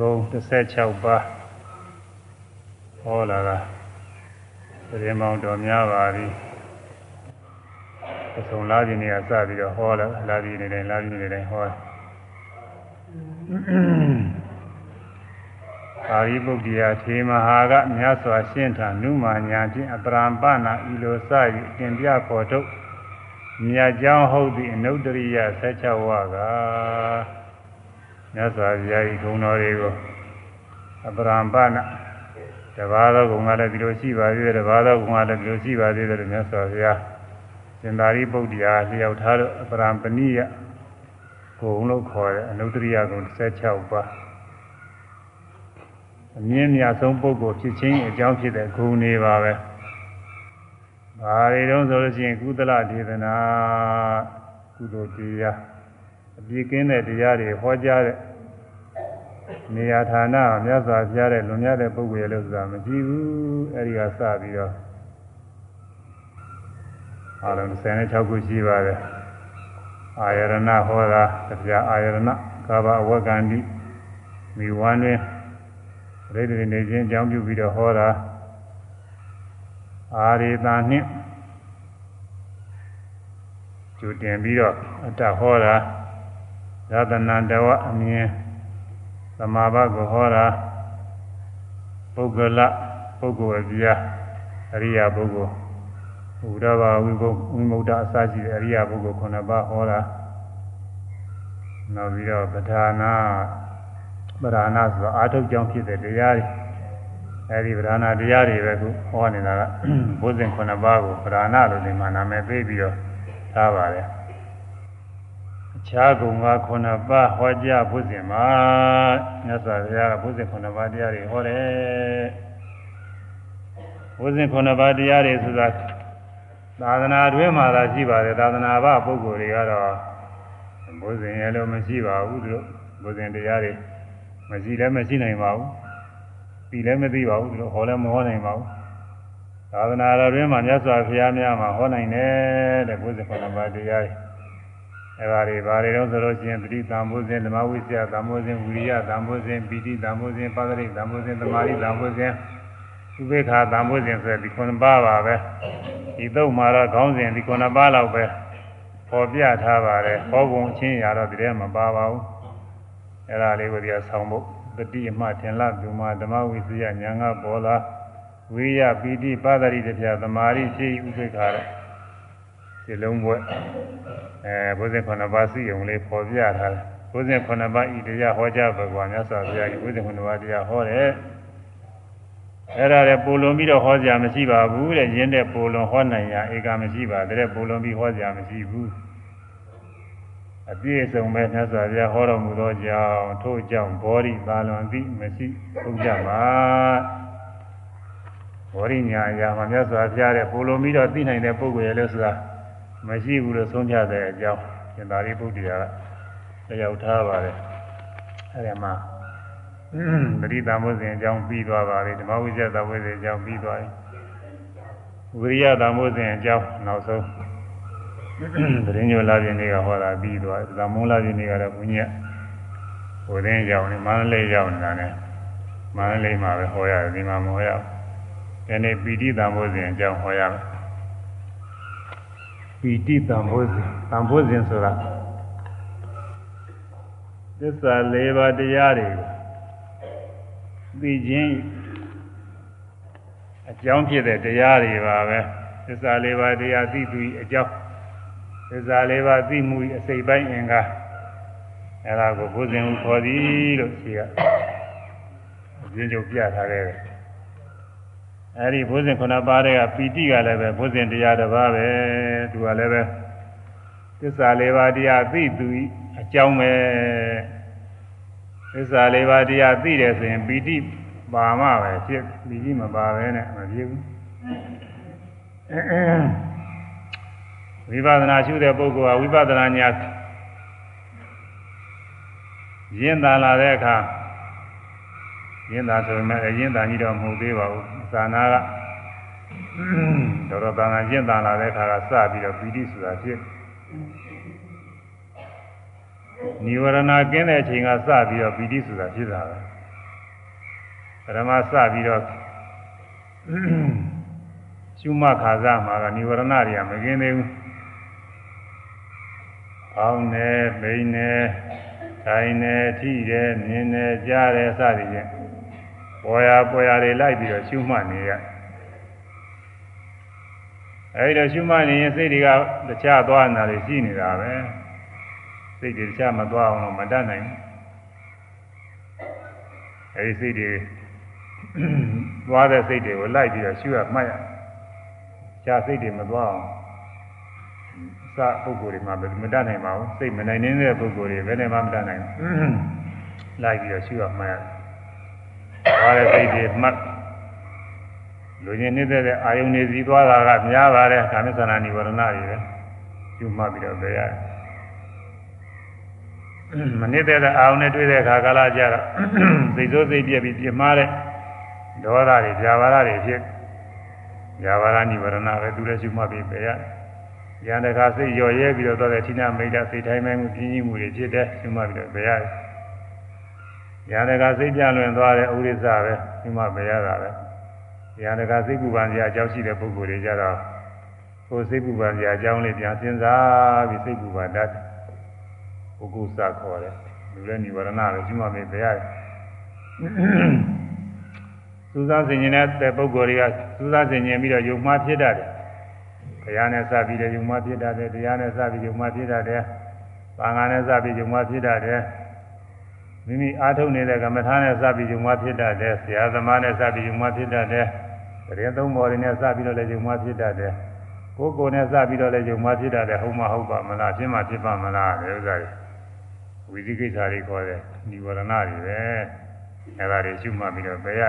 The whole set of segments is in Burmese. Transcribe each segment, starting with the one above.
ဂုံ16ပါးဟောလာတာသတင်းမောင်တော်များပါပြီအဆုံးလာခြင်းတွေကစပြီးတော့ဟောလာလာပြီးနေတိုင်းလာပြီးနေတိုင်းဟောပါရိပုတ္တိယထေမဟာကမြတ်စွာရှင်းထနုမာညာဖြင့်အပရံပနာဤလိုစ၍တင်ပြဖို့ထုတ်မြတ်ကြောင်းဟုတ်သည့်အနုတ္တရိယ16ဝါက မြတ်စွာဘုရားဤဂုဏ်တော်တွေကိုအပရံပနာတဘာသောဂုဏ်ကလည်းဒီလိုရှိပါသေးတယ်တဘာသောဂုဏ်ကလည်းဒီလိုရှိပါသေးတယ်လို့မြတ်စွာဘုရားရှင်သာရိပုတ္တရာလျှောက်ထားလို့အပရံပဏိယဂုဏ်လို့ခေါ်တဲ့အနုတ္တရိယဂုဏ်16ပါးအမြင့်မြတ်ဆုံးပုဂ္ဂိုလ်ဖြစ်ခြင်းအကြောင်းဖြစ်တဲ့ဂုဏ်တွေပါပဲ။ဘာတွေတုံးဆိုလို့ရှိရင်ကုသလဒေသနာကုသိုလ်တရား အပြည့်ကင်းတဲ့တရားတွေဟောကြားတဲ့နေရာဌာနမြတ်စွာဘုရားတဲ့လွန်မြတ်တဲ့ပုဂ္ဂိုလ်ရဲ့လို့ဆိုတာမရှိဘူး။အဲဒီကစပြီးတော့အားလုံး16ခုရှိပါတယ်။အာယရဏဟောတာတရားအာယရဏကာဘအဝကန္တိမိဝမ်းတွင်ပရိသေနေခြင်းအကြောင်းပြုပြီးတော့ဟောတာအာရိတာနှင့်ကျူတင်ပြီးတော့အတဟောတာ ရတနာတဝအမြင်သမာဘကိုဟောတာပုဂ္ဂလပုဂ္ဂိုလ်အပြာအရိယာပုဂ္ဂိုလ်ဥဒဘာဝိဘုဝိမုဒ္ဒအစရှိတဲ့အရိယာပုဂ္ဂိုလ်9ပါးဟောတာနောက်ပြီးတော့ပဌာနာပဓာနာဆိုအာထုတ်ကြောင့်ဖြစ်တဲ့တရားတွေအဲဒီပဓာနာတရားတွေပဲခုဟောနေတာကဘုဇင်9ပါးကိုပဓာနာလို့ဒီမှာနာမည်ပေးပြီးတော့ထားပါတယ်အ ခြားကုံက9ပါးဟောကြားဘုဇင်မှာမြတ်စွာဘုရားကဘုဇင်9ပါးတရားတွေဟောတယ်ဘုဇင်9ပါးတရားတွေဆိုတာသာသနာတွင်မှာသာရှိပါတယ်သာသနာ့ဘပုဂ္ဂိုလ်တွေကတော့ဘုဇင်ရဲ့လို့မရှိပါဘူးသူတို့ဘုဇင်တရားတွေမရှိလည်းမရှိနိုင်ပါဘူးပြီးလည်းမသိပါဘူးသူတို့ဟောလည်းမဟောနိုင်ပါဘူးသာသနာတော်တွင်မှာမြတ်စွာဘုရားများမှာဟောနိုင်တယ်တဲ့ဘုဇင်ခုနပါးတရားတွေ အဲပါတွေဘာတွေတော့ဆိုလို့ရှိရင်ပဋိသံဘုဇင်ဓမ္မဝိစီယသံဘုဇင်ဝိရိယသံဘုဇင်ပိဋိသံဘုဇင်ပါဒရိသံဘုဇင်သမာဓိသံဘုဇင်ဥပေက္ခသံဘုဇင်ဆိုတဲ့ဒီခုနပါးပါပဲဒီသုံးမှာတော့ခေါင်းစဉ်ဒီခုနပါးလောက်ပဲပေါ်ပြထားပါတယ်ဟောပုံချင်းရတော့ဒီထဲမှာပါပါဘူးအဲ့ဒါလေးကိုဒီကဆောင်းဖို့တတိအမှထင်လာသူမှာဓမ္မဝိသုယညာငါပေါ်လာဝိယပီတိပါဒရိတပြသမာရိရှိဥပိ္ပခါတဲ့ ဒီလုံးဘွဲအဲဘုဇင်ခုနှစ်ပါးစီယုံလေးပေါ်ပြထားတယ်ဘုဇင်ခုနှစ်ပါးဤတရားဟောကြားဘဂဝါမြတ်စွာဘုရားဤဘုဇင်ခုနှစ်ပါးတရားဟောတယ်အဲ့ဒါလည်းပိုလွန်ပြီးတော့ဟောကြမရှိပါဘူးတဲ့ရင်းတဲ့ပိုလွန်ဟောနိုင်ရဧကမရှိပါတဲ့ပိုလွန်ပြီးဟောကြမရှိဘူးအပြည့်စုံပဲမြတ်စွာဘုရားဟောတော်မူသောကြောင့်ထို့ကြောင့်ဘောဓိသာလွန်သည်မရှိဟုတ်ကြပါဘောဓိညာအရာမှာမြတ်စွာဘုရားတဲ့ပိုလိုပြီးတော့သိနိုင်တဲ့ပုဂ္ဂိုလ်ရဲ့လို့ဆိုတာ မရှိဘူးလို့ဆုံးဖြတ်တဲ့အကြောင်းရှင်သာရိပုတ္တရာကတရားထားပါတယ်အဲဒီမှာပရိသမုဇဉ်အကြောင်းပြီးသွားပါပြီဓမ္မဝိဇ္ဇသဝိဇ္ဇအကြောင်းပြီးသွားပြီဝိရိယသမုဇဉ်အကြောင်းနောက်ဆုံးသတင်းညိုလာခြင်းတွေကဟောတာပြီးသွားတယ်။သမုံလာခြင်းတွေကတော့ဘုန်းကြီးကဟိုတင်းရောက်နေမန္တလေးရောက်နေတာနဲ့မန္တလေးမှာပဲဟောရတယ်ဒီမှာမဟောရဘူး။ဒီနေ့ပီတိတံဘုဇဉ်အကြောင်းဟောရမယ်။ ပီတိတံဘုဇဉ်တံဘုဇဉ်ဆိုတာသစ္စာ၄ပါးတရားတွေကိုသိခြင်းအကြောင်းဖြစ်တဲ့တရားတွေပါပဲ။သစ္စာ၄ပါးတရားသိသူအကြောင်းသစ္စာလေးပါးသိမှုအစိတ်ပိုင်းအင်္ဂါအဲ့ဒါကိုဘုဇင်ခေါ်သည်လို့ရှိကအပြင်းကျုပ်ပြထားခဲ့တယ် အဲ့ဒီဘုဇင်ခုနပါးတဲ့ကပီတိကလည်းပဲဘုဇင်တရားတစ်ပါးပဲသူကလည်းပဲသစ္စာလေးပါးတရားသိသူအကြောင်းပဲသစ္စာလေးပါးတရားသိတယ်ဆိုရင်ပီတိပါမှပဲဖြစ်ပီတိမပါပဲနဲ့မဖြစ်ဘူးဝိပဿနာရှုတဲ့ပုဂ္ဂိုလ်ကဝိပဿနာညာရင်းသာလာတဲ့အခါ ရင်းသာဆိုပေမဲ့ရင်းသာကြီးတော့မဟုတ်သေးပါဘူးသာနာကတော်တော်သာနာရင်းသာလာတဲ့အခါကစပြီးတော့ပီတိဆိုတာဖြစ်နိဝရဏကင်းတဲ့အချိန်ကစပြီးတော့ပီတိဆိုတာဖြစ်တာပဲရမစပြီးတော့ရှုမှတ်ခါစားမှာကនិဝရဏတွေကမကင်းသေးဘူး။အောင်းနေ၊ပိန်နေ၊တိုင်းနေ၊ထိတယ်၊မြင်တယ်၊ကြားတယ်စသည်ဖြင့် ပေါ်ရပေါ်ရတွေလိုက်ပြီးတော့ရှုမှတ်နေရ။အဲဒီတော့ရှုမှတ်နေရင်စိတ်တွေကတခြားသွားနေတာတွေရှိနေတာပဲ။စိတ်တွေတခြားမသွားအောင်လို့မတတ်နိုင်ဘူး။အဲဒီစိတ်တွေသွားတဲ့စိတ်တွေကိုလိုက်ပြီးတော့ရှုရမှတ်ရရှားစိတ်တွေမသွားအောင်စပုဂ္ဂိုလ်တွေမှာမတတ်နိုင်ပါဘူးစိတ်မနိုင်နေတဲ့ပုဂ္ဂိုလ်တွေဘယ်နဲ့မှမတတ်နိုင်ဘူးလိုက်ပြီးတော့ရှုရမှတ်ရ သွားတဲ့စိတ်တွေမှတ်လူချင်းနေတဲ့အာယုန်နေစီသွားတာကများပါတယ်ကာမိသနာနိဝရဏတွေပဲရှုမှတ်ပြီးတော့ပဲရတယ်မနေတဲ့အာယုန်နဲ့တွေ့တဲ့အခါကာလကြတော့စိတ်ဆိုးစိတ်ပြက်ပြီးပြမှားတဲ့ဒေါသတွေဇာဝရတွေဖြစ်ဇာဝရနိဝရဏပဲသူလည်းရှုမှတ်ပြီးပဲရရန်တကာစိတ်ရော်ရဲပြီးတော့သောတဲ့ဌိနမိတ်တာစိတ်တိုင်းမှမှုပြင်းကြီးမှုတွေဖြစ်တဲ့ရှုမှတ်ပြီးတော့ပဲရတယ် ရန်တကာစိတ်ပြလွင်သွားတဲ့ဥရိစ္ဆပဲရှုမှတ်ပဲရတာပဲရန်တကာစိတ်ပူပန်စရာအကြောင်းရှိတဲ့ပုဂ္ဂိုလ်တွေကြတော့ကိုယ်စိတ်ပူပန်စရာအကြောင်းလေးပြန်စဉ်းစားပြီးစိတ်ပူပန်တတ်ပုဂ္ဂိုလ်စခေါ်တယ်လူလည်းနိဝရဏပဲရှုမှတ်ပြီးပဲရတယ်စူးစမ်းဆင်ခြင်တဲ့ပုဂ္ဂိုလ်တွေကစူးစမ်းဆင်ခြင်ပြီးတော့ယုံမှားဖြစ်တတ်တယ်။ဘုရားနဲ့စပြီးတော့ယုံမှားဖြစ်တတ်တယ်။တရားနဲ့စပြီးယုံမှားဖြစ်တတ်တယ်။ဘာငါနဲ့စပြီးယုံမှားဖြစ်တတ်တယ်။ မိမိအားထုတ်နေတဲ့ကမ္မထာနဲ့စပြီးယုံမှားဖြစ်တတ်တယ်။ဆရာသမားနဲ့စပြီးယုံမှားဖြစ်တတ်တယ်။တရင်သုံးပေါ်တွေနဲ့စပြီးတော့လည်းယုံမှားဖြစ်တတ်တယ်။ကိုယ်ကိုယ်နဲ့စပြီးတော့လည်းယုံမှားဖြစ်တတ်တယ်။ဟုတ်မဟုတ်ပါမလား။ဖြစ်မှဖြစ်ပါမလား။ဒီဥစ္စာတွေဝိသိကိစ္စတွေခေါ်တယ်။និဝရဏတွေပဲ။အဲဒါတွေရှုမှတ်ပြီးတော့ဘယ်ရ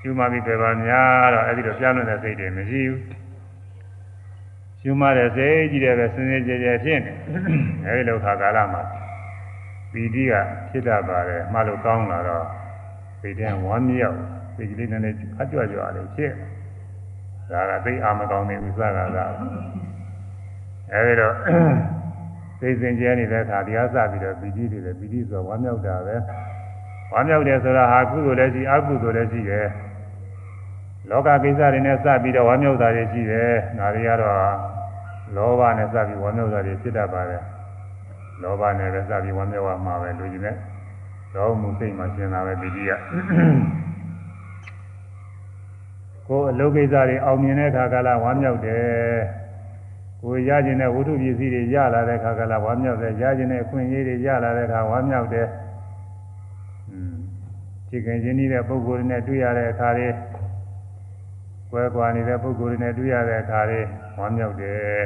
ရှုမှပြီးပဲပါများတော့အဲ့ဒီတော့ပြန်လွန်တဲ့စိတ်တွေမရှိဘူးရှုမှတဲ့စိတ်ကြီးတယ်ပဲစင်စင်ကြဲကြဲဖြစ်နေအဲ့ဒီလောကကာလမှာ ပီတိကဖြစ်တတ်ပါတယ်မှလို့ကောင်းလာတော့စိတ်ထဲဝမ်းမြောက်စိတ်ကလေးနည်းနည်းအကြွကြွလေးဖြစ်ဒါကသိအာမကောင်းနေဥစ္စာကသာအဲ့ဒီတော့စိတ်စင်ကြဲနေတဲ့အခါတရားစပြီးတော့ပီတိတွေလည်းပီတိဆိုဝမ်းမြောက်တာပဲဝမ်းမြောက်တယ်ဆိုတာဟာကုသိုလ်လည်းရှိအကုသိုလ်လည်းရှိတယ်လောကကိစ္စတွေနဲ့စပြီးတော့ဝမ်းမြောက်တာတွေရှိတယ်။ဒါတွေကတော့လောဘနဲ့စပြီးဝမ်းမြောက်တာတွေဖြစ်တတ်ပါတယ်။ လောဘနဲ့ပဲစပြီးဝမ်းမြောက်ရမှာပဲလူကြီးနဲ့လောမှုစိတ်မှရှင်းတာပဲပီတိက။ကိုယ်အလုပ်ကိစ္စတွေအောင်မြင်တဲ့အခါကလာဝမ်းမြောက်တယ်။ကိုယ်ရခြင်းတဲ့ဝိထုပစ္စည်းတွေရလာတဲ့အခါကလာဝမ်းမြောက်တယ်။ရခြင်းတဲ့အခွင့်အရေးတွေရလာတဲ့အခါဝမ်းမြောက်တယ်။อืมခြေကင်ခြင်းတဲ့ပုဂ္ဂိုလ်တွေနဲ့တွေ့ရတဲ့အခါလေးကွဲကွာနေတဲ့ပုဂ္ဂိုလ်တွေနဲ့တွေ့ရတဲ့အခါလေးဝမ်းမြောက်တယ်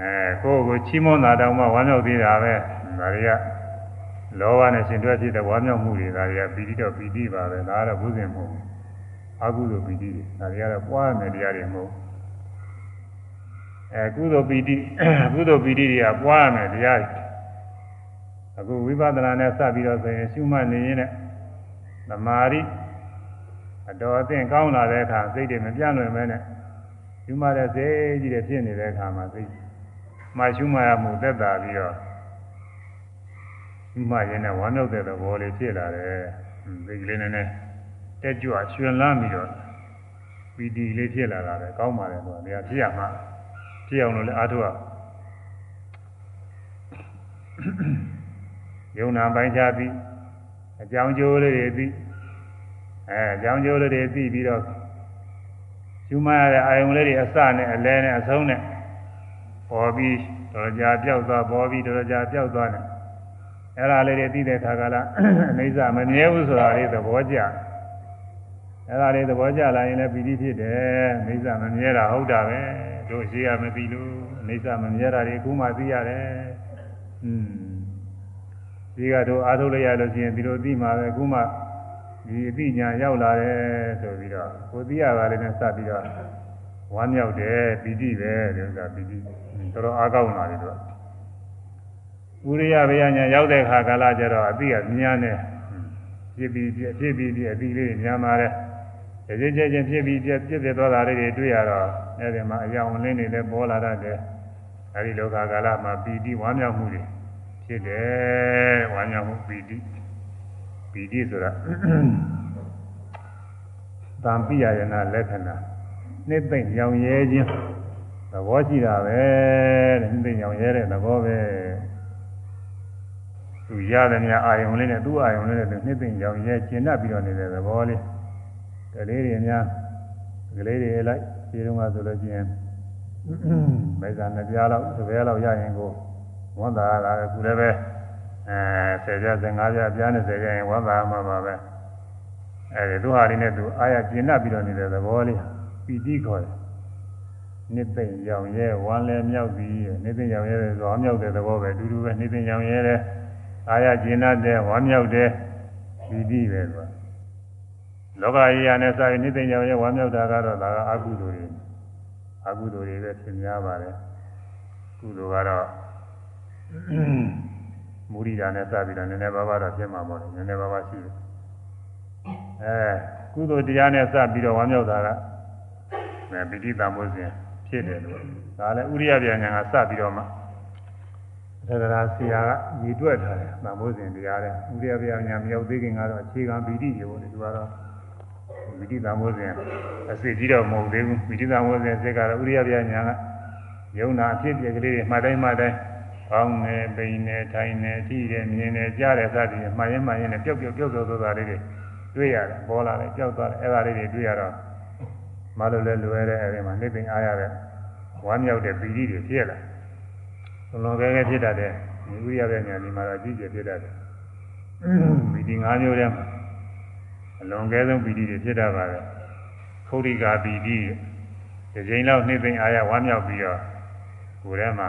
အဲကိုယ့်ကိုချီးမွမ်းတာတောင်မှဝမ်းမြောက်သေးတာပဲဒါတွေကလောဘနဲ့ရှင်တွဲဖြစ်တဲ့ဝမ်းမြောက်မှုတွေဒါတွေကပီတိတော့ပီတိပါပဲဒါကတော့ဘုဇင်မဟုတ်ဘူးအကုသိုလ်ပီတိတွေဒါတွေကတော့ပွားမယ်တရားတွေမဟုတ်အဲကုသိုလ်ပီတိကုသိုလ်ပီတိတွေကပွားမယ်တရားတွေအခုဝိပဿနာနဲ့စပြီးတော့ဆိုရင်ရှုမှတ်နေရင်လည်းသမာဓိအတော်အသင့်ကောင်းလာတဲ့အခါစိတ်တွေမပြန့်လွင်မဲနဲ့ရှုမှတ်တဲ့စိတ်ကြီးတွေဖြစ်နေတဲ့အခါမှာစိတ် မှရှုမှတ်ရမှုသက်သာပြီးတော့ရှုမှတ်ရင်လည်းဝမ်းမြောက်တဲ့သဘောလေးဖြစ်လာတယ်စိတ်ကလေးနည်းနည်းတက်ကြွရွှင်လန်းပြီးတော့ပီတိလေးဖြစ်လာတာပဲကောင်းပါလေတော့တရားဖြစ်ရမှာဖြစ်အောင်လို့လည်းအားထုတ်ရယုံနာပိုင်းခြားပြီးအကြောင်းကျိုးလေးတွေပြီးအဲအကြောင်းကျိုးလေးတွေသိပြီးတော့ယူမရတဲ့အာယုံလေးတွေအစနဲ့အလဲနဲ့အဆုံးနဲ့ ပေါ်ပြီးတော်ကြာပြောက်သွားပေါ်ပြီးတော်ကြာပြောက်သွားတယ်အဲ့ဒါလေးတွေသိတဲ့ခါကလာအိဋ္ဌမမြဲဘူးဆိုတာလေးသဘောကျအဲ့ဒါလေးသဘောကျလာရင်လည်းပီတိဖြစ်တယ်အိဋ္ဌမမြဲတာဟုတ်တာပဲတို့ရှိရမသိလို့အိဋ္ဌမမြဲတာတွေအခုမှသိရတယ်อืมဒီကတော့အားထုတ်လိုက်ရလို့ရှိရင်ဒီလိုသိမှာပဲအခုမှဒီအသိဉာဏ်ရောက်လာတယ်ဆိုပြီးတော့ကိုသိရပါလေနဲ့စပ်ပြီးတော့ဝမ်းမြောက်တယ်ပီတိပဲဒီဥစ္စာပီတိ တော်တော်အားကောင်းလာတယ်တော့ဥရိယဘေယညာရောက်တဲ့ခါကာလကျတော့အသိကမြန်းတယ်ဖြစ်ပြီးဖြစ်ပြီးအသိလေးညံပါတယ်ကြည်ကြည်ချင်းဖြစ်ပြီးပြည့်ပြည့်သွားတာလေးတွေတွေ့ရတော့အဲဒီမှာအယောင်လင်းနေလည်းပေါ်လာတတ်တယ်အဲဒီလောကကာလမှာပီတိဝမ်းမြောက်မှုတွေဖြစ်တယ်ဝမ်းမြောက်မှုပီတိပီတိဆိုတာတံပိယယနာလက္ခဏာနှစ်သိမ့်ရောင်ရဲခြင်း သဘောရှိတာပဲတဲ့နှစ်သိမ့်ရောင်ရဲတဲ့သဘောပဲသူရတယ်များအာယုံလေးနဲ့သူ့အာယုံလေးနဲ့သူနှစ်သိမ့်ရောင်ရဲကျင်တတ်ပြီးတော့နေတဲ့သဘောလေးကလေးတွေများကလေးတွေလိုက်ဒီတုန်းကဆိုလို့ချင်းမိစ္ဆာနှစ်ပြားလောက်တစ်ပြားလောက်ရရင်ကိုဝန်တာလာခုလည်းပဲအဲ10ပြား15ပြားပြား20ကျရင်ဝန်တာမှာပါပဲအဲဒီသူဟာလေးနဲ့သူအာရကျင်တတ်ပြီးတော့နေတဲ့သဘောလေးပီတိခေါ်တယ် နှစ်သိမ့်ရောင်ရဲဝမ်းလဲမြောက်ပြီးနှစ်သိမ့်ရောင်ရဲဆိုဝမ်းမြောက်တဲ့သဘောပဲအတူတူပဲနှစ်သိမ့်ရောင်ရဲတဲ့အာရကျင်တတ်တဲ့ဝမ်းမြောက်တဲ့ပီတိပဲကွာလောကကြီးရနဲ့စာရင်နှစ်သိမ့်ရောင်ရဲဝမ်းမြောက်တာကတော့ဒါကအကုသိုလ်တွေအကုသိုလ်တွေပဲသင်များပါတယ်ကုသိုလ်ကတော့မူရိတာနဲ့စပြီးတော့နည်းနည်းပါးပါးတော့ဖြစ်မှာပေါ့လေနည်းနည်းပါးပါးရှိတယ်အဲကုသိုလ်တရားနဲ့စပြီးတော့ဝမ်းမြောက်တာကအဲပိဋိတံမိုးစဉ် ဖြစ်တယ်လို့ဒါလည်းဥရိယပြန်ညာကစပြီးတော့မှသက္ကရာဆရာကညီတွက်ထားတယ်တံမိုးစဉ်တရားတဲ့ဥရိယပြန်ညာမရောက်သေးခင်ကတော့အခြေခံပိဋိတွေပေါ့လေသူကတော့ပိဋိတံမိုးစဉ်အစစ်ကြီးတော့မဟုတ်သေးဘူးပိဋိတံမိုးစဉ်စိတ်ကတော့ဥရိယပြန်ညာကယုံနာအဖြစ်ပြက်ကလေးတွေမှတ်တိုင်းမှတ်တိုင်းကောင်းနေပိန်နေထိုင်နေထိတယ်မြင်နေကြားတယ်စသည်မှားရင်မှားရင်နဲ့ပျောက်ပျောက်ပျောက်ပျောက်သွားတာလေးတွေတွေ့ရတယ်ပေါ်လာတယ်ကြောက်သွားတယ်အဲ့ဒါလေးတွေတွေ့ရတော့ မလို့လဲလွယ်တဲ့အဲ့ဒီမှာနေပင်အားရတဲ့ဝမ်းမြောက်တဲ့ပီတိတွေဖြစ်လာဘလုံးပဲပဲဖြစ်တတ်တဲ့ဒီဥရတဲ့ညာဒီမှာတော့အကြီးကျယ်ဖြစ်တတ်တယ်ပီတိ၅မျိုးတည်းမှာအလွန်ကဲဆုံးပီတိတွေဖြစ်တတ်ပါတယ်ခௌရိကာပီတိဒီချိန်လောက်နှိမ့်သိမ့်အားရဝမ်းမြောက်ပြီးတော့ကိုယ်ထဲမှာ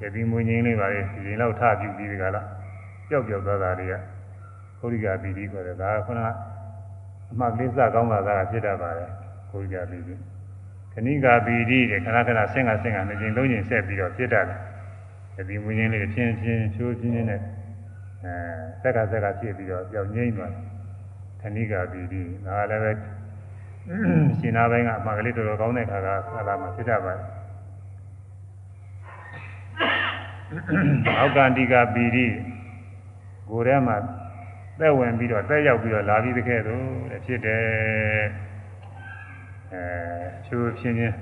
ကြတိမွေငင်းလေးပါလေဒီချိန်လောက်ထပြုပြီးဒီကလာပျောက်ပျောက်သွားတာတွေကခௌရိကာပီတိခေါ်တယ်ဒါကခုနက အမှတ်ကလေးစကောင်းတာကဖြစ်တတ်ပါတယ်ခௌရိကာပီတိခဏိကာပီတိတဲ့ခဏခဏဆင့်ကဆင့်ကနှစ်ချိန်သုံးချိန်ဆက်ပြီးတော့ဖြစ်တတ်တယ်ကြတိမွေငင်းလေးဖြင်းဖြင်းချိုးဖြင်းဖြင်းနဲ့အဲဆက်ကဆက်ကဖြစ်ပြီးတော့ပျောက်ငိမ့်သွားတယ်ခဏိကာပီတိဒါလည်းပဲရှင်နာပိုင်းကအမှန်ကလေးတော်တော်ကောင်းတဲ့ခါကသာလာမှာဖြစ်တတ်ပါတယ်အောက်ကန္တိကပီတိကိုယ်ထဲမှာ သက်ဝင်ပြီးတော့သက်ရောက်ပြီးတော့လာပြီးတကယ်တော့ဖြစ်တယ်အဲချူချင်းချင်း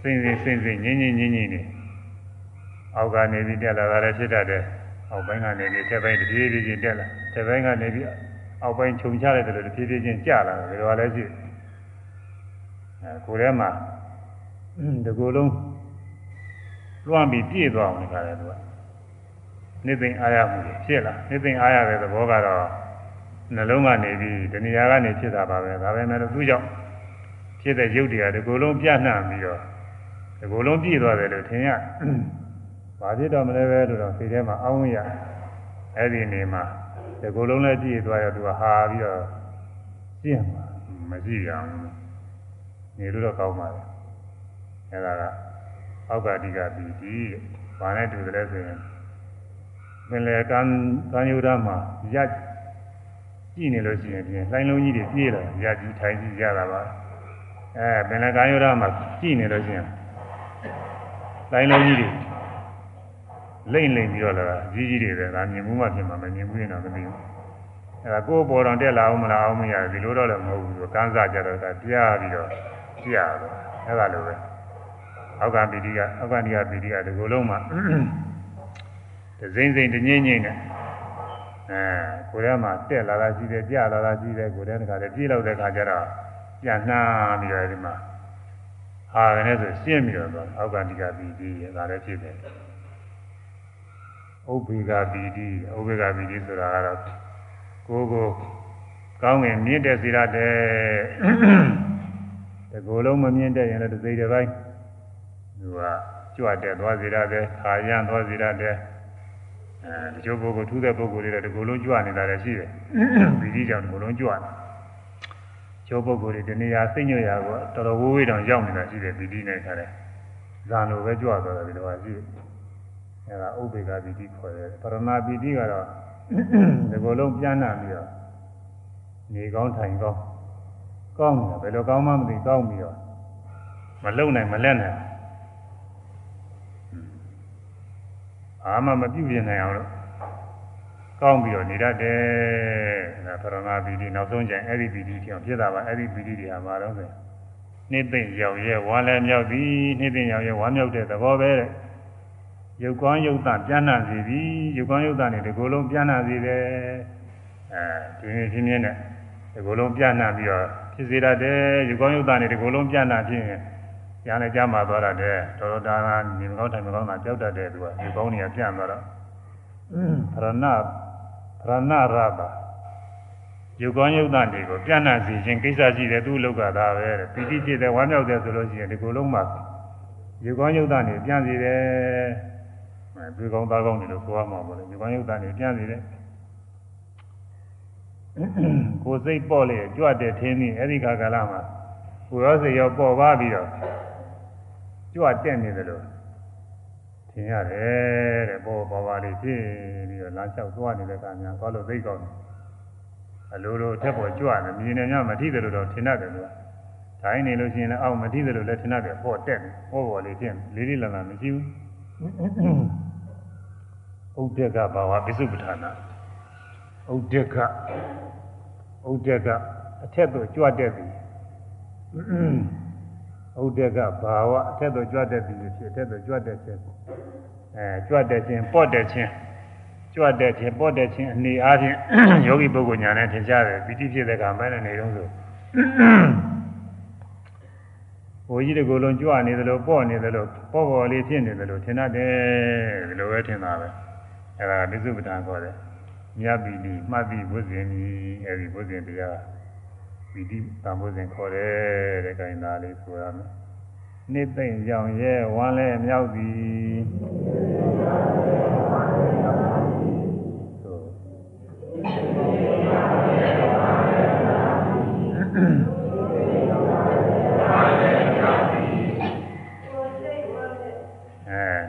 စိမ့်စိမ့်စိမ့်စိမ့်ငင်းငင်းငင်းငင်းနေအောက်ကနေပြီးတက်လာတာလည်းဖြစ်တတ်တယ်အောက်ပိုင်းကနေပြီးတက်ပိုင်းတပြေးပြေးချင်းတက်လာတက်ပိုင်းကနေပြီးအောက်ပိုင်းခြုံချလိုက်တယ်လို့တပြေးပြေးချင်းကျလာတယ်ဒါလည်းရှိအဲကိုယ်ထဲမှာဒီကိုယ်လုံးလွှမ်းပြီးပြည့်သွားအောင်လည်းခါတယ်သူက နိသိင်အားရမှုဖြစ်လာနိသိင်အားရတဲ့သဘောကတော့နှလုံးကနေပြီးတဏှာကနေဖြစ်တာပါပဲဒါပဲမဲ့လို့သူ့ကြောင့်ဖြစ်တဲ့ရုပ်တရားဒီကိုယ်လုံးပြန့်နှံ့ပြီးတော့ဒီကိုယ်လုံးပြည့်သွားတယ်လို့ထင်ရဘာဖြစ်တော့မလဲပဲလို့တော့စိတ်ထဲမှာအောင်းရအဲ့ဒီနေမှာဒီကိုယ်လုံးလည်းပြည့်သွားရသူကဟာပြီးတော့ပြည့်မှာမရှိရအောင်နေလို့တော့ကောင်းပါလေအဲ့ဒါကအောက်ကတိကပီတိဘာနဲ့တူတယ်လဲဆိုရင် ပင်လေကံကံယုဒမှာရကြည့်နေလို့ရှိရင်ပြင်လိုင်းလုံးကြီးတွေပြေးလာရကြည့်ထိုင်ကြည့်ရတာပါအဲပင်လေကံယုဒမှာကြည့်နေလို့ရှိရင်လိုင်းလုံးကြီးတွေလိမ့်လိမ့်ပြီးတော့လာကြီးကြီးတွေပဲဒါမြင်မှုမှဖြစ်မှာမမြင်ဘူးရင်တော့မသိဘူးအဲဒါကိုယ်ပေါ်တော်တက်လာအောင်မလားအောင်မရဒီလိုတော့လည်းမဟုတ်ဘူးကန်းစားကြတော့ဒါပြားပြီးတော့ကြည့်ရတော့အဲဒါလိုပဲအောက်ကပီတိကအောက်ကဏိကပီတိကဒီလိုလုံးမှာ ဒဇိမ့်စိမ့်တငိမ့်ငိမ့်နဲ့အဲကိုယ်ထဲမှာတက်လာတာရှိတယ်ပြလာတာရှိတယ်ကိုယ်ထဲကလည်းပြေးလောက်တဲ့ခါကျတော့ပြန်နှားပြီးတော့ဒီမှာဟာလည်းဆိုရှင်းပြီးတော့အောက်ကဏိကပီတိရဲ့ဒါလည်းဖြစ်တယ်ဥပ္ပေကပီတိဥပ္ပေကပီတိဆိုတာကတော့ကိုယ်ကိုကောင်းငင်မြင့်တဲ့စီရတဲ့တကူလုံးမမြင့်တဲ့ရင်လည်းတစ်စိတ်တစ်ပိုင်းသူကကြွတဲ့သွားစီရတယ်ခါရန်သွားစီရတယ် အဲဒီကျိုးပုဂ္ဂိုလ်ထူးတဲ့ပုဂ္ဂိုလ်တွေလည်းဒီကုလုံးကြွနေတာလည်းရှိတယ်ပြီးဒီကြောင့်ဒီကုလုံးကြွတယ်ကျိုးပုဂ္ဂိုလ်တွေဒီနေရာစိတ်ညွတ်ရာကိုတော်တော်ဝေးဝေးတောင်ရောက်နေတာရှိတယ်ပြီးဒီနဲ့ခါတယ်ဇာလိုပဲကြွသွားတယ်ဒီလိုပါရှိတယ်အဲဒါဥပေက္ခပီတိခေါ်တယ်ပရမပီတိကတော့ဒီကုလုံးပြန်လာပြီးတော့နေကောင်းထိုင်ကောင်းကောင်းတယ်ဘယ်လိုကောင်းမှမသိကောင်းပြီးတော့မလုံနိုင်မလက်နိုင် အာမမပြုတ်ပြနိုင်အောင်လို့ကောင်းပြီးတော့နေတတ်တယ်ဒါပရမပီတိနောက်ဆုံးကျရင်အဲ့ဒီပီတိကြောင့်ဖြစ်တာပါအဲ့ဒီပီတိတွေဟာမှာတော့ဆိုနှိမ့်သိမ့်ရောက်ရဲဝါလဲမြောက်သည်နှိမ့်သိမ့်ရောက်ရဲဝါမြောက်တဲ့သဘောပဲတဲ့ရုပ်ကောင်းရုပ်သားပြန်နာစီသည်ရုပ်ကောင်းရုပ်သားနဲ့ဒီကိုယ်လုံးပြန်နာစီတယ်အဲဒီနေ့ချင်းချင်းနဲ့ဒီကိုယ်လုံးပြန်နာပြီးတော့ဖြစ်စေတတ်တယ်ရုပ်ကောင်းရုပ်သားနဲ့ဒီကိုယ်လုံးပြန်နာဖြစ်ရင် ရန်လည်းကြားမှာသွားတတ်တယ်တော်တော်ဒါကနေမကောင်းတိုင်းမကောင်းတာကြောက်တတ်တယ်သူကရုပ်ကောင်းတွေကပြန်သွားတော့ရဏရဏရတာယုတ်ကောင်းယုတ်တန်တွေကိုပြန့်နှံ့စေခြင်းကိစ္စရှိတယ်သူ့လောက်ကသာပဲတဲ့ပီတိဖြစ်တယ်ဝမ်းမြောက်တယ်ဆိုလို့ရှိရင်ဒီကိုယ်လုံးမှာယုတ်ကောင်းယုတ်တန်တွေပြန့်စေတယ်အဲဒီကောင်းသားကောင်းတွေလို့ဆိုရမှာပေါ့လေယုတ်ကောင်းယုတ်တန်တွေပြန့်စေတယ်ကိုယ်စိတ်ပေါ့လေကြွတဲ့ထင်းပြီးအဲ့ဒီခါကာလမှာကိုယ်ရောစိတ်ရောပေါ်ပါပြီးတော့ ကြွတက်နေတယ်လို့သင်ရတယ်တဲ့ပေါ်ပေါ်ပါလေးဖြစ်ပြီးတော့လမ်းလျှောက်သွားနေတဲ့ကများကောလို့သိကောင်းတယ်အလိုလိုအထက်ပေါ်ကြွတယ်မြင်နေညမထိတယ်လို့တော့ထင်ရတယ်လို့ဒါင်းနေလို့ရှိရင်လည်းအောက်မထိတယ်လို့လည်းထင်ရတယ်ပေါ်တက်တယ်ပေါ်ပေါ်လေးဖြစ်လေးလေးလံလံမရှိဘူးဥဒ္ဒကဘာဝပိစုပ္ပဌာနာဥဒ္ဒကဥဒ္ဒကအထက်သို့ကြွတဲ့သည် ဥဒ္ဒကဘာဝအထက်သို့ကြွတဲ့သည်ဖြစ်အထက်သို့ကြွတဲ့ခြင်းအဲကြွတဲ့ခြင်းပေါ့တဲ့ခြင်းကြွတဲ့ခြင်းပေါ့တဲ့ခြင်းအနေအားဖြင့်ယောဂီပုဂ္ဂိုလ်ညာနဲ့ထင်ရှားတယ်ပီတိဖြစ်တဲ့ကမဲနဲ့နေတော့ဆိုဟိုကြီးတကူလုံးကြွနေသလိုပေါ့နေသလိုပေါ့ပေါ်လေးဖြစ်နေသလိုထင်တတ်တယ်ဒီလိုပဲထင်တာပဲအဲဒါပိစုပ္ပတန်ခေါ်တယ်မြတ်ပီတိမှတ်ပြီးဝိဇ္ဇင်ကြီးအဲဒီဝိဇ္ဇင်တရား ပီတိတန်ဝိဇ္ဇင်ခေါ်တယ်တဲ့ခိုင်းသားလေးဆိုရမယ်နှစ်သိမ့်ကြောင်ရဲ့ဝမ်းလဲမြောက်သည်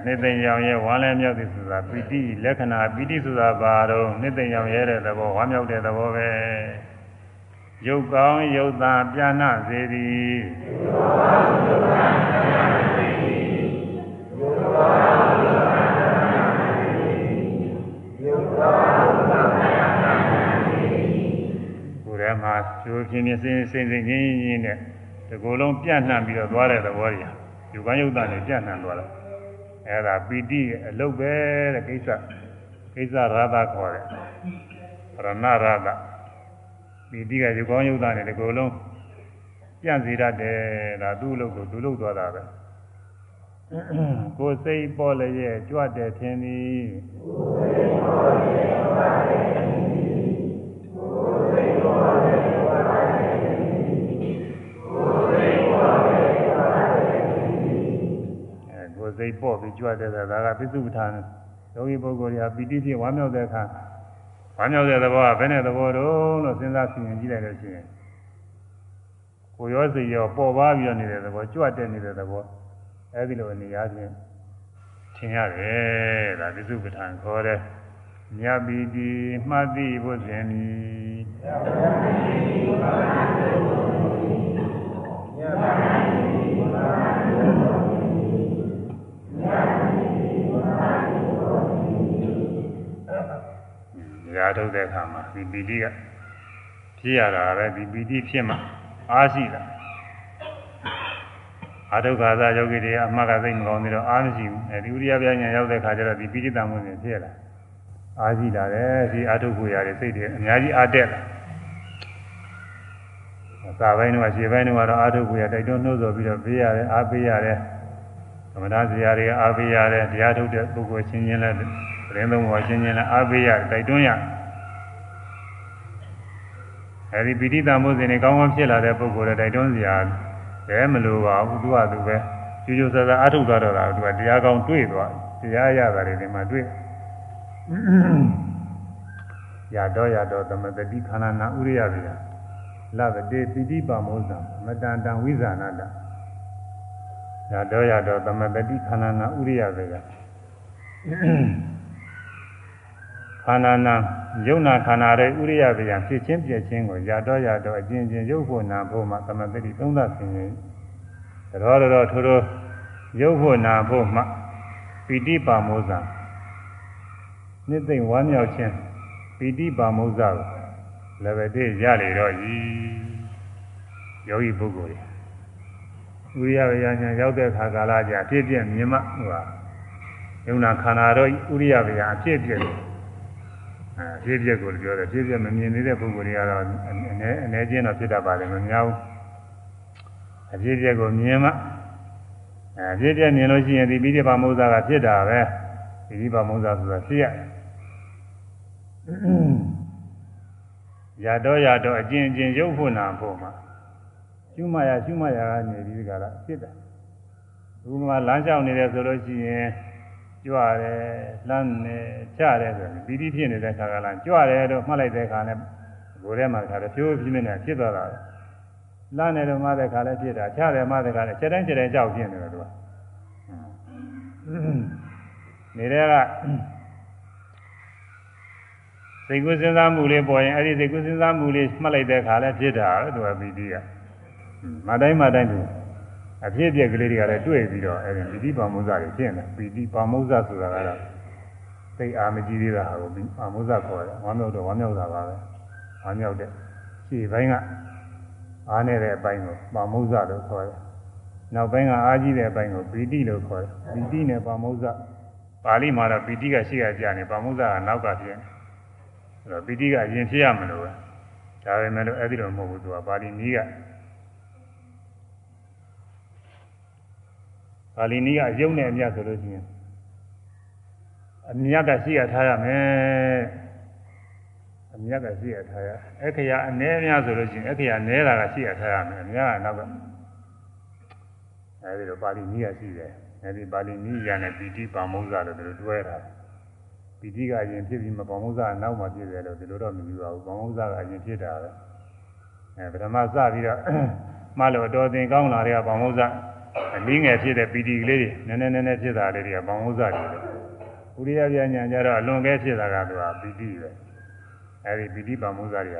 နှစ်သိမ့်ရောင်ရဲ့ဝမ်းလဲမြောက်သည်ဆိုတာပီတိလက္ခဏာပီတိဆိုတာဘာတော့နှစ်သိမ့်ရောင်ရဲ့တဲ့သဘောဝမ်းမြောက်တဲ့သဘောပဲ ရုပ်ကောင်းရုပ်သာပြာဏစေသည်ကိုယ်ထဲမှာကျိုးပြင်းပြင်းစင်းစင်းစင်းငင်းငင်းနဲ့ဒီကိုယ်လုံးပြန့်နှံ့ပြီးတော့သွားတဲ့သဘောကြီးရုပ်ကောင်းရုပ်သာနဲ့ပြန့်နှံ့သွားတော့အဲ့ဒါပီတိအလုတ်ပဲတဲ့ကိစ္စကိစ္စရာသခေါ်တယ်ရဏရာသ ပီတိကရုပ်ကောင်းရုပ်သားနဲ့ဒီကိုယ်လုံးပြန့်စေတတ်တယ်ဒါသူ့အလုပ်ကိုသူလုပ်သွားတာပဲကိုယ်စိတ်ပေါ်လည်းရဲ့ကြွတဲ့ထင်သည်ကိုယ်စိတ်ပေါ်လည်းကြွတဲ့ထင်သည်ကိုယ်စိတ်ပေါ်လည်းကြွတဲ့ထင်သည်ကိုယ်စိတ်ပေါ်ကိုယ်စိတ်ပေါ့ပြီးကြွတဲ့ဒါကပိစုပ္ပထာယောဂီပုဂ္ဂိုလ်တွေကပီတိဖြစ်ဝမ်းမြောက်တဲ့အခါ ဝမ်းမြောက်တဲ့သဘောကဘယ်နဲ့သဘောတုံးလို့စဉ်းစားဆင်ခြင်ကြည့်လိုက်လို့ရှိရင်ကိုယ်ရောစိတ်ရောပေါ်ပါပြီးတော့နေတဲ့သဘောကြွတဲ့နေတဲ့သဘောအဲဒီလိုအနေအားဖြင့်ထင်ရတယ်ဒါပိစုပ္ပထာခေါ်တဲ့မြတ်ပီတိမှတ်သိဖို့စဉ်ဤမြတ်ပီတိမှတ်သိဖို့စဉ်ဤမြတ် ရာထုတ်တဲ့အခါမှာဒီပီတိကဖြစ်ရတာပဲဒီပီတိဖြစ်မှအားရှိတာအာထုခါသာယောဂီတွေအမှတ်ကသိမကောင်းသေးတော့အားမရှိဘူးအဲဒီဥရိယပြညာရောက်တဲ့ခါကျတော့ဒီပိဋိတံမှုတွေဖြစ်လာအားရှိလာတယ်ဒီအာထုကိုရတယ်စိတ်တွေအများကြီးအားတက်လာသာပိုင်းတော့ခြေပိုင်းတော့အာထုကိုရတိုက်တွန်းနှိုးဆော်ပြီးတော့ပေးရတယ်အားပေးရတယ်သမဏဇရာတွေအားပေးရတယ်တရားထုတ်တဲ့ပုဂ္ဂိုလ်ချင်းချင်းလည်း သတင်းသုံးပါချင်းချင်းလည်းအားပေးရတိုက်တွန်းရအဲဒီပိဋိတံမှုစဉ်တွေကောင်းကောင်းဖြစ်လာတဲ့ပုဂ္ဂိုလ်တွေတိုက်တွန်းစရာဘယ်မလိုပါဘူးသူကသူပဲကျူးကျူးဆဆအားထုတ်သွားတော့တာသူကတရားကောင်းတွေ့သွားတရားရတာတွေဒီမှာတွေ့ရတော့ရတော့သမတတိခန္ဓာနာဥရိယဗျာလဗတေပိဋိပါမောဇံမတန်တံဝိဇာနာတရတော့ရတော့သမတတိခန္ဓာနာဥရိယဗျာ ခန္ဓာနာယုံနာခန္ဓာရဲ့ဥရိယဗျာဖြစ်ချင်းပြည့်ချင်းကိုရတော့ရတော့အကျဉ်းချင်းရုပ်ဖို့နာဖို့မှသမတတိသုံးသဆင်ရင်တော်တော်ထိုးထိုးရုပ်ဖို့နာဖို့မှပီတိပါမောဇံနှစ်သိမ့်ဝမ်းမြောက်ခြင်းပီတိပါမုဇ္ဇကိုလည်းပဲတည်းရလေတော့ဤယောဂီပုဂ္ဂိုလ်တွေဥရိယဝေယညာရောက်တဲ့ခါကာလကြအဖြစ်ပြက်မြင်မှဟိုဟာယုံနာခန္ဓာတော့ဥရိယဝေယအဖြစ်ပြက်တယ်အ ဖြစ်ပြက်ကိုပြောတယ်ဖြစ်ပြက်မမြင်နေတဲ့ပုဂ္ဂိုလ်တွေကတော့အနေအနေချင်းတော့ဖြစ်တတ်ပါတယ်မများဘူးအဖြစ်ပြက်ကိုမြင်မှအဲဖြစ်ပြက်မြင်လို့ရှိရင်ဒီပိဋိပါမုဇ္ဇကဖြစ်တာပဲပိဋိပါမုဇ္ဇဆိုတာဖြစ်ရတယ်ရတော့ရတော့အကျဉ်းချင်းရုပ်ဖို့နာဖို့မှာရှုမှရရှုမှရကနေပြီးကြလားဖြစ်တယ်ဘုရားလမ်းလျှောက်နေတယ်ဆိုလို့ရှိရင် ကြွတယ်လမ်းနေချတယ်ဆိုရင်ပီတိဖြစ်နေတဲ့ခါကလာကြွတယ်တော့မှတ်လိုက်တဲ့ခါနဲ့ကိုယ်ထဲမှာခါတယ်ဖြိုးဖြင်းနေဖြစ်သွားတာလမ်းနေတော့မှတဲ့ခါလည်းဖြစ်တာချတယ်မှတဲ့ခါလည်းချက်တိုင်းချက်တိုင်းကြောက်ဖြစ်နေတယ်သူကနေတဲ့ကစိတ်ကူးစဉ်းစားမှုလေးပေါ်ရင်အဲ့ဒီစိတ်ကူးစဉ်းစားမှုလေးမှတ်လိုက်တဲ့ခါလဲဖြစ်တာပဲသူကပီတိကမတိုင်းမတိုင်းသူ အဖြစ်အပျက်ကလေးတွေကလည်းတွေ့ပြီးတော့အဲ့ဒီပီတိပါမုဇ္ဇတွေဖြစ်နေပီတိပါမုဇ္ဇဆိုတာကတော့သိအာမကြီးသေးတာဟာကိုပါမုဇ္ဇခေါ်တယ်ဝမ်းမြောက်တော့ဝမ်းမြောက်တာပါပဲဝမ်းမြောက်တဲ့ခြေပိုင်းကအားနေတဲ့အပိုင်းကိုပါမုဇ္ဇလို့ခေါ်တယ်နောက်ပိုင်းကအားကြီးတဲ့အပိုင်းကိုပီတိလို့ခေါ်တယ်ပီတိနဲ့ပါမုဇ္ဇပါဠိမှာတော့ပီတိကရှိရကြနေပါမုဇ္ဇကနောက်ကဖြစ်နေအဲ့တော့ပီတိကအရင်ဖြစ်ရမလို့ပဲဒါပေမဲ့လို့အဲ့ဒီလိုမဟုတ်ဘူးသူကပါဠိနည်းက ပါဠိနည်းကအယုံနဲ့အမြတ်ဆိုလို့ရှိရင်အမြတ်ကရှိရထားရမယ်အမြတ်ကရှိရထားရအခရာအ ਨੇ အများဆိုလို့ရှိရင်အခရာနဲတာကရှိရထားရမယ်အများကနောက်ကအဲဒီလိုပါဠိနည်းကရှိတယ်အဲဒီပါဠိနည်းရနဲ့ပီတိပါမုဇ္ဇလို့ဒီလိုတွဲတာပီတိကအရင်ဖြစ်ပြီးမပါမုဇ္ဇကနောက်မှဖြစ်တယ်လို့ဒီလိုတော့မယူပါဘူးပါမုဇ္ဇကအရင်ဖြစ်တာပဲအဲပထမစပြီးတော့မှလို့အတော်သင်ကောင်းလာတဲ့ပါမုဇ္ဇ အနည်းငယ်ဖြစ်တဲ့ပီတိကလေးတွေနည်းနည်းနည်းနည်းဖြစ်တာလေးတွေကပါမုဇ္ဇတွေလေဥရိယပြညာကြတော့အလွန်ကဲဖြစ်တာကသူကပီတိပဲအဲဒီပီတိပါမုဇ္ဇတွေက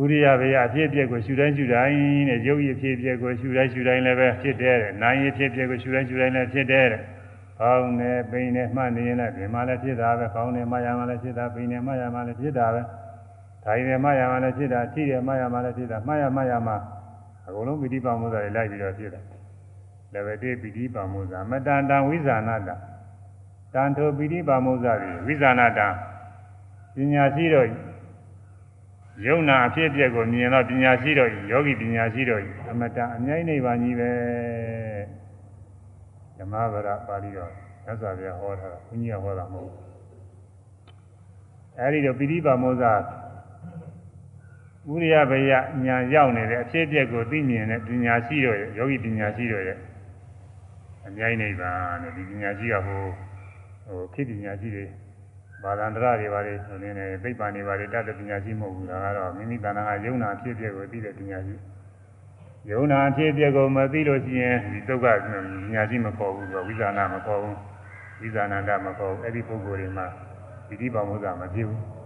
ဥရိယဘေယအဖြစ်အပျက်ကိုရှုတိုင်းရှုတိုင်းနဲ့ရုပ်ရည်အဖြစ်အပျက်ကိုရှုတိုင်းရှုတိုင်းလည်းပဲဖြစ်တယ်တဲ့နာယီအဖြစ်အပျက်ကိုရှုတိုင်းရှုတိုင်းလည်းဖြစ်တယ်တဲ့ကောင်းနေပိန်နေမှတ်နေရင်လည်းဒီမှာလည်းဖြစ်တာပဲကောင်းနေမှရမှလည်းဖြစ်တာပိန်နေမှရမှလည်းဖြစ်တာပဲဒါရင်မှရမှလည်းဖြစ်တာထိတယ်မှရမှလည်းဖြစ်တာမှရမှရမှ အကုန်လုံးပိဋိပါမုဇ္ဇတွေလိုက်ပြီးတော့ဖြစ်တယ်လည်းပဲတိပိဋိပါမုဇ္ဇမတန်တံဝိဇာနာတတန်ထိုပိဋိပါမုဇ္ဇတွေဝိဇာနာတပညာရှိတော့ယုံနာအဖြစ်အပျက်ကိုမြင်တော့ပညာရှိတော့ယောဂီပညာရှိတော့အမတန်အမြိုက်နေပါကြီးပဲဓမ္မဗရပါဠိတော်သစ္စာပြဟောထားတာဘုန်းကြီးကဟောတာမဟုတ်ဘူးအဲဒီတော့ပိဋိပါမောဇ ဥရိယဘယညာရောက်နေတဲ့အဖြစ်အပျက်ကိုသိမြင်တဲ့ပညာရှိတော့ယောဂီပညာရှိတော့ရဲ့အမြိုက်နေပါနဲ့ဒီပညာရှိကဟိုဟိုခေပညာရှိတွေဘာသာန္တရတွေပါလေဆိုနေတယ်သိပ္ပံတွေပါလေတတ်တဲ့ပညာရှိမဟုတ်ဘူးဒါကတော့မိမိတဏ္ဍာကယုံနာအဖြစ်အပျက်ကိုသိတဲ့ပညာရှိယုံနာအဖြစ်အပျက်ကိုမသိလို့ရှိရင်ဒီဒုက္ခညာရှိမခေါ်ဘူးဆိုဝိဇာနာမခေါ်ဘူးဝိဇာနန္ဒမခေါ်ဘူးအဲ့ဒီပုဂ္ဂိုလ်တွေမှာဒီတိပါမုဇ္ဇမဖြစ်ဘူး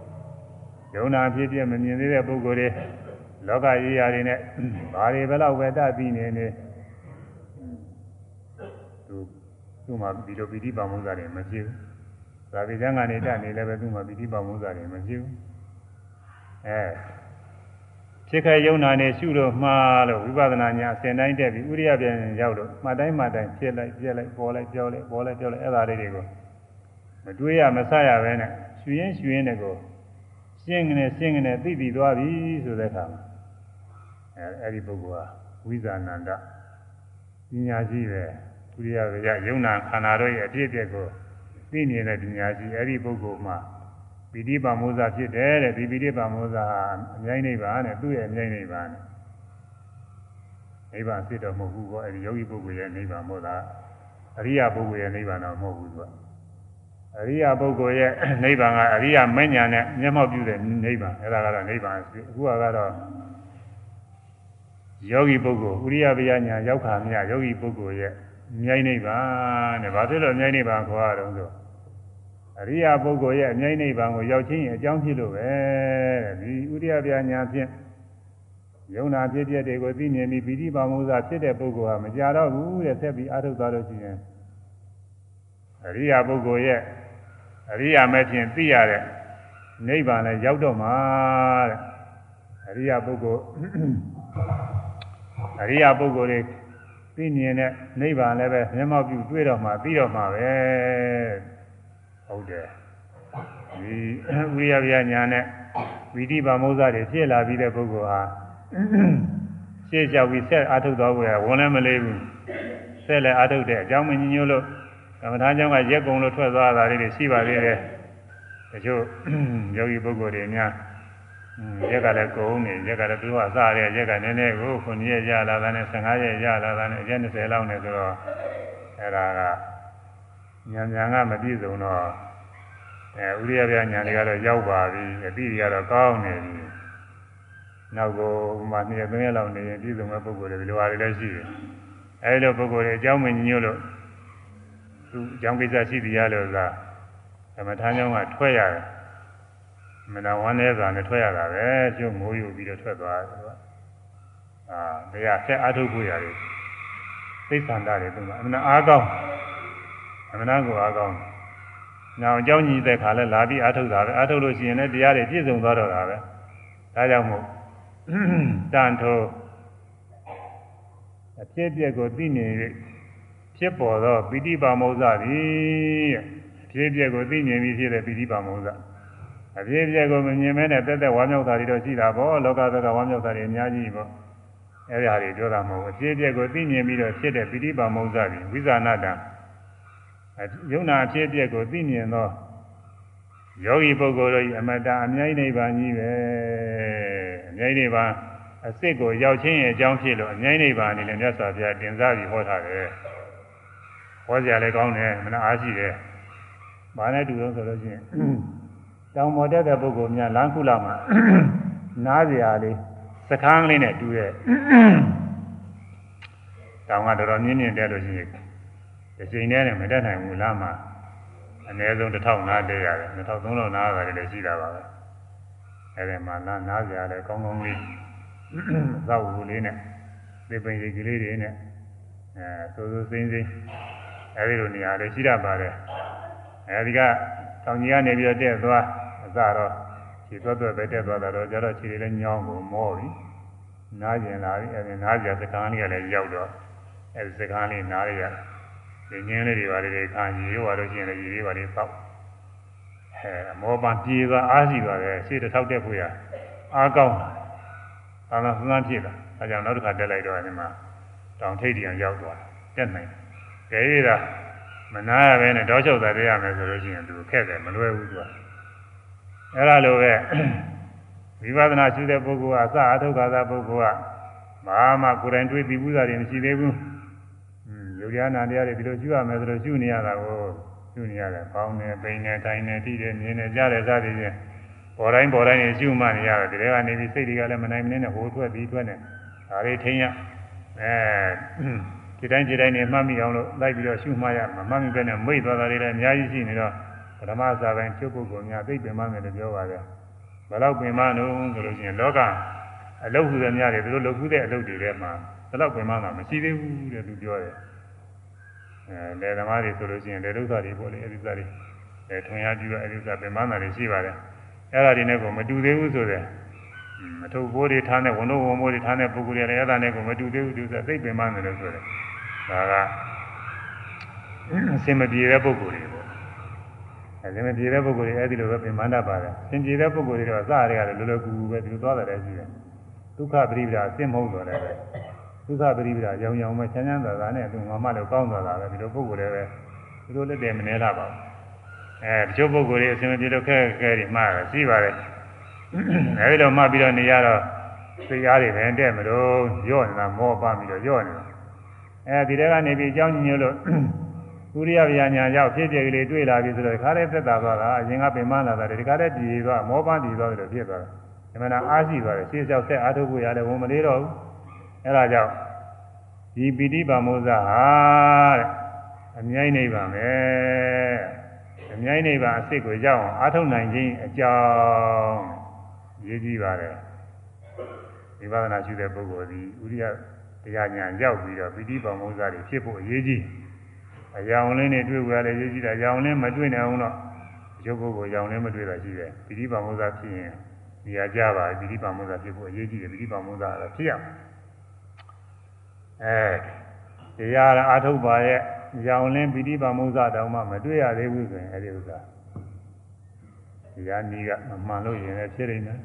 ယုံနာအဖြစ်အပျက်မမြင်သေးတဲ့ပုဂ္ဂိုလ်တွေလောကရေးရာတွေနဲ့ဘာတွေဘယ်လောက်ပဲတတ်ပြီးနေနေသူသူ့မှာဒီလိုပိဋိပါမုဇ္ဇတွေမဖြစ်ဘူးသာဝေကျမ်းကနေတတ်နေလည်းပဲသူ့မှာပိဋိပါမုဇ္ဇတွေမဖြစ်ဘူးအဲဖြစ်ခဲယုံနာနဲ့ရှုလို့မှားလို့ဝိပဿနာညာအစဉ်တိုင်းတက်ပြီးဥရိယပြန်ရောက်လို့မှတ်တိုင်းမှတ်တိုင်းဖြစ်လိုက်ပြက်လိုက်ပေါ်လိုက်ပြောလိုက်ပေါ်လိုက်ပြောလိုက်အဲ့ဒါလေးတွေကိုမတွေးရမဆရပဲနဲ့ရှူရင်းရှူရင်းတဲ့ကို ရှင်းကနေရှင်းကနေသိပြီးသွားပြီဆိုတဲ့အခါမှာအဲအဲ့ဒီပုဂ္ဂိုလ်ဟာဝိဇာနန္ဒပညာရှိပဲဥရိယကယုံနာခန္ဓာတို့ရဲ့အပြည့်အပြည့်ကိုသိနေတဲ့ပညာရှိအဲ့ဒီပုဂ္ဂိုလ်မှာပိဋိပါမောဇဖြစ်တယ်တဲ့ဒီပိဋိပါမောဇဟာအမြိုင်းနေပါနဲ့သူ့ရဲ့အမြိုင်းနေပါနဲ့နိဗ္ဗာန်ဖြစ်တော့မဟုတ်ဘူးကောအဲဒီယောဂီပုဂ္ဂိုလ်ရဲ့နိဗ္ဗာန်မို့လားအရိယပုဂ္ဂိုလ်ရဲ့နိဗ္ဗာန်တော့မဟုတ်ဘူးသူက အရိယပုဂ္ဂိုလ်ရဲ့နိဗ္ဗာန်ကအရိယမဉ္ဇဏ်နဲ့မျက်မှောက်ပြုတဲ့နိဗ္ဗာန်အဲဒါကတော့နိဗ္ဗာန်အခုကတော့ယောဂီပုဂ္ဂိုလ်ဥရိယဗျာညာရောက်ခါမြယောဂီပုဂ္ဂိုလ်ရဲ့မြိုင်းနိဗ္ဗာန်တဲ့ဘာဖြစ်လို့မြိုင်းနိဗ္ဗာန်ခေါ်ရတော့ဆိုအရိယာပုဂ္ဂိုလ်ရဲ့အမြိုင်းနိဗ္ဗာန်ကိုရောက်ချင်းအကြောင်းဖြစ်လို့ပဲတဲ့ဒီဥရိယပြညာဖြင့်ယုံနာဖြစ်တဲ့တွေကိုသိမြင်ပြီးပိဋိပါမုဇ္ဇဖြစ်တဲ့ပုဂ္ဂိုလ်ဟာမကြတော့ဘူးတဲ့ဆက်ပြီးအာထုတ်သွားလို့ရှိရင်အရိယာပုဂ္ဂိုလ်ရဲ့ အရိယာမဲ့ဖြင့်သိရတဲ့နိဗ္ဗာန်လည်းရောက်တော့မှာတဲ့အရိယာပုဂ္ဂိုလ်အရိယာပုဂ္ဂိုလ်တွေသိမြင်တဲ့နိဗ္ဗာန်လည်းပဲမျက်မှောက်ပြုတွေ့တော့မှပြီးတော့မှပဲဟုတ်တယ်ဒီဝိရိယပြညာနဲ့ဝိတိပါမုဇ္ဇတွေဖြစ်လာပြီးတဲ့ပုဂ္ဂိုလ်ဟာရှေ့လျှောက်ပြီးဆက်အာထုတ်တော်ကိုဝန်လည်းမလေးဘူးဆက်လည်းအာထုတ်တဲ့အကြောင်းမညညို့လို့ ကမ္မထာကျောင်းကရက်ကုံလို့ထွက်သွားတာလေးတွေရှိပါသေးတယ်တချို့ယောဂီပုဂ္ဂိုလ်တွေများရက်ကလည်းကုန်နေရက်ကလည်းသူတို့ကစရရက်ကနည်းနည်းကို9ရက်ရလာတာနဲ့15ရက်ရလာတာနဲ့အရက်20လောက်နဲ့ဆိုတော့အဲ့ဒါကညံညံကမပြည့်စုံတော့အဲဥရိယပြညာတွေကတော့ရောက်ပါပြီအတိတွေကတော့ကောင်းနေပြီနောက်ကိုမှ2ရက်3ရက်လောက်နေရင်ပြည့်စုံမဲ့ပုဂ္ဂိုလ်တွေဒီလိုဟာတွေလည်းရှိတယ်အဲဒီလိုပုဂ္ဂိုလ်တွေအကြောင်းမညညို့လို့ သူအကြောင်းကိစ္စရှိသည်ရလို့သာသမထမ်းကြောင်းကထွက်ရတယ်မနာဝမ်းနေစွာနဲ့ထွက်ရတာပဲကျုပ်မိုးယူပြီးတော့ထွက်သွားတယ်ကွာအာတရားဆက်အထုတ်ဖို့ရတယ်သိသန္တာတွေသူကအမနာအားကောင်းအမနာကိုအားကောင်းနောက်အကြောင်းညီတဲ့ခါလဲလာပြီးအထုတ်တာပဲအထုတ်လို့ရှိရင်လည်းတရားတွေပြည့်စုံသွားတော့တာပဲဒါကြောင့်မို့တန်ထိုးအဖြစ်အပျက်ကိုသိနေ၍ ဖြစ်ပေါ်သောပိဋိပါမောဇ္ဇသည်အဖြစ်အပျက်ကိုသိမြင်ပြီးဖြစ်တဲ့ပိဋိပါမောဇ္ဇအဖြစ်အပျက်ကိုမမြင်မဲနဲ့တက်တက်ဝါမြောက်တာတွေတော့ရှိတာပေါ့လောကသက်ကဝါမြောက်တာတွေအများကြီးပေါ့အဲ့ဒါတွေပြောတာမဟုတ်ဘူးအဖြစ်အပျက်ကိုသိမြင်ပြီးတော့ဖြစ်တဲ့ပိဋိပါမောဇ္ဇသည်ဝိဇာနာတံယုံနာအဖြစ်အပျက်ကိုသိမြင်သောယောဂီပုဂ္ဂိုလ်တို့၏အမတအမြိုက်နိဗ္ဗာန်ကြီးပဲအမြိုက်နိဗ္ဗာန်အစစ်ကိုရောက်ချင်းရဲ့အကြောင်းဖြစ်လို့အမြိုက်နိဗ္ဗာန်အနေနဲ့မြတ်စွာဘုရားတင်စားပြီးဟောထားတယ် ဟောကြလည်းကောင်းတယ်မနာအားရှိတယ်ဘာနဲ့တူလို့ဆိုလို့ရှိရင်တောင်ပေါ်တက်တဲ့ပုဂ္ဂိုလ်များလမ်းခုလာမှာနားစရာလေးစခန်းလေးနဲ့တူရဲ့တောင်ကတော်တော်မြင့်မြင့်တက်လို့ရှိရင်တစ်ချိန်တည်းနဲ့မတက်နိုင်ဘူးလားမှာအနည်းဆုံး1000နားတက်ရတယ်2300နားရတယ်လည်းရှိတာပါပဲအဲဒီမှာနားနားစရာလည်းကောင်းကောင်းလေးသောက်ဘူးလေးနဲ့ဒီပင်ကြီးကလေးတွေနဲ့အဲစိုးစိုးစိမ့်စိမ့် အဲဒီလိုနေရာလေးရှိတတ်ပါတယ်အဲဒီကတောင်ကြီးကနေပြီးတော့တက်သွားအစတော့ခြေသွက်သွက်ပဲတက်သွားတာတော့ကျတော့ခြေတွေလည်းညောင်းကုန်မောပြီနားကျင်လာပြီအဲဒီနားကြစကားလေးကလည်းရောက်တော့အဲဒီစကားလေးနားရရဒီငင်းလေးတွေပါလေခံရေရောပါလို့ရှိရင်လည်းရေလေးပါလေပေါက်အဲမောပန်ပြေသွားအားရှိသွားတယ်ရှေ့တစ်ထောက်တက်ဖို့ရအားကောင်းတာသာသာစဉ်းစားဖြစ်လာအဲကြောင့်နောက်တစ်ခါတက်လိုက်တော့ဒီမှာတောင်ထိပ်တည်အောင်ရောက်သွားတက်နိုင်တယ် ကြဲရတာမနာရပဲနဲ့တောချုပ်တာပြရမယ်ဆိုလို့ရှိရင်သူခက်တယ်မလွယ်ဘူးသူကအဲ့ဒါလိုပဲဝိပဿနာရှုတဲ့ပုဂ္ဂိုလ်ကအစအထုတ်ခါသာပုဂ္ဂိုလ်ကဘာမှကိုယ်တိုင်တွေးပြီးဘူးတာတွေမရှိသေးဘူးယုတ်ရနာတရားတွေဒီလိုရှုရမယ်ဆိုလို့ရှုနေရတာကိုရှုနေရတယ်ပေါင်းနေပိန်နေတိုင်းနေတိတယ်မြင်နေကြားတယ်စသည်ဖြင့်ပေါ်တိုင်းပေါ်တိုင်းနေရှုမှနေရတယ်ဒီထဲကနေပြီးစိတ်တွေကလည်းမနိုင်မနေနဲ့ဟိုထွက်ပြီးထွက်နေဒါတွေထိန်းရအဲ ဒီတိုင်းဒီတိုင်းနေမှတ်မိအောင်လို့လိုက်ပြီးတော့ရှုမှရမှာမှတ်မိပဲနဲ့မိတ်သွားတာတွေလည်းအများကြီးရှိနေတော့ပထမစာပိုင်းချုပ်ပုဂ္ဂိုလ်များသိပင်မှမယ်လို့ပြောပါတယ်ဘယ်တော့ပင်မလို့ဆိုလို့ရှိရင်လောကအလုတ်ဟူတဲ့များတွေသူတို့လုတ်ခုတဲ့အလုတ်တွေထဲမှာဘယ်တော့ပင်မတာမရှိသေးဘူးတဲ့သူပြောတယ်အဲလေသမားတွေဆိုလို့ရှိရင်လေဒုက္ခတွေပေါ့လေအဲဒီစားတွေအဲထွန်ရပြီးတော့အဲဒီစားပင်မတာတွေရှိပါတယ်အဲ့ဒါတွေနဲ့ကိုမတူသေးဘူးဆိုတဲ့မထုတ်ဘိုးတွေထားတဲ့ဝန်တို့ဝန်ဘိုးတွေထားတဲ့ပုဂ္ဂိုလ်တွေလည်းအဲ့ဒါနဲ့ကိုမတူသေးဘူးသူဆိုသိပင်မတယ်လို့ဆိုတယ် ဒါကအစင်မပြေတဲ့ပုဂ္ဂိုလ်တွေပေါ့အစင်မပြေတဲ့ပုဂ္ဂိုလ်တွေအဲ့ဒီလိုပဲပင်မတတ်ပါတယ်စင်ပြေတဲ့ပုဂ္ဂိုလ်တွေတော့အစရဲရတယ်လောလောကူကူပဲဒီလိုသွားတယ်ရှိတယ်ဒုက္ခပရိပဒါအစင်မဟုတ်တော့လည်းပဲဒုက္ခပရိပဒါရောင်ရောင်ပဲချမ်းချမ်းသာသာနဲ့သူငါမလို့ကောင်းသွားတာပဲဒီလိုပုဂ္ဂိုလ်တွေပဲသူတို့လက်တယ်မနေလာပါဘူးအဲတချို့ပုဂ္ဂိုလ်တွေအစင်မပြေလို့ခဲခဲတွေမှားတယ်ရှိပါတယ်အဲဒီတော့မှတ်ပြီးတော့နေရတော့စိတ်အားတွေပဲတဲ့မလို့ညော့နေတာမောပါပြီးတော့ညော့နေတာ အဲဒီတဲကနေပြီးအကြောင်းညို့လို့ဥရိယဗျာညာရောက်ဖြစ်ပြကလေးတွေ့လာပြီဆိုတော့ဒီခါလေးသက်သာသွားတာအရင်ကပင်မလာတာဒီခါလေးပြည်သွားမောပန်းပြည်သွားတယ်လို့ဖြစ်သွားတယ်ဒီမှာအားရှိသွားတယ်ရှေ့လျှောက်ဆက်အားထုတ်ဖို့ရတယ်ဝန်မလေးတော့ဘူးအဲဒါကြောင့်ဒီပိဋိပါမောဇဟာတဲ့အမြိုင်းနေပါမယ်အမြိုင်းနေပါအစ်စ်ကိုရောက်အောင်အားထုတ်နိုင်ခြင်းအကြောင်းရည်ကြည့်ပါတယ်ဒီဝါဒနာရှိတဲ့ပုဂ္ဂိုလ်ဒီဥရိယ တရားညာရောက်ပြီးတော့ပိဋိပါမောဇ္ဇတွေဖြစ်ဖို့အရေးကြီးအယောင်လင်းတွေတွေ့ကြတယ်ရေးကြည့်တာအယောင်လင်းမတွေ့နိုင်အောင်တော့ရုပ်ပုဂ္ဂိုလ်ရောင်လည်းမတွေ့တာရှိတယ်ပိဋိပါမုဇ္ဇဖြစ်ရင်နေရာကြပါပိဋိပါမုဇ္ဇဖြစ်ဖို့အရေးကြီးတယ်ပိဋိပါမုဇ္ဇကတော့ဖြစ်ရအဲတရားအာထုတ်ပါရဲ့ရောင်လင်းပိဋိပါမုဇ္ဇတောင်မှမတွေ့ရသေးဘူးဆိုရင်အဲဒီဥစ္စာတရားနည်းကမမှန်လို့ရင်လည်းဖြစ်နေတယ်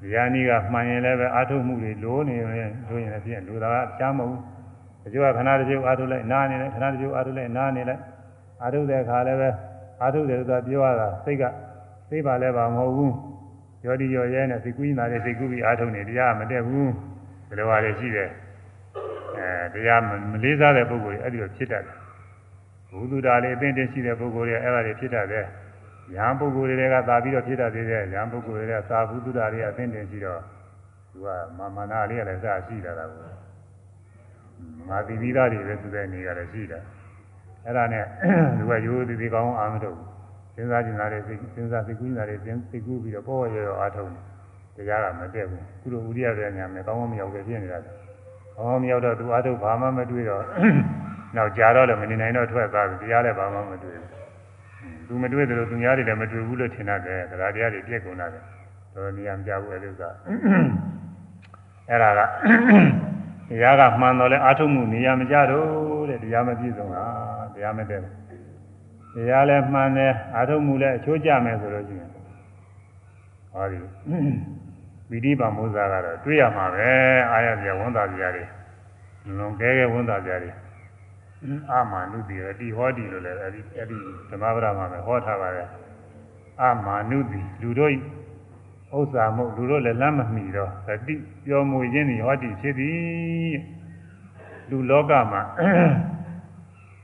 တရားနည်းကမှန်ရင်လည်းပဲအာထုတ်မှုတွေလိုနေရင်လိုရင်လည်းဖြစ်လိုတာကကြားမဟုတ်ဘူးတချို့ကခဏတချို့အာထုတ်လိုက်နားနေလိုက်ခဏတချို့အာထုတ်လိုက်နားနေလိုက်အာထုတ်တဲ့အခါလည်းပဲအာထုတ်တယ်ဆိုတာပြောရတာစိတ်ကသိပါလဲပါမဟုတ်ဘူးရောဒီရောရဲနဲ့စိတ်ကူးနေတာလေစိတ်ကူးပြီးအာထုတ်နေတရားမတက်ဘူးဘယ်လိုပါလဲရှိတယ်အဲတရားမလေးစားတဲ့ပုဂ္ဂိုလ်တွေအဲ့ဒီလိုဖြစ်တတ်တယ်ဘုသူတာလေးအသိတင်ရှိတဲ့ပုဂ္ဂိုလ်တွေအဲ့ဒါတွေဖြစ်တတ်တယ် ရဟန်းပုဂ္ဂိုလ်တွေကသာပြီးတော့ဖြစ်တတ်သေးတယ်ရဟန်းပုဂ္ဂိုလ်တွေကသာဘုသူတာတွေအသိတင်ရှိတော့သူကမာမနာလေးကလည်းစရှိလာတာကိုငါတိပိသားတွေပဲသူတဲ့နေကြတယ်ရှိတယ်အဲ့ဒါနဲ့သူကရိုးသေးသေးကောင်းအာမထုတ်စဉ်းစားကျင်လာတဲ့စိတ်စဉ်းစားစိတ်ကူးနေတာတွေစိတ်ကူးပြီးတော့ပေါ်ရရောအားထုတ်တယ်တရားကမတက်ဘူးကုလိုဥရိယတဲ့ညာမယ်ကောင်းမမြောက်ပဲဖြစ်နေတာကောင်းမမြောက်တော့သူအားထုတ်ဘာမှမတွေ့တော့နောက်ကြာတော့လည်းမနေနိုင်တော့ထွက်သွားပြီတရားလည်းဘာမှမတွေ့ဘူး သူမတွေ့တယ်လို့သူများတွေလည်းမတွေ့ဘူးလို့ထင်တယ်တရားတရားတွေပြည့်ကုန်တာပဲတော်နေရာမကြဘူးအဲ့ဒီကအဲ့ဒါကတရားကမှန်တော့လဲအာထုတ်မှုနေရာမကြတော့တဲ့တရားမပြည့်စုံတာတရားမတည့်ဘူးတရားလည်းမှန်တယ်အာထုတ်မှုလည်းအချိုးကျမယ်ဆိုလို့ရှိရင်ဟောဒီဝိဓိပါမိုးစားကတော့တွေ့ရမှာပဲအာရပြဝန်တာပြတွေလွန်ကဲကဲဝန်တာပြတွေ အာမနုတိရတိဟောတိလို့လည်းအဲ့ဒီအဲ့ဒီဓမ္မပဒမှာပဲဟောထားပါတယ်အာမနုတိလူတို့ဥစ္စာမဟုတ်လူတို့လည်းလမ်းမမီတော့သတိပြောမူခြင်းဤဟောတိဖြစ်သည်လူလောကမှာ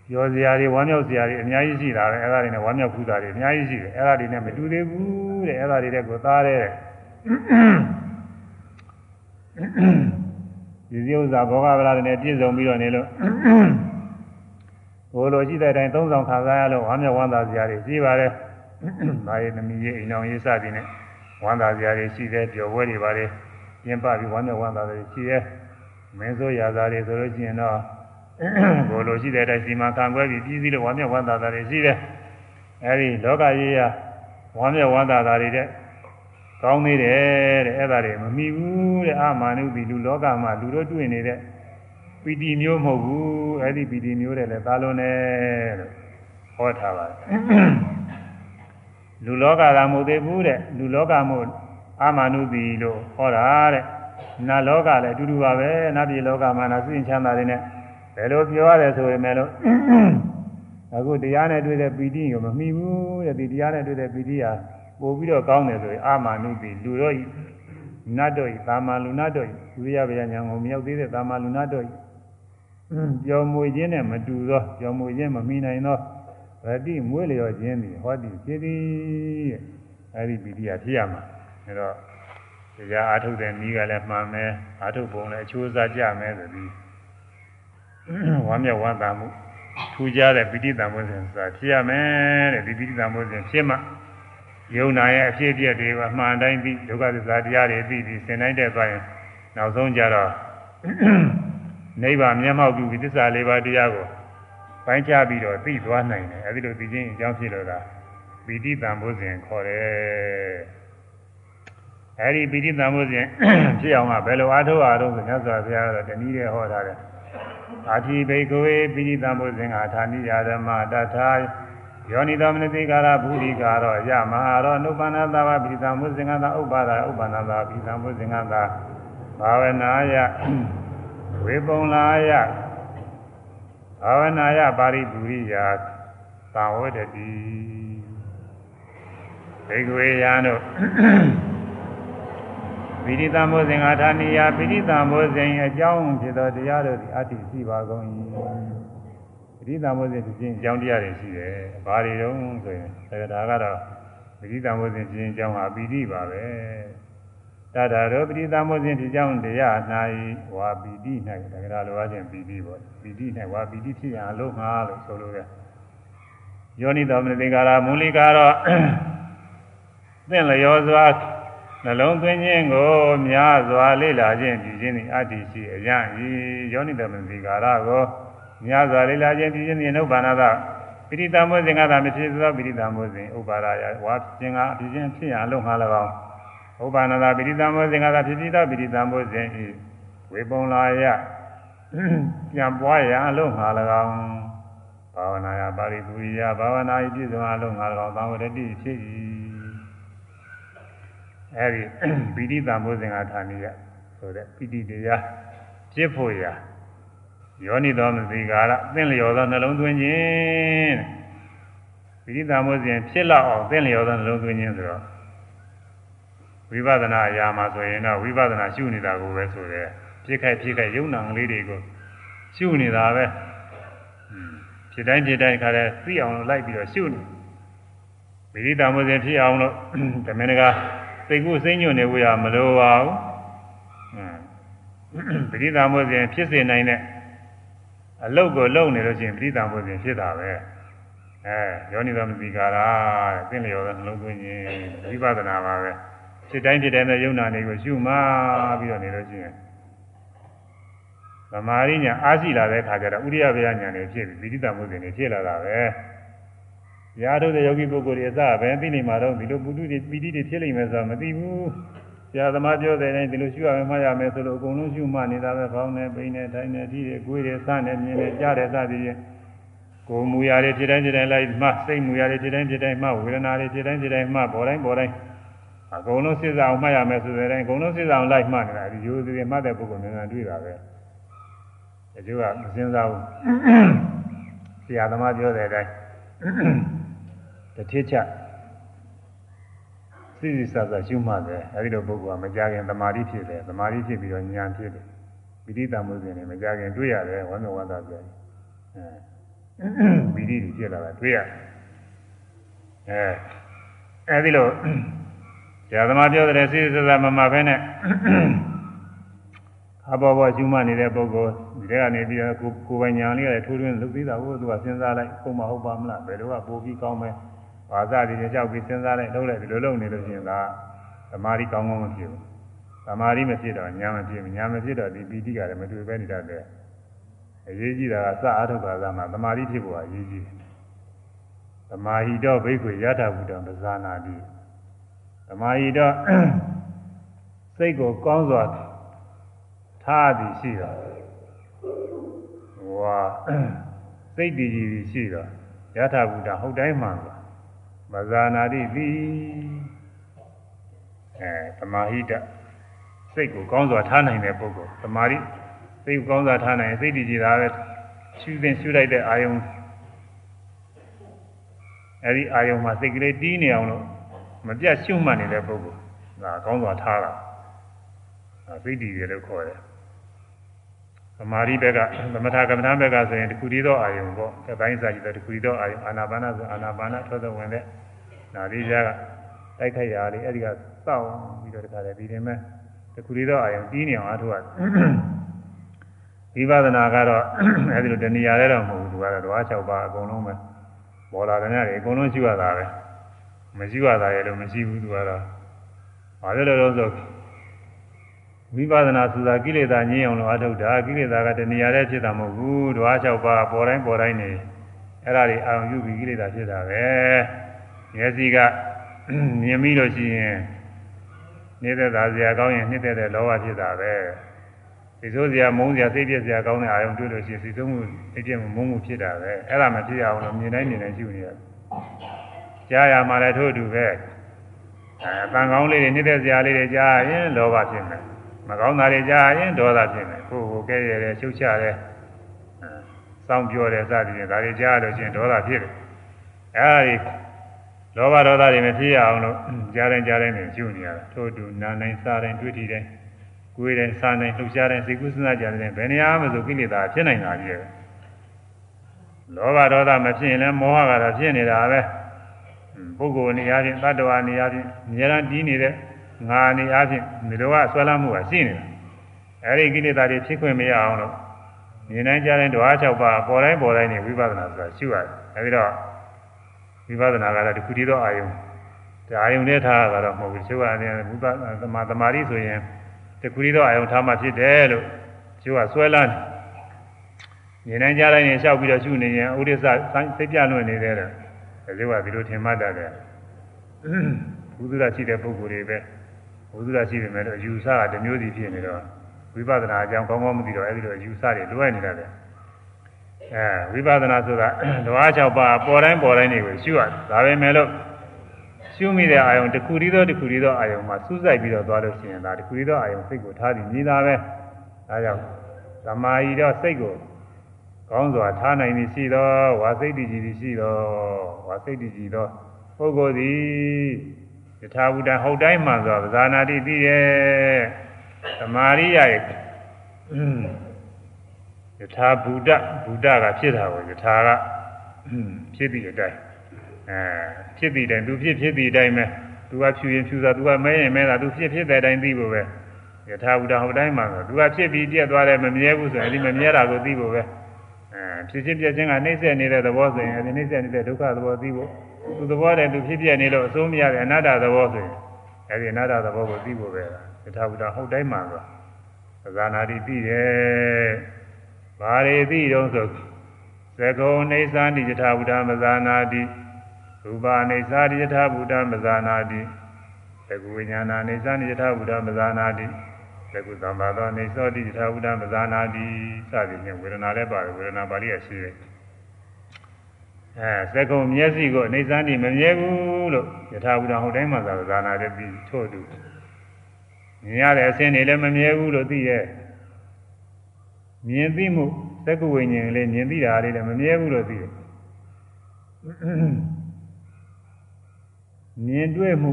ပြောစရာတွေဝမ်းမြောက်စရာတွေအများကြီးရှိတာပဲအဲ့ဒါတွေနဲ့ဝမ်းမြောက်ခုတာတွေအများကြီးရှိတယ်အဲ့ဒါတွေနဲ့မတူသေးဘူးတဲ့အဲ့ဒါတွေတဲ့ကိုသားတဲ့ဒီစည်းဥစ္စာဘောဂဗလာတွေနဲ့ပြည့်စုံပြီးတော့နေလို့ ဘိုးလိုရှိတဲ့အတိုင်းသုံးဆောင်ခံစားရလို့ဝမ်းမြောက်ဝမ်းသာစရာတွေရှိပါတယ်။ဒါရဲ့သမီးရဲ့အိမ်အောင်ရေးစသည်နဲ့ဝမ်းသာစရာတွေရှိတယ်ပျော်ပွဲတွေပါတယ်ကျင်းပပြီးဝမ်းမြောက်ဝမ်းသာတွေရှိတယ်မင်းဆိုရာသာတွေဆိုလို့ရှိရင်တော့ဘိုလ်လိုရှိတဲ့အတိုင်းစီမံခံခွဲပြီးပြည်စည်းလို့ဝမ်းမြောက်ဝမ်းသာတာတွေရှိတယ်အဲဒီလောကကြီးရဝမ်းမြောက်ဝမ်းသာတာတွေတဲ့ကောင်းသေးတယ်တဲ့အဲ့ဒါတွေမမီဘူးတဲ့အာမာနုတိလူလောကမှာလူတို့တွေ့နေတဲ့ ပီတိမျိုးမဟုတ်ဘူးအဲ့ဒီပီတိမျိုးတဲ့လည်းသာလွန်တယ်လို့ဟောထားပါတယ်လူလောကသာမဟုတ်သေးဘူးတဲ့လူလောကမို့အာမနုတိလို့ဟောတာတဲ့နတ်လောကလည်းအတူတူပါပဲနတ်ပြည်လောကမှာနာစိတ်ချမ်းသာတွေနဲ့ဘယ်လိုပြောရတယ်ဆိုရင်လည်းအခုတရားနဲ့တွေ့တဲ့ပီတိကိုမမှီဘူးတဲ့ဒီတရားနဲ့တွေ့တဲ့ပီတိဟာပို့ပြီးတော့ကောင်းတယ်ဆိုရင်အာမနုတိလူတော့နတ်တော့သာမလူနတ်တော့ဝိရိယဗျာညာကိုမရောက်သေးတဲ့သာမလူနတ်တော့ ပြောမွေခြင်းနဲ့မတူသောပြောမွေခြင်းမမှီနိုင်သောဗတိမွေးလျော်ခြင်းသည်ဟောတိဖြစ်သည်အဲဒီပီတိဟာဖြစ်ရမှာအဲတော့တရားအာထုတ်တဲ့နည်းကလည်းမှန်မယ်အာထုတ်ပုံလည်းအချိုးစားကြမယ်ဆိုပြီးဝမ်းမြောက်ဝမ်းသာမှုထူကြတဲ့ပိဋိတံမိုးစဉ်ဆိုတာဖြစ်ရမယ်တဲ့ဒီပိဋိတံမိုးစဉ်ဖြစ်မှယုံနာရဲ့အဖြစ်အပျက်တွေမှန်တိုင်းပြီးဒုက္ခသစ္စာတရားတွေပြီးပြီးသင်တိုင်းတဲ့သွားရင်နောက်ဆုံးကြတော့ နိဗ္ဗာန်မျက်မှောက်ပြုပြီးသစ္စာလေးပါးတရားကိုပိုင်းခြားပြီးတော့သိသွားနိုင်တယ်အဲဒီလိုသိခြင်းအကြောင်းဖြစ်လို့သာပိဋိတံမိုးစဉ်ခေါ်တယ်အဲဒီပိဋိတံမိုးစဉ်ဖြစ်အောင်ကဘယ်လိုအားထုတ်အားထုတ်ဆိုမြတ်စွာဘုရားကတော့တနည်းနဲ့ဟောထားတယ်အာတိဘိကဝေပိဋိတံမိုးစဉ်ကဌာနိယာဓမ္မတထာယောနိသောမနတိကာရဘူရိကာရောယမဟာရောနုပ္ပန္နသဘာပိဋိတံမိုးစဉ်ကသာဥပ္ပါဒဥပ္ပန္နသာပိဋိတံမိုးစဉ်ကသာဘာဝနာယ ဝေပုံလာယဘာဝနာယပါရိပုရိယာသံဝတ္တိဘေကဝေယံတို့ပိဋိတံဘောဇင်္ဂါဌာနိယပိဋိတံဘောဇင်အကြောင်းဖြစ်သောတရားတို့သည်အတ္တိရှိပါကုန်၏ပိဋိတံဘောဇင်ဖြစ်ခြင်းအကြောင်းတရားတွေရှိတယ်။ဘာတွေတုံးဆိုရင်ဒါကတော့ပိဋိတံဘောဇင်ဖြစ်ခြင်းအကြောင်းဟာပိဋိပါပဲ။ တတရောပိဋိတံဘောဇင်ဖြစ်ကြောင်းတရား၌ဝါပိဋိ၌ဒါကြလိုအချင်းပိဋိပေါ့။ပိဋိ၌ဝါပိဋိဖြစ်ရန်အလုံးငါလို့ဆိုလိုတယ်။ယောနိတော်မနတိကာရမူလိကာရောသင်လျောစွာနှလုံးသွင်းခြင်းကိုများစွာလေ့လာခြင်းပြုခြင်းသည်အတ္တိရှိအယံဤယောနိတမသိကာရကိုများစွာလေ့လာခြင်းပြုခြင်းသည်နုဗ္ဗာနသပိဋိသမုဇင်ကသာမဖြစ်သောပိဋိသမုဇင်ဥပါရာယဝါခြင်းကအဖြစ်ချင်းဖြစ်ရအလုံးငါ၎င်း ဥပါဏတာပိဋိသမုဇင်ကသာဖြစ်ပြီးသောပိဋိသမုဇင်ဤဝေပုံလာယပြန်ပွားရအလုံးငါ၎င်းဘာဝနာယပါရိပုရိယဘာဝနာဤပြည့်စုံအလုံးငါ၎င်းသံဝရတိဖြစ်၏အဲဒီပိဋိသမုဇင်ကဌာနိယဆိုတဲ့ပိဋိတရားဖြစ်ဖို့ရာယောနိသောမသိကာရသင်လျော်သောနှလုံးသွင်းခြင်းပိဋိသမုဇဉ်ဖြစ်လောက်အောင်သင်လျော်သောနှလုံးသွင်းခြင်းဆိုတော့ ဝိပဿနာအရာမှာဆိုရင်တော့ဝိပဿနာရှုနေတာကိုပဲဆိုတယ်ဖြစ်ခိုက်ဖြစ်ခိုက်ယုံနာကလေးတွေကိုရှုနေတာပဲဖြစ်တိုင်းဖြစ်တိုင်းခါတဲ့သိအောင်လိုက်ပြီးတော့ရှုနေပိဋိသမုဇဉ်ဖြစ်အောင်လို့ဓမ္မနကသိကုစိမ့်ညွန့်နေဝရမလိုပါဘူးပိဋိသမုဇဉ်ဖြစ်စေနိုင်တဲ့အလုတ်ကိုလုံနေလို့ရှိရင်ပရိသံဖို့စဉ်ဖြစ်တာပဲအဲယောနိသမတိကာရာတဲ့သင်လျော်သောနှလုံးသွင်းခြင်းဝိပဿနာပါပဲ ဖြစ်တိုင်းဖြစ်တိုင်းနဲ့ယုံနာနေကိုရှုမှပြီးတော့နေလို့ရှိရင်သမာဓိညာအားရှိလာတဲ့ခါကျတော့ဥရိယဗျာညာနေဖြစ်ပြီးပရိသံဖို့စဉ်နေဖြစ်လာတာပဲရာထုတ်တဲ့ယောဂီပုဂ္ဂိုလ်တွေအစပဲသိနေမှာတော့ဒီလိုပုထုတွေပီတိတွေဖြစ်လိမ့်မယ်ဆိုတော့မသိဘူးဆရာသမားပြောတဲ့တိုင်းဒီလိုရှုရမယ်မှတ်ရမယ်ဆိုလို့အကုန်လုံးရှုမှနေတာပဲဖောင်းနေပိနေတိုင်းနေဒီတွေကိုယ်တွေစနေမြင်နေကြားတယ်စသည်ဖြင့်ကိုယ်မူရာတွေဖြစ်တိုင်းဖြစ်တိုင်းလိုက်မှစိတ်မူရာတွေဖြစ်တိုင်းဖြစ်တိုင်းမှဝေဒနာတွေဖြစ်တိုင်းဖြစ်တိုင်းမှပေါ်တိုင်းပေါ်တိုင်း အကုန်လုံးစိစအောင်မှတ်ရမယ်ဆိုတဲ့တိုင်းအကုန်လုံးစိစအောင်လိုက်မှနေတာဒီရိုးသေးသေးမှတ်တဲ့ပုဂ္ဂိုလ်များများတွေ့တာပဲအကျိုးကမစင်စားဘူးဆရာသမားပြောတဲ့အတိုင်းတစ်ထစ်ချက်စိစိဆာဆာရှုမှတ်တယ်အဲဒီလိုပုဂ္ဂိုလ်ကမကြခင်သမာဓိဖြစ်တယ်သမာဓိဖြစ်ပြီးတော့ဉာဏ်ဖြစ်တယ်ပိဋိတမှုစဉ်နဲ့မကြခင်တွေ့ရတယ်ဝမ်းမြောက်ဝမ်းသာပြန်အဲပိဋိတွေဖြစ်လာတာတွေ့ရအဲအဲဒီလို ဆရာသမားပြောတဲ့စိစိဆာဆာမမှတ်ဘဲနဲ့အဘောဘောရှုမှတ်နေတဲ့ပုဂ္ဂိုလ်ဒီထဲကနေပြီးတော့ကိုကိုယ်ပိုင်ညာလေးကလည်းထိုးထွင်းလုပ်သေးတာကိုသူကစဉ်းစားလိုက်ပုံမဟုတ်ပါမလားဘယ်လိုကပိုပြီးကောင်းမယ်ဘာသာတွေကြောက်ပြီးစဉ်းစားလိုက်လုပ်လိုက်ဒီလိုလုပ်နေလို့ရှိရင်ဒါသမာဓိကောင်းကောင်းမဖြစ်ဘူးသမာဓိမဖြစ်တော့ညာမဖြစ်ဘူးညာမဖြစ်တော့ဒီပီတိကလည်းမတွေ့ပဲနေတတ်တယ်အရေးကြီးတာကစအားထုတ်ပါကမှသမာဓိဖြစ်ဖို့အရေးကြီးတယ်သမာဟိတော့ဘိက္ခွေယထာဘုဒ္ဓံပဇာနာတိ သမာဟိတော့စိတ်ကိုကောင်းစွာထားသည်ရှိတာဟွာစိတ်တည်ကြည်ရှိတော့ယထာဘုဒ္ဓဟုတ်တိုင်းမှန်ပါမဇာနာတိတိအဲသမာဟိတစိတ်ကိုကောင်းစွာထားနိုင်တဲ့ပုဂ္ဂိုလ်သမာဓိစိတ်ကိုကောင်းစွာထားနိုင်စိတ်တည်ကြည်တာပဲရှုသင်ရှုလိုက်တဲ့အာယုံအဲဒီအာယုံမှာစိတ်ကလေးတီးနေအောင်လို့ မပြတ်ရှုမှတ်နေတဲ့ပုဂ္ဂိုလ်ဒါကောင်းစွာထားတာစိတ်တည်တယ်လို့ခေါ်တယ်သမာဓိဘက်ကသမထကမ္မဋ္ဌာန်းဘက်ကဆိုရင်တခုတည်းသောအာယုံပေါ့အဲပိုင်းစာကြည့်တဲ့တခုတည်းသောအာယုံအာနာပါနဆိုအာနာပါနထွက်သဝင်တဲ့နာရီကြားကတိုက်ခိုက်ရာလေးအဲ့ဒီကစောင့်ပြီးတော့တခါလေဒီတင်မဲ့တခုတည်းသောအာယုံပြီးနေအောင်အားထုတ်ရတယ်ဝိပဿနာကတော့အဲ့ဒီလိုတဏှာလည်းတော့မဟုတ်ဘူးသူကတော့ဓဝါ6ပါးအကုန်လုံးပဲပေါ်လာတဲ့ညတွေအကုန်လုံးရှိရတာပဲ မရှိရတာရဲ့လို့မရှိဘူးသူကတော့ဘာလို့လဲလို့ဆိုဝိပဿနာဆိုတာကိလေသာငြိမ်းအောင်လို့အထုတ်တာကိလေသာကတဏှာလည်းဖြစ်တာမဟုတ်ဘူးဓဝါ၆ပါးပေါ်တိုင်းပေါ်တိုင်းနေအဲ့ဒါတွေအာရုံပြုပြီးကိလေသာဖြစ်တာပဲမျက်စိကမြင်ပြီးလို့ရှိရင်နေတဲ့သာစရာကောင်းရင်နှစ်တဲ့တဲ့လောဘဖြစ်တာပဲစိတ်ဆိုးစရာမုန်းစရာစိတ်ပြည့်စရာကောင်းတဲ့အာရုံတွေ့လို့ရှိရင်စိတ်ဆိုးမှုစိတ်ပြည့်မှုမုန်းမှုဖြစ်တာပဲအဲ့ဒါမဖြစ်အောင်လို့မြင်တိုင်းမြင်တိုင်းရှုနေရတယ် ကြားရမှာလည်းထို့အတူပဲအဲတန်ကောင်းလေးတွေနှစ်တဲ့စရာလေးတွေကြားရင်လောဘဖြစ်မယ်မကောင်းတာတွေကြားရင်ဒေါသဖြစ်မယ်ကိုယ်ကိုကဲရဲတယ်ရှုပ်ချတယ်စောင်းပြောတယ်စသည်ဖြင့်ဒါတွေကြားလို့ရှိရင်ဒေါသဖြစ်တယ်အဲဒီလောဘဒေါသတွေမဖြစ်ရအောင်လို့ကြားတိုင်းကြားတိုင်းနဲ့ရှုနေရတာထို့တူနာတိုင်းစားတိုင်းတွေ့ထီတိုင်းကိုယ်တိုင်းစားတိုင်းလှုပ်ရှားတိုင်းစိတ်ကူးစဉ်းစားကြတဲ့ဘယ်နေရာမှဆိုကိလေသာဖြစ်နိုင်တာကြီးတယ်လောဘဒေါသမဖြစ်ရင်လည်းမောဟကတော့ဖြစ်နေတာပဲ ပုဂ္ဂိုလ်နေရာချင်းတ attva နေရာချင်းအများအားတီးနေတဲ့ငါနေအားဖြင့်ဒီလိုကဆွဲလမ်းမှုကရှိနေတာအဲဒီကိလေသာတွေဖြစ်ခွင့်မရအောင်လို့မြင်တိုင်းကြားတိုင်းဓဝါ၆ပါးပေါ်တိုင်းပေါ်တိုင်းနေဝိပဿနာဆိုတာရှုရတယ်အဲဒီတော့ဝိပဿနာကတော့တခုတည်းသောအာယုံဒါအာယုံနဲ့ထားတာတော့မဟုတ်ဘူးရှုရတယ်ဝိပဿနာသမာသမာဓိဆိုရင်တခုတည်းသောအာယုံထားမှဖြစ်တယ်လို့ရှုကဆွဲလမ်းဝမြင်နိုင်ကြတိုင်းရင်လျှောက်ပြီးတော့ရှုနေရင်ဥဒိစ္စစိတ်ပြလွင့်နေတယ်တဲ့ ဒါကဒီလိုထင်မှတ်တတ်တယ်ဘုဒ္ဓရှိတဲ့ပုဂ္ဂိုလ်တွေပဲဘုဒ္ဓရှိပေမဲ့လို့ယူဆကတစ်မျိုးစီဖြစ်နေတော့ဝိပဿနာအကြောင်းကောင်းကောင်းမသိတော့အဲဒီလိုယူဆတွေလွဲနေတာတဲ့အဲဝိပဿနာဆိုတာဓဝါ6ပါးပေါ်တိုင်းပေါ်တိုင်းတွေကိုရှုရဒါပဲမဲ့လို့ရှုမိတဲ့အာယုံတစ်ခုတည်းသောတစ်ခုတည်းသောအာယုံမှာစူးစိုက်ပြီးတော့သွားလို့ရှိရင်ဒါတစ်ခုတည်းသောအာယုံစိတ်ကိုထားပြီးမြည်တာပဲဒါကြောင့်သမာဓိတော့စိတ်ကို ကောင်းစွာထားနိုင်ပြီရှိသောဝါစိတ်တည်ကြည်ရှိသောဝါစိတ်တည်ကြည်သောပုဂ္ဂိုလ်သည်ယထာဘုဒ္ဓဟုတ်တိုင်းမှဆိုပဇာနာတိသိရဲ့သမာရိယရဲ့ယထာဘုဒ္ဓဘုဒ္ဓကဖြစ်တာကိုယထာကဖြစ်သည့်အတိုင်းအဲဖြစ်သည့်တိုင်းသူဖြစ်ဖြစ်သည့်အတိုင်းပဲသူကဖြူရင်ဖြူတာသူကမဲရင်မဲတာသူဖြစ်ဖြစ်တဲ့အတိုင်းသိဖို့ပဲယထာဘုဒ္ဓဟုတ်တိုင်းမှဆိုသူကဖြစ်ပြီးပြက်သွားတယ်မမြဲဘူးဆိုရင်ဒီမမြဲတာကိုသိဖို့ပဲအဲ ဖြစ်ဖြစ်ပြက်ခြင်းကနှိမ့်ဆက်နေတဲ့သဘောဆိုရင်အဲဒီနှိမ့်ဆက်နေတဲ့ဒုက္ခသဘောသိဖို့သူသဘောတည်းသူဖြစ်ပြနေလို့အစိုးမရတဲ့အနတ္တသဘောဆိုရင်အဲဒီအနတ္တသဘောကိုသိဖို့ပဲယထာဘုဒ္ဓဟုတ်တိုင်းမှဆိုသဇာနာတိသိတယ်ဘာတွေသိတော့ဆိုသကုံနေသန္တိယထာဘုဒ္ဓမဇာနာတိရူပနေသန္တိယထာဘုဒ္ဓမဇာနာတိသကုဝိညာဏနေသန္တိယထာဘုဒ္ဓမဇာနာတိ သကုသံဘာသောနေသောတိယထာဘုဒ္ဓမဇာနာတိစသည်ဖြင့်ဝေဒနာလည်းပါတယ်ဝေဒနာပါဠိရရှိတယ်အဲသကုံမျက်စိကိုအနေသန္တိမမြဲဘူးလို့ယထာဘုဒ္ဓဟုတ်တိုင်းမှာသာဇာနာတဲ့ပြီးထို့တူမြင်ရတဲ့အစင်းတွေလည်းမမြဲဘူးလို့သိရဲ့မြင်သိမှုသက္ကဝိညာဉ်လေးမြင်သိတာလေးလည်းမမြဲဘူးလို့သိတယ်မြင်တွေ့မှု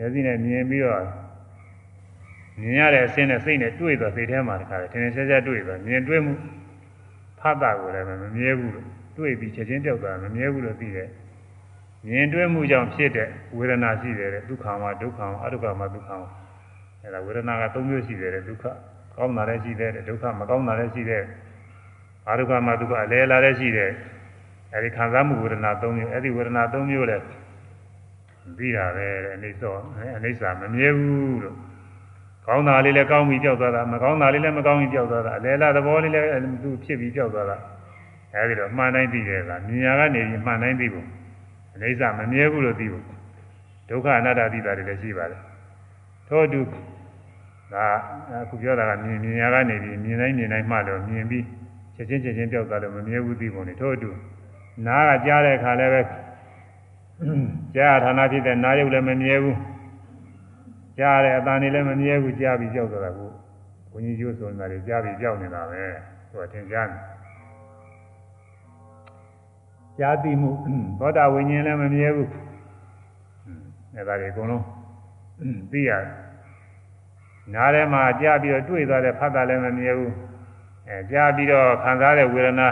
ရစီနဲ့မြင်ပြီးတော့ မြင်ရတဲ့အစင်းနဲ့စိတ်နဲ့တွေ့တော့စိတ်ထဲမှာတခါထင်ထင်ရှားရှားတွေ့တော့မြင်တွေ့မှုဖတ်တာကိုလည်းမမြဲဘူးလို့တွေ့ပြီးချက်ချင်းပြောက်တာမမြဲဘူးလို့သိတယ်မြင်တွေ့မှုကြောင့်ဖြစ်တဲ့ဝေဒနာရှိတယ်ဒုက္ခမှာဒုက္ခမှာအဒုက္ခမှာဒုက္ခမှာအဲဒါဝေဒနာက၃မျိုးရှိတယ်ဒုက္ခကောင်းတာလည်းရှိတယ်ဒုက္ခမကောင်းတာလည်းရှိတယ်အာဒုက္ခမှာဒုက္ခအလဲလာလည်းရှိတယ်အဲဒီခံစားမှုဝေဒနာ၃မျိုးအဲဒီဝေဒနာ၃မျိုးလည်းပြီးတာပဲတဲ့အိဋ္ဌောအိဋ္ဌာမမြဲဘူးလို့ ကောင်းတာလေးလည်းကောင်းပြီးကြောက်သွားတာမကောင်းတာလေးလည်းမကောင်းပြီးကြောက်သွားတာအလဲလာသဘောလေးလည်းသူဖြစ်ပြီးကြောက်သွားတာအဲဒီတော့မှန်တိုင်းသိတယ်လားမြညာကနေပြီးမှန်တိုင်းသိဖို့အိဋ္ဌာမမြဲဘူးလို့သိဖို့ဒုက္ခအနတ္တသိတာတွေလည်းရှိပါတယ်ထို့အတူဒါအခုပြောတာကမြင်မြင်ရကနေပြီးမြင်တိုင်းမြင်တိုင်းမှတော့မြင်ပြီးချက်ချင်းချက်ချင်းပြောက်သွားလို့မမြဲဘူးသိပုံနေထို့အတူနားကကြားတဲ့အခါလည်းပဲကြားဌာနဖြစ်တဲ့နားရုပ်လည်းမမြဲဘူး ကြားတဲ့အတန်တွေလည်းမမြဲဘူးကြားပြီးကြောက်သွားတာကိုဘုန်းကြီးကျိုးဆိုတာတွေကြားပြီးကြောက်နေတာပဲသူကသင်ကြားနေကြားသိမှုသောတာဝိညာဉ်လည်းမမြဲဘူးအဲဒါတွေအကုန်လုံးသိရတယ်နားထဲမှာကြားပြီးတော့တွေ့သွားတဲ့ဖတ်တာလည်းမမြဲဘူးအဲကြားပြီးတော့ခံစားတဲ့ဝေဒနာ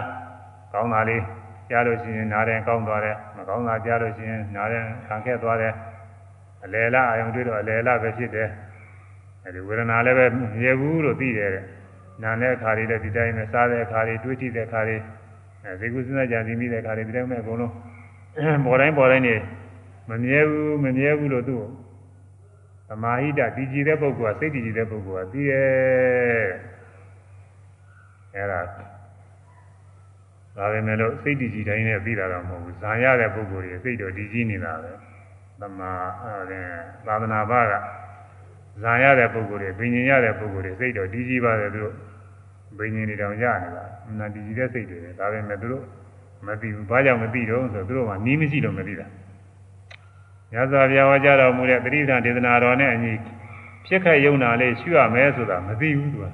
ကောင်းတာလေးကြားလို့ရှိရင်နားထဲကောင်းသွားတယ်မကောင်းတာကြားလို့ရှိရင်နားထဲခံခဲ့သွားတယ် အလယ်လားအယုံတွေ့တော့အလယ်လားပဲဖြစ်တယ်အဲဒီဝေဒနာလည်းပဲမမြဲဘူးလို့သိတယ်တဲ့နာတဲ့အခါတွေလည်းဒီတိုင်းပဲစားတဲ့အခါတွေတွေးကြည့်တဲ့အခါတွေအဲဇေကုစဉ်းစားကြံသိမိတဲ့အခါတွေဒီတိုင်းပဲအကုန်လုံးပေါ်တိုင်းပေါ်တိုင်းနေမမြဲဘူးမမြဲဘူးလို့သူ့သမာဟိတတည်ကြည်တဲ့ပုဂ္ဂိုလ်ကစိတ်တည်ကြည်တဲ့ပုဂ္ဂိုလ်ကသိရဲ့အဲ့ဒါဒါပဲမဲ့လို့စိတ်တည်ကြည်တိုင်းနဲ့သိတာတော့မဟုတ်ဘူးဇာရတဲ့ပုဂ္ဂိုလ်တွေစိတ်တော်တည်ကြည်နေတာပဲ သမာအဲသာသနာ့ဘာကဇာရတဲ့ပုဂ္ဂိုလ်တွေဘိညာဉ်ရတဲ့ပုဂ္ဂိုလ်တွေစိတ်တော်တည်ကြည်ပါတယ်သူတို့ဘိညာဉ်တွေတောင်ရနေတာအမှန်တည်ကြည်တဲ့စိတ်တွေဒါပဲမဲ့သူတို့မသိဘူးဘာကြောင့်မသိတော့ဆိုသူတို့ကနီးမရှိလို့မသိတာမြတ်စွာဘုရားဟောကြားတော်မူတဲ့ပရိသဒေသနာတော်နဲ့အညီဖြစ်ခက်ယုံနာလေးရှုရမယ်ဆိုတာမသိဘူးသူက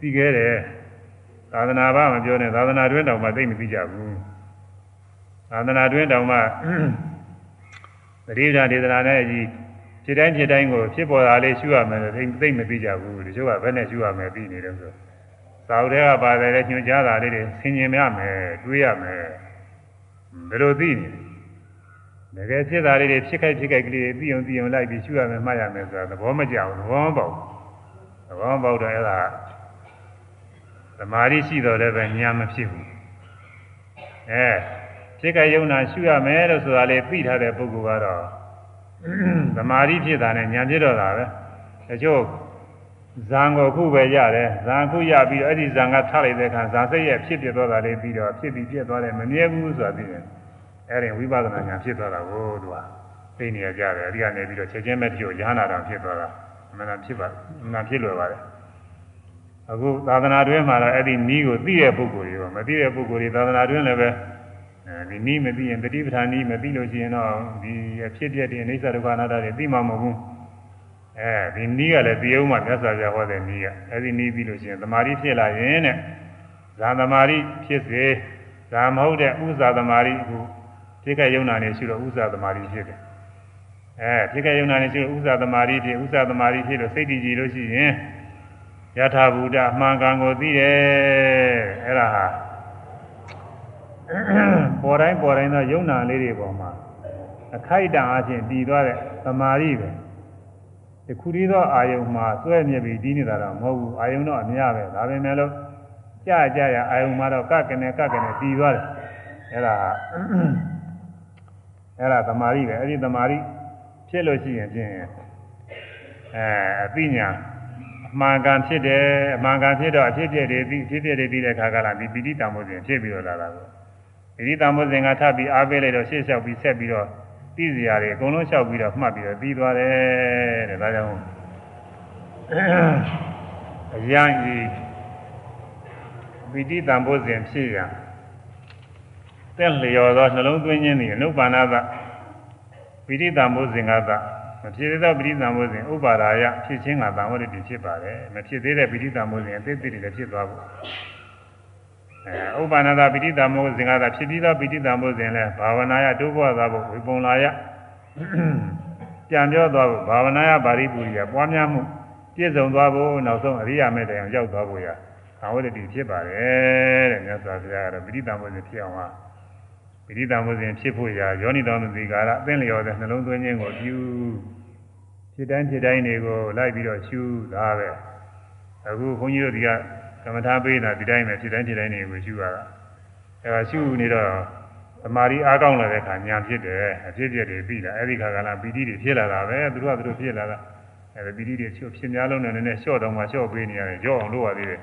သိခဲ့တယ်သာသနာ့ဘာမပြောနဲ့သာသနာတွင်တောင်မှသိမသိကြဘူးသာသနာတွင်တောင်မှ ပရိသဒေသနာနဲ့အညီဖြစ်တိုင်းဖြစ်တိုင်းကိုဖြစ်ပေါ်တာလေးရှုရမယ်သိသိမသိကြဘူးဒီချို့ကဘယ်နဲ့ရှုရမယ်ပြီးနေတယ်ဆိုသာဝတ္ထဲကပါတယ်ညွှန်ကြားတာလေးတွေဆင်ញင်ရမယ်တွေးရမယ်ဘယ်လိုသိနေလဲတကယ်ဖြစ်တာလေးတွေဖြစ်ခိုက်ဖြစ်ခိုက်ကလေးတွေသိအောင်သိအောင်လိုက်ပြီးရှုရမယ်မှတ်ရမယ်ဆိုတာသဘောမကျဘူးသဘောမပေါက်သဘောမပေါက်တော့အဲ့ဒါသမာဓိရှိတော်လည်းပဲဉာဏ်မဖြစ်ဘူးအဲဖြ စ်ခိုက်ယုံနာရှုရမယ်လို့ဆိုတာလေးသိထားတဲ့ပုဂ္ဂိုလ်ကတော့သမာဓိဖြစ်တာနဲ့ဉာဏ်ဖြစ်တော့တာပဲတချို့ဇံကိုခုပဲရတယ်ဇံခုရပြီးတော့အဲ့ဒီဇံကထားလိုက်တဲ့အခါဇာစိတ်ရဲ့ဖြစ်ပြသွားတာလေးပြီးတော့ဖြစ်ပြီးပြက်သွားတယ်မမြဲဘူးဆိုတာသိတယ်အဲ့ဒီဝိပဿနာဉာဏ်ဖြစ်သွားတာကိုသူကသိနေရကြတယ်အဲ့ဒီကနေပြီးတော့ချက်ချင်းပဲတချို့ရဟနာတော်ဖြစ်သွားတာအမှန်တရားဖြစ်ပါအမှန်ဖြစ်လွယ်ပါတယ်အခုသာသနာတွင်းမှာတော့အဲ့ဒီနီးကိုသိတဲ့ပုဂ္ဂိုလ်တွေပါမသိတဲ့ပုဂ္ဂိုလ်တွေသာသနာတွင်းလည်းပဲအဲ ဒီနီးမသိရင်တတိပဌာနီးမသိလို့ရှိရင်တော့ဒီအဖြစ်ပြတဲ့အိဋ္ဌဒုက္ခအနတ္တတွေသိမှာမဟုတ်ဘူးအဲဒီနီးကလည်းသိအောင်မှမြတ်စွာဘုရားဟောတဲ့နီးကအဲဒီနီးပြီးလို့ရှိရင်သမာဓိဖြစ်လာရင်တဲ့ဇာသမာဓိဖြစ်စေဇာမဟုတ်တဲ့ဥဇာသမာဓိအခုဖြစ်ခဲ့ယုံနာနေရှိတော့ဥဇာသမာဓိဖြစ်တယ်အဲဖြစ်ခဲ့ယုံနာနေရှိတော့ဥဇာသမာဓိဖြစ်ဥဇာသမာဓိဖြစ်လို့စိတ်တည်ကြည်လို့ရှိရင်ယထာဘူတအမှန်ကန်ကိုသိတယ်အဲ့ဒါဟာ ပေါ်တိုင်းပေါ်တိုင်းသောယုံနာလေးတွေပေါ်မှာအခိုက်အတန့်အချင်းတည်သွားတဲ့သမာဓိပဲဒီခုရီးသောအာယုံမှာစွဲမြက်ပြီးတည်နေတာတော့မဟုတ်ဘူးအာယုံတော့အများပဲဒါပဲမဲ့လို့ကြာကြာရအာယုံမှာတော့ကကနဲ့ကကနဲ့တည်သွားတယ်အဲ့ဒါအဲ့ဒါသမာဓိပဲအဲ့ဒီသမာဓိဖြစ်လို့ရှိရင်ဖြင့်အဲအသိဉာဏ်အမှန်ကန်ဖြစ်တယ်အမှန်ကန်ဖြစ်တော့အဖြစ်ပြည့်တွေပြီးဖြစ်ပြည့်တွေပြီးတဲ့ခါကလာဒီပိဋိတံမို့စဉ်ဖြစ်ပြီးတော့လာတာကို ပိဋိတံမို့စဉ်ကထပ်ပြီးအားပေးလိုက်တော့ရှေ့လျှောက်ပြီးဆက်ပြီးတော့သိစရာတွေအကုန်လုံးလျှောက်ပြီးတော့မှတ်ပြီးတော့ပြီးသွားတယ်တဲ့ဒါကြောင့်အရန်ဤပိဋိတံမို့စဉ်ဖြစ်ရတဲ့လျော်သောနှလုံးသွင်းခြင်းသည်အနုပါဏသပိဋိတံမို့စဉ်ကသာမဖြစ်သေးသောပိဋိသံမိုးစဉ်ဥပါဒါယဖြစ်ခြင်းကသံဝရတိဖြစ်ပါတယ်မဖြစ်သေးတဲ့ပိဋိသံမိုးစဉ်အသေးသေးတွေလည်းဖြစ်သွားဖို့အဲ ဥပါဏတာပိဋိသံမိုးစဉ်ကသာဖြစ်ပြီးသောပိဋိသံမိုးစဉ်လည်းဘာဝနာယဒုက္ခသာဖို့ဝိပုံလာယပြန်ပြောသွားဖို့ဘာဝနာယပါရိပူရိယပွားများမှုပြည့်စုံသွားဖို့နောက်ဆုံးအရိယာမေတ္တရာရောက်သွားဖို့ရာသံဝရတိဖြစ်ပါတယ်တဲ့မြတ်စွာဘုရားကတော့ပိဋိသံမိုးစဉ်ဖြစ်အောင်ဟာပိဋိတံမှုစဉ်ဖြစ်ဖို့ရာယောနိတော်မသိကာရအသင်လျော်တဲ့နှလုံးသွင်းခြင်းကိုပြုဖြစ်တိုင်းဖြစ်တိုင်းတွေကိုလိုက်ပြီးတော့ရှုတာပဲအခုခွန်ကြီးတို့ဒီက ကမ္မထာပေးတာဒီတိုင်းပဲဖြစ်တိုင်းဖြစ်တိုင်းတွေကိုရှုရတာအဲဒါရှုနေတော့သမာဓိအားကောင်းလာတဲ့အခါညာဖြစ်တယ်အဖြစ်ဖြစ်တွေပြီးလာအဲဒီခါကလာပီတိတွေဖြစ်လာတာပဲသူတို့ကသူတို့ဖြစ်လာတာအဲဒီပီတိတွေချွတ်ဖြစ်များလုံးနဲ့နည်းနည်းလျှော့တော့မှလျှော့ပေးနေရတယ်ကြောက်အောင်လုပ်ရသေးတယ်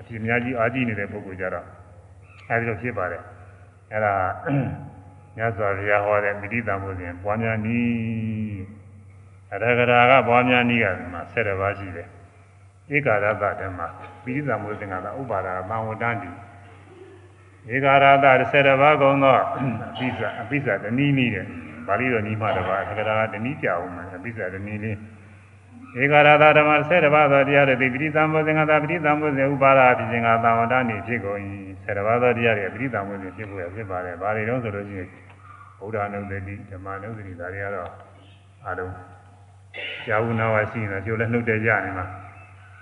အဖြစ်များကြီးအားကြီးနေတဲ့ပုဂ္ဂိုလ်ကြတော့အဲဒီလိုဖြစ်ပါတယ်အဲ့ဒါမြတ်စွာဘုရားဟောတဲ့မိတိတံမှုစဉ်ပွားများနည်းအရဂရာကပွားများနည်းကဒီမှာ7ပါးရှိတယ် ဧကာရတဓမ္မမိတိတံမှုစဉ်ကသာဥပါဒာမဝတ္တန်တိဧကာရတ7ပါးကုံသောအပိစ္ဆအပိစ္ဆတနည်းနည်းတဲ့ပါဠိတော်နီးမှတပါအရဂရာကတနည်းပြအောင်မယ်အပိစ္ဆတနည်းလေးဧကာရတဓမ္မ7ပါးသောတရားတွေပိဋိသံဘောဇင်္ဂသာပိဋိသံဘောဇင်ဥပါဒာဖြစ်ခြင်းကသာဝတ္တနေဖြစ်ကုန်၏7ပါးသောတရားတွေပိဋိသံဘောဇင်ဖြစ်ဖို့ရဖြစ်ပါတယ်။ဘာတွေတော့ဆိုလို့ရှိရင်ဗုဒ္ဓနုဒတိဓမ္မနုဒတိဒါတွေကတော့အားလုံးကြာဝနာဝရှိနေကြိုလည်းနှုတ်တဲ့ကြနေမှာ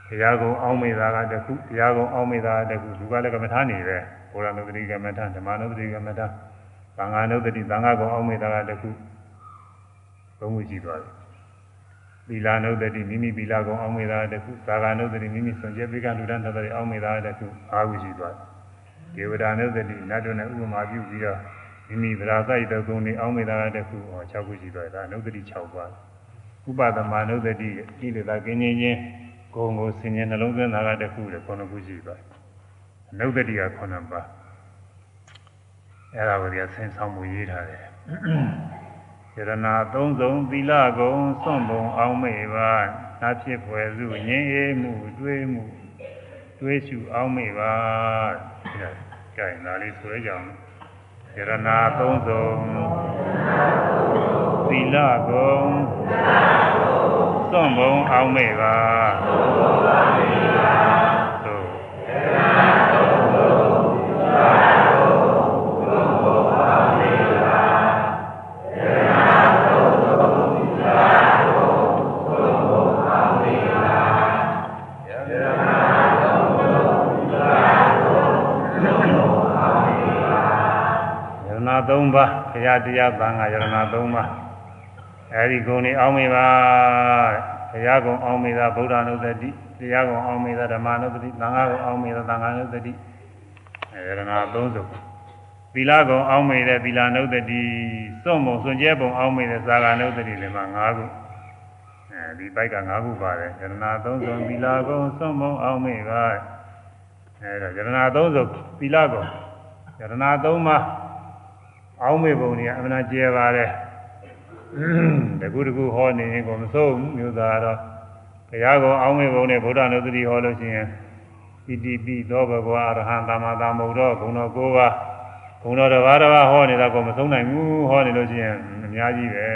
တရားကုံအောင်းမေတာကတခုတရားကုံအောင်းမေတာကတခုသူကလည်းကမ္မထာနေပဲဗုဒ္ဓနုဒတိကမ္မထာဓမ္မနုဒတိကမ္မထာသံဃာနုဒတိသံဃာကုံအောင်းမေတာကတခုသုံးခုရှိသွားတယ်သီလနုဒတိမိမိသီလကုံအောင်းမေတာတခုသာဂာနုဒတိမိမိစွန့်ကြဲပိကလူဒန်းသတ္တရီအောင်းမေတာတခုအာဟုရှိသွားတယ်ဒေဝဒာနုဒတိနတ်တို့နဲ့ဥပမာပြုပြီးတော့မိမိဗราစိုက်တဲ့ဂုဏ်တွေအောင်းမေတာတခုဟော6ခုရှိသွားတယ်ဒါနုဒတိ6ပါးဥပဒမနုဒတိဤလေသာကင်းချင်းချင်း ဂုံကိုဆင်ញနှလုံးသွင်းတာကတခုလေ9ခုရှိသွားတယ်နုဒတိက9ပါးအဲ့ဒါကိုဒီဆင်ဆောင်မှုရေးထားတယ်ယရနာသုံးစုံသီလကုံစွန့်ပုံအောင်မေပါနာဖြစ်ဖွယ်စုငြင်းအေးမှုတွေးမှုတွေးရှုအောင်မေပါဒါကြိုင်ဒါလေးဆွဲကြအောင်ယရနာသုံးစုံသီလကုံ စွန့်ပုံအောင်မေပါသို့ယရနာသုံးစုံသီလ၃ပါးဘုရားတရားသံဃာယရဏ၃ပါး အဲဒီဂုဏ်တွေအောင်းမိပါဘုရားကုံအောင်းမိတာဗုဒ္ဓနုသတိတရားကုံအောင်းမိတာဓမ္မနုသတိသံဃာကုံအောင်းမိတာသံဃာနုသတိအဲယရဏ၃စုသီလကုံအောင်းမိတဲ့သီလနုသတိစွန့်ပုံစွန့်ကျဲပုံအောင်းမိတဲ့သာဂာနုသတိလည်းမှာ၅ခုအဲအဲဒီပိုက်က၅ခုပါတယ်ယရနာသုံးစုံသီလကုံစွန့်မုံအောင်မေပါအဲဒါယရနာသုံးစုံသီလကုံယရနာသုံးပါးအောင်မေပုံတွေအမှန်ကျဲပါတယ် တကူတကူဟောနေရင်ကိုမစိုးဘူးမျိုးသားတော့ဘုရားကောအောင်မေပုံနဲ့ဗုဒ္ဓနုသတိဟောလို့ရှိရင်ဣတိပိသောဘဂဝါအရဟံသမ္မာသမ္ဗုဒ္ဓဂုဏတော်၉ပါးဂုဏတော်တစ်ပါးတစ်ပါးဟောနေတာကိုမဆုံးနိုင်ဘူးဟောနေလို့ရှိရင်အများကြီးပဲ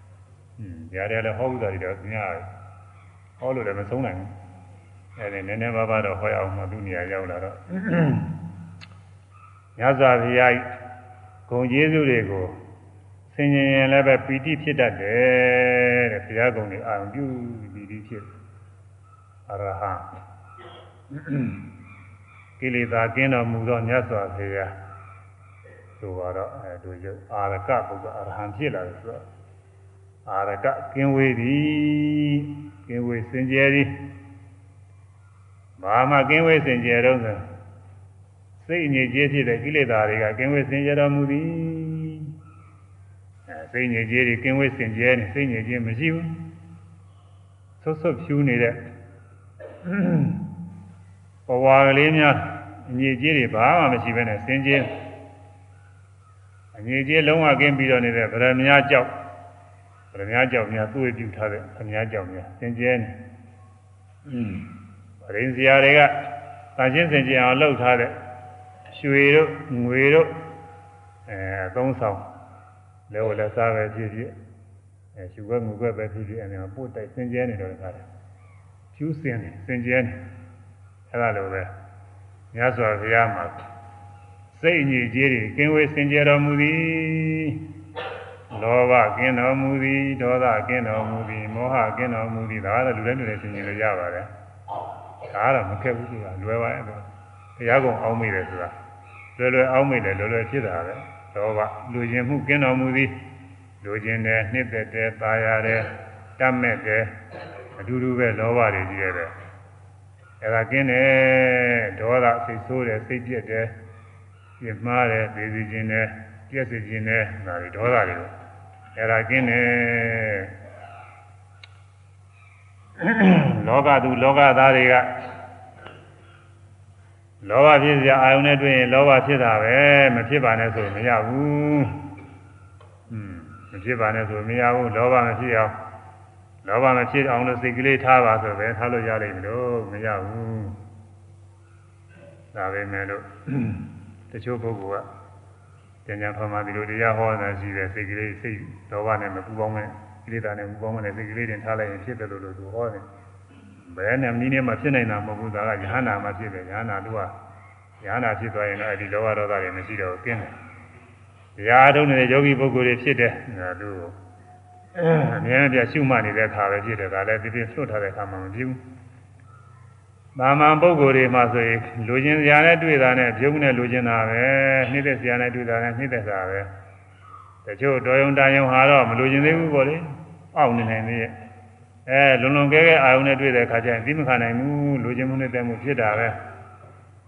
။ကြားတယ်လည်းဟောဥဒ္ဒါတွေတော့များတယ်။ဟောလို့လည်းမဆုံးနိုင်ဘူး။အဲဒီနည်းနည်းပါးပါးတော့ဟောရအောင်မှသူ့နေရာရောက်လာတော့ညဇာဘုရားဂုံကျေးဇူးတွေကိုဆ င်ញင်ရင်လည်းပဲပီတိဖြစ်တတ်တယ်တဲ့ဘုရားဂုံတွေအာရုံပြုပီတိဖြစ်အရဟံကိလေသာကင်းတော်မူသောမြတ်စွာဘုရားဆိုတော့အဲတို့ရုပ်အာရကပုဂ္ဂိုလ်အရဟံဖြစ်လာတယ်ဆိုတော့အာရကကင်းဝေးသည်ကင်းဝေးစင်ကြယ်သည်ဘာမှကင်းဝေးစင်ကြယ်တော့ဆိုစိတ်အငြိကျေးဖြစ်တဲ့ကိလေသာတွေကကင်းဝေးစင်ကြယ်တော်မူသည်အဲ စိတ်ညစ်ကြေးတွေကင်းဝေးစင်ကြဲနေစိတ်ညစ်ကြေးမရှိဘူးဆွတ်ဆွတ်ဖြူးနေတဲ့ဘဝကလေးများအညစ်ကြေးတွေဘာမှမရှိဘဲနဲ့စင်ကြဲအညစ်ကြေးလုံးဝကင်းပြီးတော့နေတဲ့ဗရမညာကြောက်ဗရမညာကြောက်များသူ့ပြုထားတဲ့ဗရမညာကြောက်များစင်ကြဲနေอืมဗရင်စရာတွေကတာချင်းစင်ကြဲအောင်လှုပ်ထားတဲ့ရွှေတို့ငွေတို့အဲအသုံးဆောင် လဲဝလက်စားပဲဖြစ်ဖြစ်အဲရှုွက်ငွေွက်ပဲဖြစ်ဖြစ်အဲပို့တိုက်စင်ကြယ်နေတော့တခါတယ်ဖြူးစင်နေစင်ကြယ်နေအဲလိုပဲမြတ်စွာဘုရားမှာစိတ်အညစ်အကြေးတွေကင်းဝေးစင်ကြယ်တော်မူသည်လောဘကင်းတော်မူသည်ဒေါသကင်းတော်မူသည်မောဟကင်းတော်မူသည်ဒါကတော့လူတိုင်းလူတိုင်းသင်ကြင်လို့ရပါတယ်ဒါကတော့မခက်ဘူးသူကလွယ်ပါရဲ့ဘုရားကုံအောင်းမိတယ်ဆိုတာလွယ်လွယ်အောင်းမိတယ်လွယ်လွယ်ဖြစ်တာပဲ လောဘလူကျင်မှုကင်းတော်မူသည်လူကျင်တယ်နှစ်သက်တယ်ပါရတယ်တတ်မဲ့တယ်အတူတူပဲလောဘတွေကြီးရတယ်အဲဒါကင်းတယ်ဒေါသစိတ်ဆိုးတယ်စိတ်ပြက်တယ်ပြင်းမာတယ်ဒေစီကျင်တယ်ပြက်စီကျင်တယ်ဒါတွေဒေါသတွေအဲဒါကင်းတယ်လောကသူလောကသားတွေက လောဘဖြစ်စရာအာယုန်နဲ့တွေ့ရင်လောဘဖြစ်တာပဲမဖြစ်ပါနဲ့ဆိုမရဘူးอืมမဖြစ်ပါနဲ့ဆိုမရဘူးလောဘမဖြစ်အောင်လောဘမဖြစ်အောင်လို့စိတ်ကလေးထားပါဆိုပဲထားလို့ရလိမ့်မလို့မရဘူးဒါပဲမဲ့လို့တချို့ပုဂ္ဂိုလ်ကဉာဏ်ဖမှဒီလိုတရားဟောတာရှိတယ်စိတ်ကလေးစိတ်လောဘနဲ့မပူပေါင်းနဲ့ကိလေသာနဲ့ပူပေါင်းနဲ့စိတ်ကလေးတင်ထားလိုက်ရင်ဖြစ်တယ်လို့လို့သူဟောတယ် ဘယ်နဲ့နည်းနဲ့မှဖြစ်နိုင်တာမဟုတ်ဘူးဒါကယဟနာမှဖြစ်တယ်ယဟနာသူကယဟနာဖြစ်သွားရင်တော့အဲဒီလောဘဒေါသတွေမရှိတော့ကျင်းတယ်တရားထုံးနေတဲ့ယောဂီပုဂ္ဂိုလ်တွေဖြစ်တယ်ဒါသူအမြဲတမ်းရှုမှတ်နေတဲ့အခါပဲဖြစ်တယ်ဒါလည်းဒီပြင်လွတ်ထားတဲ့အခါမှမဖြစ်ဘူးသာမန်ပုဂ္ဂိုလ်တွေမှာဆိုရင်လူချင်းစရာနဲ့တွေ့တာနဲ့ပြုံးနဲ့လူချင်းတာပဲနှိမ့်သက်စရာနဲ့တွေ့တာနဲ့နှိမ့်သက်တာပဲတချို့တော်ယုံတန်ယုံဟာတော့မလူချင်းသေးဘူးပေါ့လေအောက်နေနိုင်သေးရဲ့ အဲလုံလုံကဲကဲအာယုံနဲ့တွေ့တဲ့အခါကျရင်သိမခံနိုင်ဘူးလူချင်းမှုနဲ့တက်မှုဖြစ်တာပဲ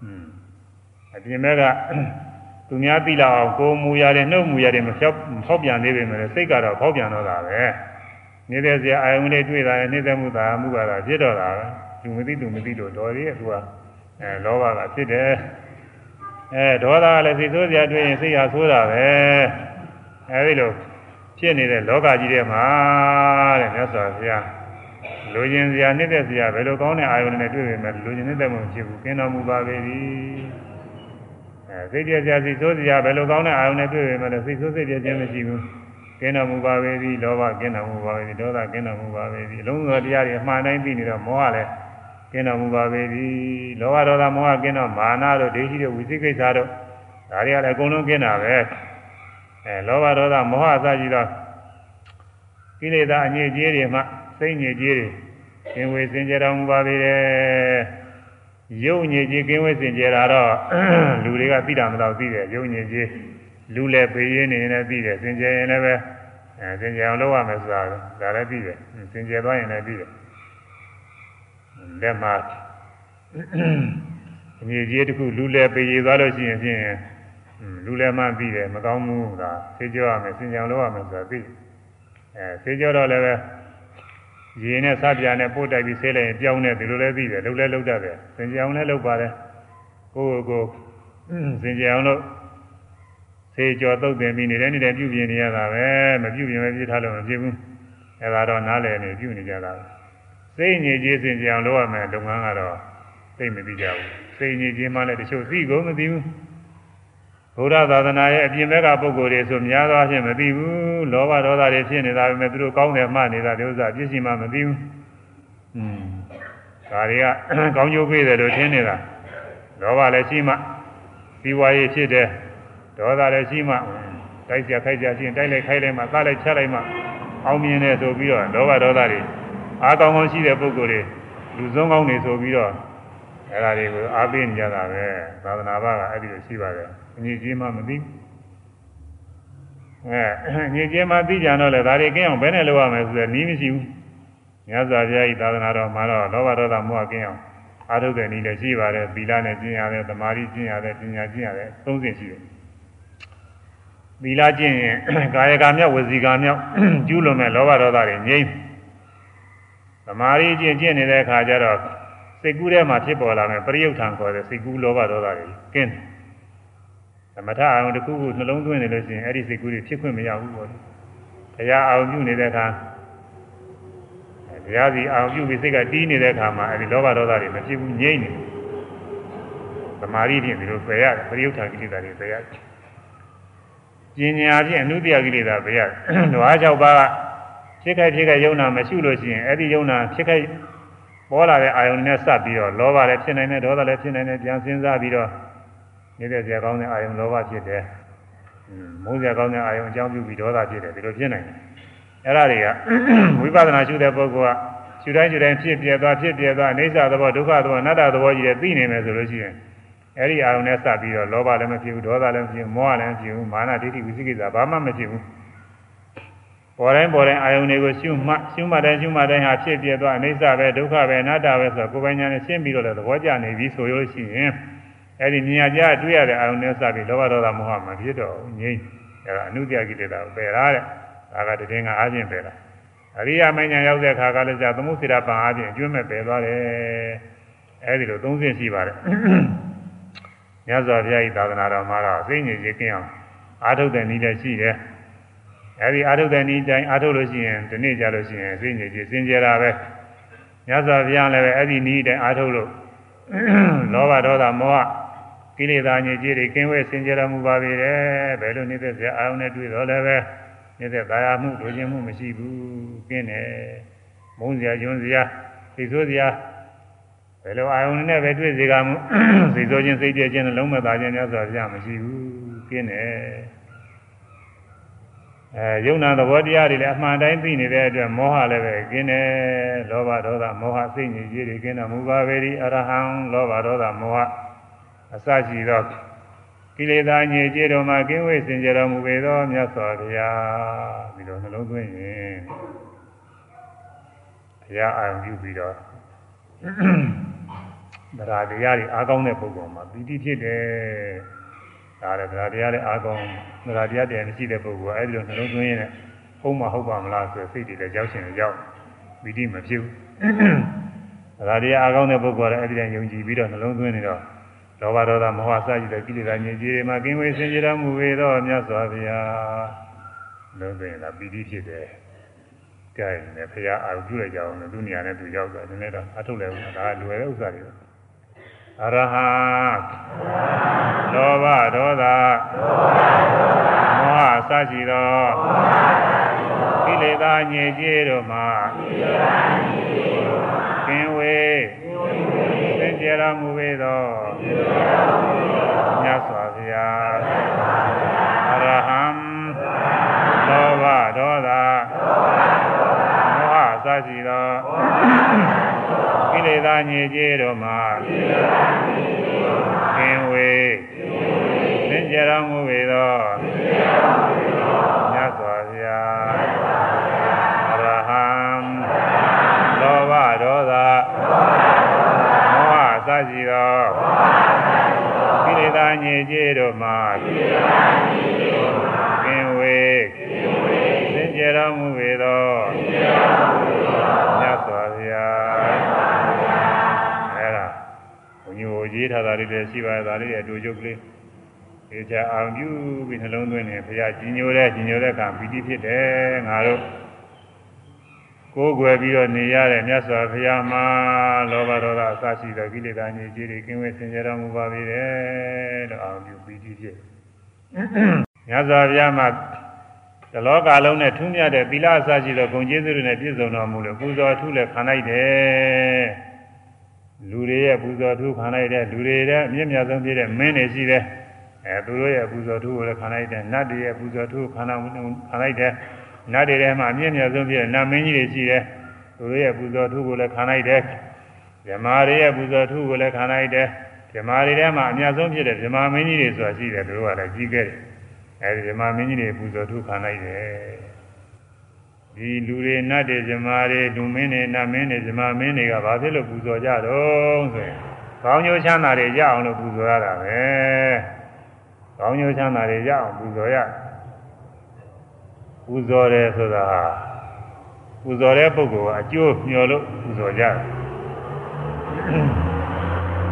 อืมအပြင်ဘက်ကသူများသိလာအောင်ကိုယ်မူရတယ်နှုတ်မူရတယ်မဖြောက်ဖောက်ပြန်သေးပေမဲ့စိတ်ကတော့ဖောက်ပြန်တော့တာပဲနေတဲ့စရာအာယုံနဲ့တွေ့တာနဲ့နှိမ့်သက်မှုသာမှုကတော့ဖြစ်တော့တာပဲလူမသိလူမသိတော့တော်သေးရဲ့သူကအဲလောဘကဖြစ်တယ်အဲဒေါသကလည်းစိတ်ဆိုးစရာတွေ့ရင်စိတ်ဟာဆိုးတာပဲအဲဒီလိုဖြစ်နေတဲ့လောကကြီးထဲမှာတဲ့မြတ်စွာဘုရား လူကျင်စရာနှိမ့်သက်စရာဘယ်လိုကောင်းတဲ့အာယုန်နဲ့တွေ့ပေမဲ့လူကျင်နှိမ့်သက်မှုဖြစ်ဘူးကင်းတော်မူပါပေသည်အဲစိတ်ပြည့်စရာစိတ်ဆိုးစရာဘယ်လိုကောင်းတဲ့အာယုန်နဲ့တွေ့ပေမဲ့စိတ်ဆိုးစိတ်ပြည့်ခြင်းမရှိဘူးကင်းတော်မူပါပေသည်လောဘကင်းတော်မူပါပေသည်ဒေါသကင်းတော်မူပါပေသည်အလုံးစုံတရားတွေအမှန်တိုင်းသိနေတော့မောဟလည်းကင်းတော်မူပါပေသည်လောဘဒေါသမောဟကင်းတော့မာနတို့ဒိဋ္ဌိတို့ဝိသိကိစ္စတို့ဒါတွေကလည်းအကုန်လုံးကင်းတာပဲအဲလောဘဒေါသမောဟအစရှိသောကိလေသာအညစ်အကြေးတွေမှ စိတ်ညစ်ကြေးတွေသင်ဝေစင်ကြတော်မူပါပေတယ်ရုပ်ညစ်ကြေးကင်းဝေစင်ကြတာတော့လူတွေကသိတာမလို့သိတယ်ရုပ်ညစ်ကြေးလူလည်းပေးရင်းနေနေသိတယ်စင်ကြရင်လည်းပဲအဲစင်ကြအောင်လုပ်ရမယ်ဆိုတာဒါလည်းသိတယ်စင်ကြသွားရင်လည်းသိတယ်လက်မှာအမြည်ကြီးတစ်ခုလူလဲပေရသွားလို့ရှိရင်ဖြင့်လူလဲမှပြီးတယ်မကောင်းဘူးလားဆေးကြောရမယ်စင်ကြံလို့ရမယ်ဆိုတာသိအဲဆေးကြောတော့လည်းပဲ ရေနဲ့စပြာနဲ့ပို့တိုက်ပြီးဆေးလိုက်ရင်ပြောင်းနေတယ်လို့လည်းသိတယ်လှုပ်လဲလှုပ်တတ်တယ်စင်ကြအောင်လည်းလှုပ်ပါတယ်ကိုယ့်ကိုယ်စင်ကြအောင်လို့ဆေးကြော်သုတ်တင်ပြီးနေတဲ့နေတဲ့ပြုပြင်နေရတာပဲမပြုပြင်ပဲပြစ်ထားလို့မဖြစ်ဘူးအဲဒါတော့နားလည်နေပြုနေကြတာစိတ်ညစ်ကြေးစင်ကြအောင်လုပ်ရမယ်လုပ်ငန်းကတော့သိမသိကြဘူးစိတ်ညစ်ကြေးမှလည်းတချို့သိကုန်မသိဘူး ဘုရားသာသနာရဲ့အပြင်ဘက်ကပုဂ္ဂိုလ်တွေဆိုများသောအားဖြင့်မသိဘူးလောဘဒေါသတွေဖြစ်နေတာပဲသူတို့ကောင်းတယ်မှနေတာဒီဥစ္စာပြည့်စုံမှမသိဘူးอืมဒါတွေကကောင်းကျိုးပေးတယ်လို့ထင်နေတာလောဘလည်းရှိမှစီဝါရေးဖြစ်တယ်ဒေါသလည်းရှိမှတိုက်ကြခိုက်ကြရှိရင်တိုက်လိုက်ခိုက်လိုက်မှသလိုက်ချလိုက်မှအောင်မြင်တယ်ဆိုပြီးတော့လောဘဒေါသတွေအားကောင်းကောင်းရှိတဲ့ပုဂ္ဂိုလ်တွေလူဆုံးကောင်းနေဆိုပြီးတော့အဲ့ဒါတွေကိုအားပေးနေကြတာပဲသာသနာ့ဘာကအဲ့ဒီလိုရှိပါတယ် ညစ်ကြေးမှမသိအဲညစ်ကြေးမှသိကြတော့လေဒါတွေကင်းအောင်ဘယ်နဲ့လုပ်ရမလဲဆိုတော့နီးမရှိဘူးမြတ်စွာဘုရားဤသာသနာတော်မှာတော့လောဘဒေါသမောဟကင်းအောင်အားထုတ်တဲ့နည်းလည်းရှိပါတယ်သီလနဲ့ကျင့်ရတယ်သမာဓိကျင့်ရတယ်ပညာကျင့်ရတယ်သုံးဆင့်ရှိတယ်သီလကျင့်ရင်ကာယကမြောက်ဝစီကမြောက်ကျူးလွန်မဲ့လောဘဒေါသတွေငြိမ်းသမာဓိကျင့်ကျင့်နေတဲ့အခါကျတော့စိတ်ကူးထဲမှာဖြစ်ပေါ်လာမဲ့ပရိယုတ်ထံခေါ်တဲ့စိတ်ကူးလောဘဒေါသတွေကင်းတယ် သမထအာရုံတစ်ခုခုနှလုံးသွင်းနေလို့ရှိရင်အဲ့ဒီစိတ်ကူးတွေဖြစ်ခွင့်မရဘူးပေါ့လေ။တရားအာရုံပြုနေတဲ့အခါတရားစီအာရုံပြုပြီးစိတ်ကတီးနေတဲ့အခါမှာအဲ့ဒီလောဘဒေါသတွေမဖြစ်ဘူးငြိမ့်နေတယ်။သမာဓိဖြင့်ဒီလိုပယ်ရတယ်ပရိယုထာကိလေသာတွေပယ်ရတယ်။ဉာဏ်ဖြင့်အနုတ္တိယကိလေသာပယ်ရတယ်။ဓဝါ၆ပါးကဖြစ်ခိုက်ဖြစ်ခိုက်ယုံနာမရှိလို့ရှိရင်အဲ့ဒီယုံနာဖြစ်ခိုက်ပေါ်လာတဲ့အာယုန်နဲ့စပ်ပြီးတော့လောဘလည်းဖြစ်နိုင်တယ်ဒေါသလည်းဖြစ်နိုင်တယ်ပြန်စဉ်းစားပြီးတော့ နေတဲ့စရာကောင်းတဲ့အာယုံလောဘဖြစ်တယ်။မုန်းစရာကောင်းတဲ့အာယုံအကြောင်းပြုပြီးဒေါသဖြစ်တယ်ဒီလိုဖြစ်နိုင်တယ်။အဲ့ဒါတွေကဝိပဿနာရှုတဲ့ပုဂ္ဂိုလ်ကရှုတိုင်းရှုတိုင်းဖြစ်ပြသွားဖြစ်ပြသွားအိဋ္ဌသဘောဒုက္ခသဘောအနတ္တသဘောကြီးတွေသိနေမယ်ဆိုလို့ရှိရင်အဲ့ဒီအာယုံနဲ့စပ်ပြီးတော့လောဘလည်းမဖြစ်ဘူးဒေါသလည်းမဖြစ်ဘူးမောဟလည်းမဖြစ်ဘူးမာနဒိဋ္ဌိဝိသိကိစ္စဘာမှမဖြစ်ဘူး။ပေါ်တိုင်းပေါ်တိုင်းအာယုန်တွေကိုရှုမှတ်ရှုမှတ်တိုင်းရှုမှတ်တိုင်းဟာဖြစ်ပြသွားအိဋ္ဌပဲဒုက္ခပဲအနတ္တပဲဆိုတော့ကိုယ်ပိုင်ညာနဲ့ရှင်းပြီးတော့လည်းသဘောကျနေပြီဆိုလို့ရှိရင် အဲ့ဒီမြင်ရကြတွေ့ရတဲ့အာရုံနဲ့စပြီးလောဘဒေါသမောဟမဖြစ်တော့ငြိမ့်အဲ့ဒါအနုတ္တကိလေသာပယ်ရတဲ့ဒါကတည်င်းကအားဖြင့်ပယ်တာအရိယာမဉ္ဇဉ်ရောက်တဲ့အခါကလည်းကြာသမုစေရပံအားဖြင့်အကျွမ်းမဲ့ပယ်သွားတယ်အဲ့ဒီလိုသုံးဆင့်ရှိပါတယ်မြတ်စွာဘုရားဤသာသနာတော်မှာတော့သိဉ္ဇေကြီးကင်းအောင်အာထုတ်တဲ့နည်းလည်းရှိတယ်အဲ့ဒီအာထုတ်တဲ့နည်းတိုင်းအာထုတ်လို့ရှိရင်ဒီနေ့ကြလို့ရှိရင်သိဉ္ဇေကြီးစင်ကြယ်တာပဲမြတ်စွာဘုရားလည်းပဲအဲ့ဒီနည်းတိုင်းအာထုတ်လို့ လောဘဒေါသမောဟကိလေသာညစ်ကြေးတွေကင်းဝဲစင်ကြယ်မှုပါပေတယ်ဘယ်လိုနေတဲ့ဆရာအာရုံနဲ့တွေ့တော့လည်းပဲနေတဲ့သာယာမှုလိုချင်မှုမရှိဘူးကင်းတယ်မုန်းစရာကျွန်းစရာသိဆိုးစရာဘယ်လိုအာရုံနဲ့ပဲတွေ့စေကမှုသိဆိုးခြင်းစိတ်ပြည့်ခြင်းလုံးမသာခြင်းများစွာပြမရှိဘူးကင်းတယ် အဲယုံနာသဘောတရားတွေလည်းအမှန်တိုင်းသိနေတဲ့အတွက်မောဟလည်းပဲကင်းတယ်လောဘဒေါသမောဟစိတ်ညစ်ကြေးတွေကင်းတော်မူပါပေ၏အရဟံလောဘဒေါသမောဟအစရှိသောကိလေသာညစ်ကြေးတော်မှာကင်းဝေးစင်ကြယ်တော်မူပေသောမြတ်စွာဘုရားဒီလိုနှလုံးသွင်းရင်ဘုရားအာရုံပြုပြီးတော့ဗราတရားတွေအားကောင်းတဲ့ပုဂ္ဂိုလ်မှာပီတိဖြစ်တယ် ဒါလည်းသရတရားလည်းအာကောင်းသရတရားတရားမရှိတဲ့ပုဂ္ဂိုလ်ကအဲ့ဒီလိုနှလုံးသွင်းရင်းနဲ့ဟုတ်မှဟုတ်ပါမလားဆိုစိတ်တွေလည်းရောက်ရှင်ရောက်ပီတိမဖြစ်ဘူးသရတရားအာကောင်းတဲ့ပုဂ္ဂိုလ်ကလည်းအဲ့ဒီတိုင်းယုံကြည်ပြီးတော့နှလုံးသွင်းနေတော့လောဘဒေါသမောဟစသည်တဲ့ကိလေသာငြိမ်းကြီးတွေမှာကင်းဝေးစင်ကြတော်မူပေတော့မြတ်စွာဘုရားလုံးသွင်းတာပီတိဖြစ်တယ်ကြိုက်နေဖရာအာရုံပြုလိုက်ကြအောင်လို့သူနေရာနဲ့သူရောက်တာနည်းနည်းတော့အထုတ်လဲဘူးဒါကလွယ်တဲ့ဥစ္စာတွေ အရဟံလောဘဒေါသမောဟစရှိသောကိလေသာညစ်ကြေးတို့မှာကင်းဝေးစင်ကြယ်တော်မူပေသောမြတ်စွာဘုရားအရဟံလောဘဒေါသမောဟစရှိသောကိလေ သာညစ်ကြေးတို့မှာကင်းဝေးစင်ကြယ်တော်မူပေသောမြတ်စွာဘုရားအရဟံလောဘဒေါသစရှိသောကိလေသာညစ်ကြေးတို့မှ ရေးထားတာတွေလည်းရှိပါတယ်ဒါလေးတွေအတူချုပ်ကလေးဒီချာအောင်ပြုပြီးနှလုံးသွင်းနေဘုရားကြီးညိုတဲ့ကြီးညိုတဲ့ကံပီတိဖြစ်တယ်ငါတို့ကိုယ်ွယ်ပြီးတော့နေရတဲ့မြတ်စွာဘုရားမှာလောဘဒေါသအစရှိသောကိလေသာညစ်ကြေးတွေကင်းဝေးစင်ကြယ်တော်မူပါ၏တဲ့လို့အောင်ပြုပီတိဖြစ်မြတ်စွာဘုရားမှာတလောကလုံးနဲ့ထူးမြတ်တဲ့သီလအစရှိသောဂုဏ်ကျေးဇူးတွေနဲ့ပြည့်စုံတော်မူလို့ပူဇော်ထူးလည်းခံလိုက်တယ် လူတွေရဲ့ပူဇော်ထူးခံလိုက်တယ်လူတွေရဲ့အမြင့်မြတ်ဆုံးဖြစ်တဲ့မင်းတွေရှိတယ်အဲသူတို့ရဲ့ပူဇော်ထူးကိုလည်းခံလိုက်တယ်နတ်တွေရဲ့ပူဇော်ထူးခံနာခံလိုက်တယ်နတ်တွေထဲမှာအမြင့်မြတ်ဆုံးဖြစ်တဲ့နတ်မင်းကြီးတွေရှိတယ်သူတို့ရဲ့ပူဇော်ထူးကိုလည်းခံလိုက်တယ်ဇမားတွေရဲ့ပူဇော်ထူးကိုလည်းခံလိုက်တယ်ဇမားတွေထဲမှာအမြတ်ဆုံးဖြစ်တဲ့ဇမားမင်းကြီးတွေဆိုတာရှိတယ်သူတို့ကလည်းကြီးခဲ့တယ်အဲဒီဇမားမင်းကြီးတွေပူဇော်ထူးခံလိုက်တယ် ဒီလူတွေနတ်တွေဇမားတွေလူမင်းတွေနတ်မင်းတွေဇမားမင်းတွေကဘာဖြစ်လို့ပူဇော်ကြတော့ဆိုရင်ကောင်းကျိုးချမ်းသာတွေရအောင်လို့ပူဇော်ရတာပဲကောင်းကျိုးချမ်းသာတွေရအောင်ပူဇော်ရပူဇော်တယ်ဆိုတာပူဇော်တဲ့ပုဂ္ဂိုလ်ကအကျိုးမျှော်လို့ပူဇော်ကြတယ်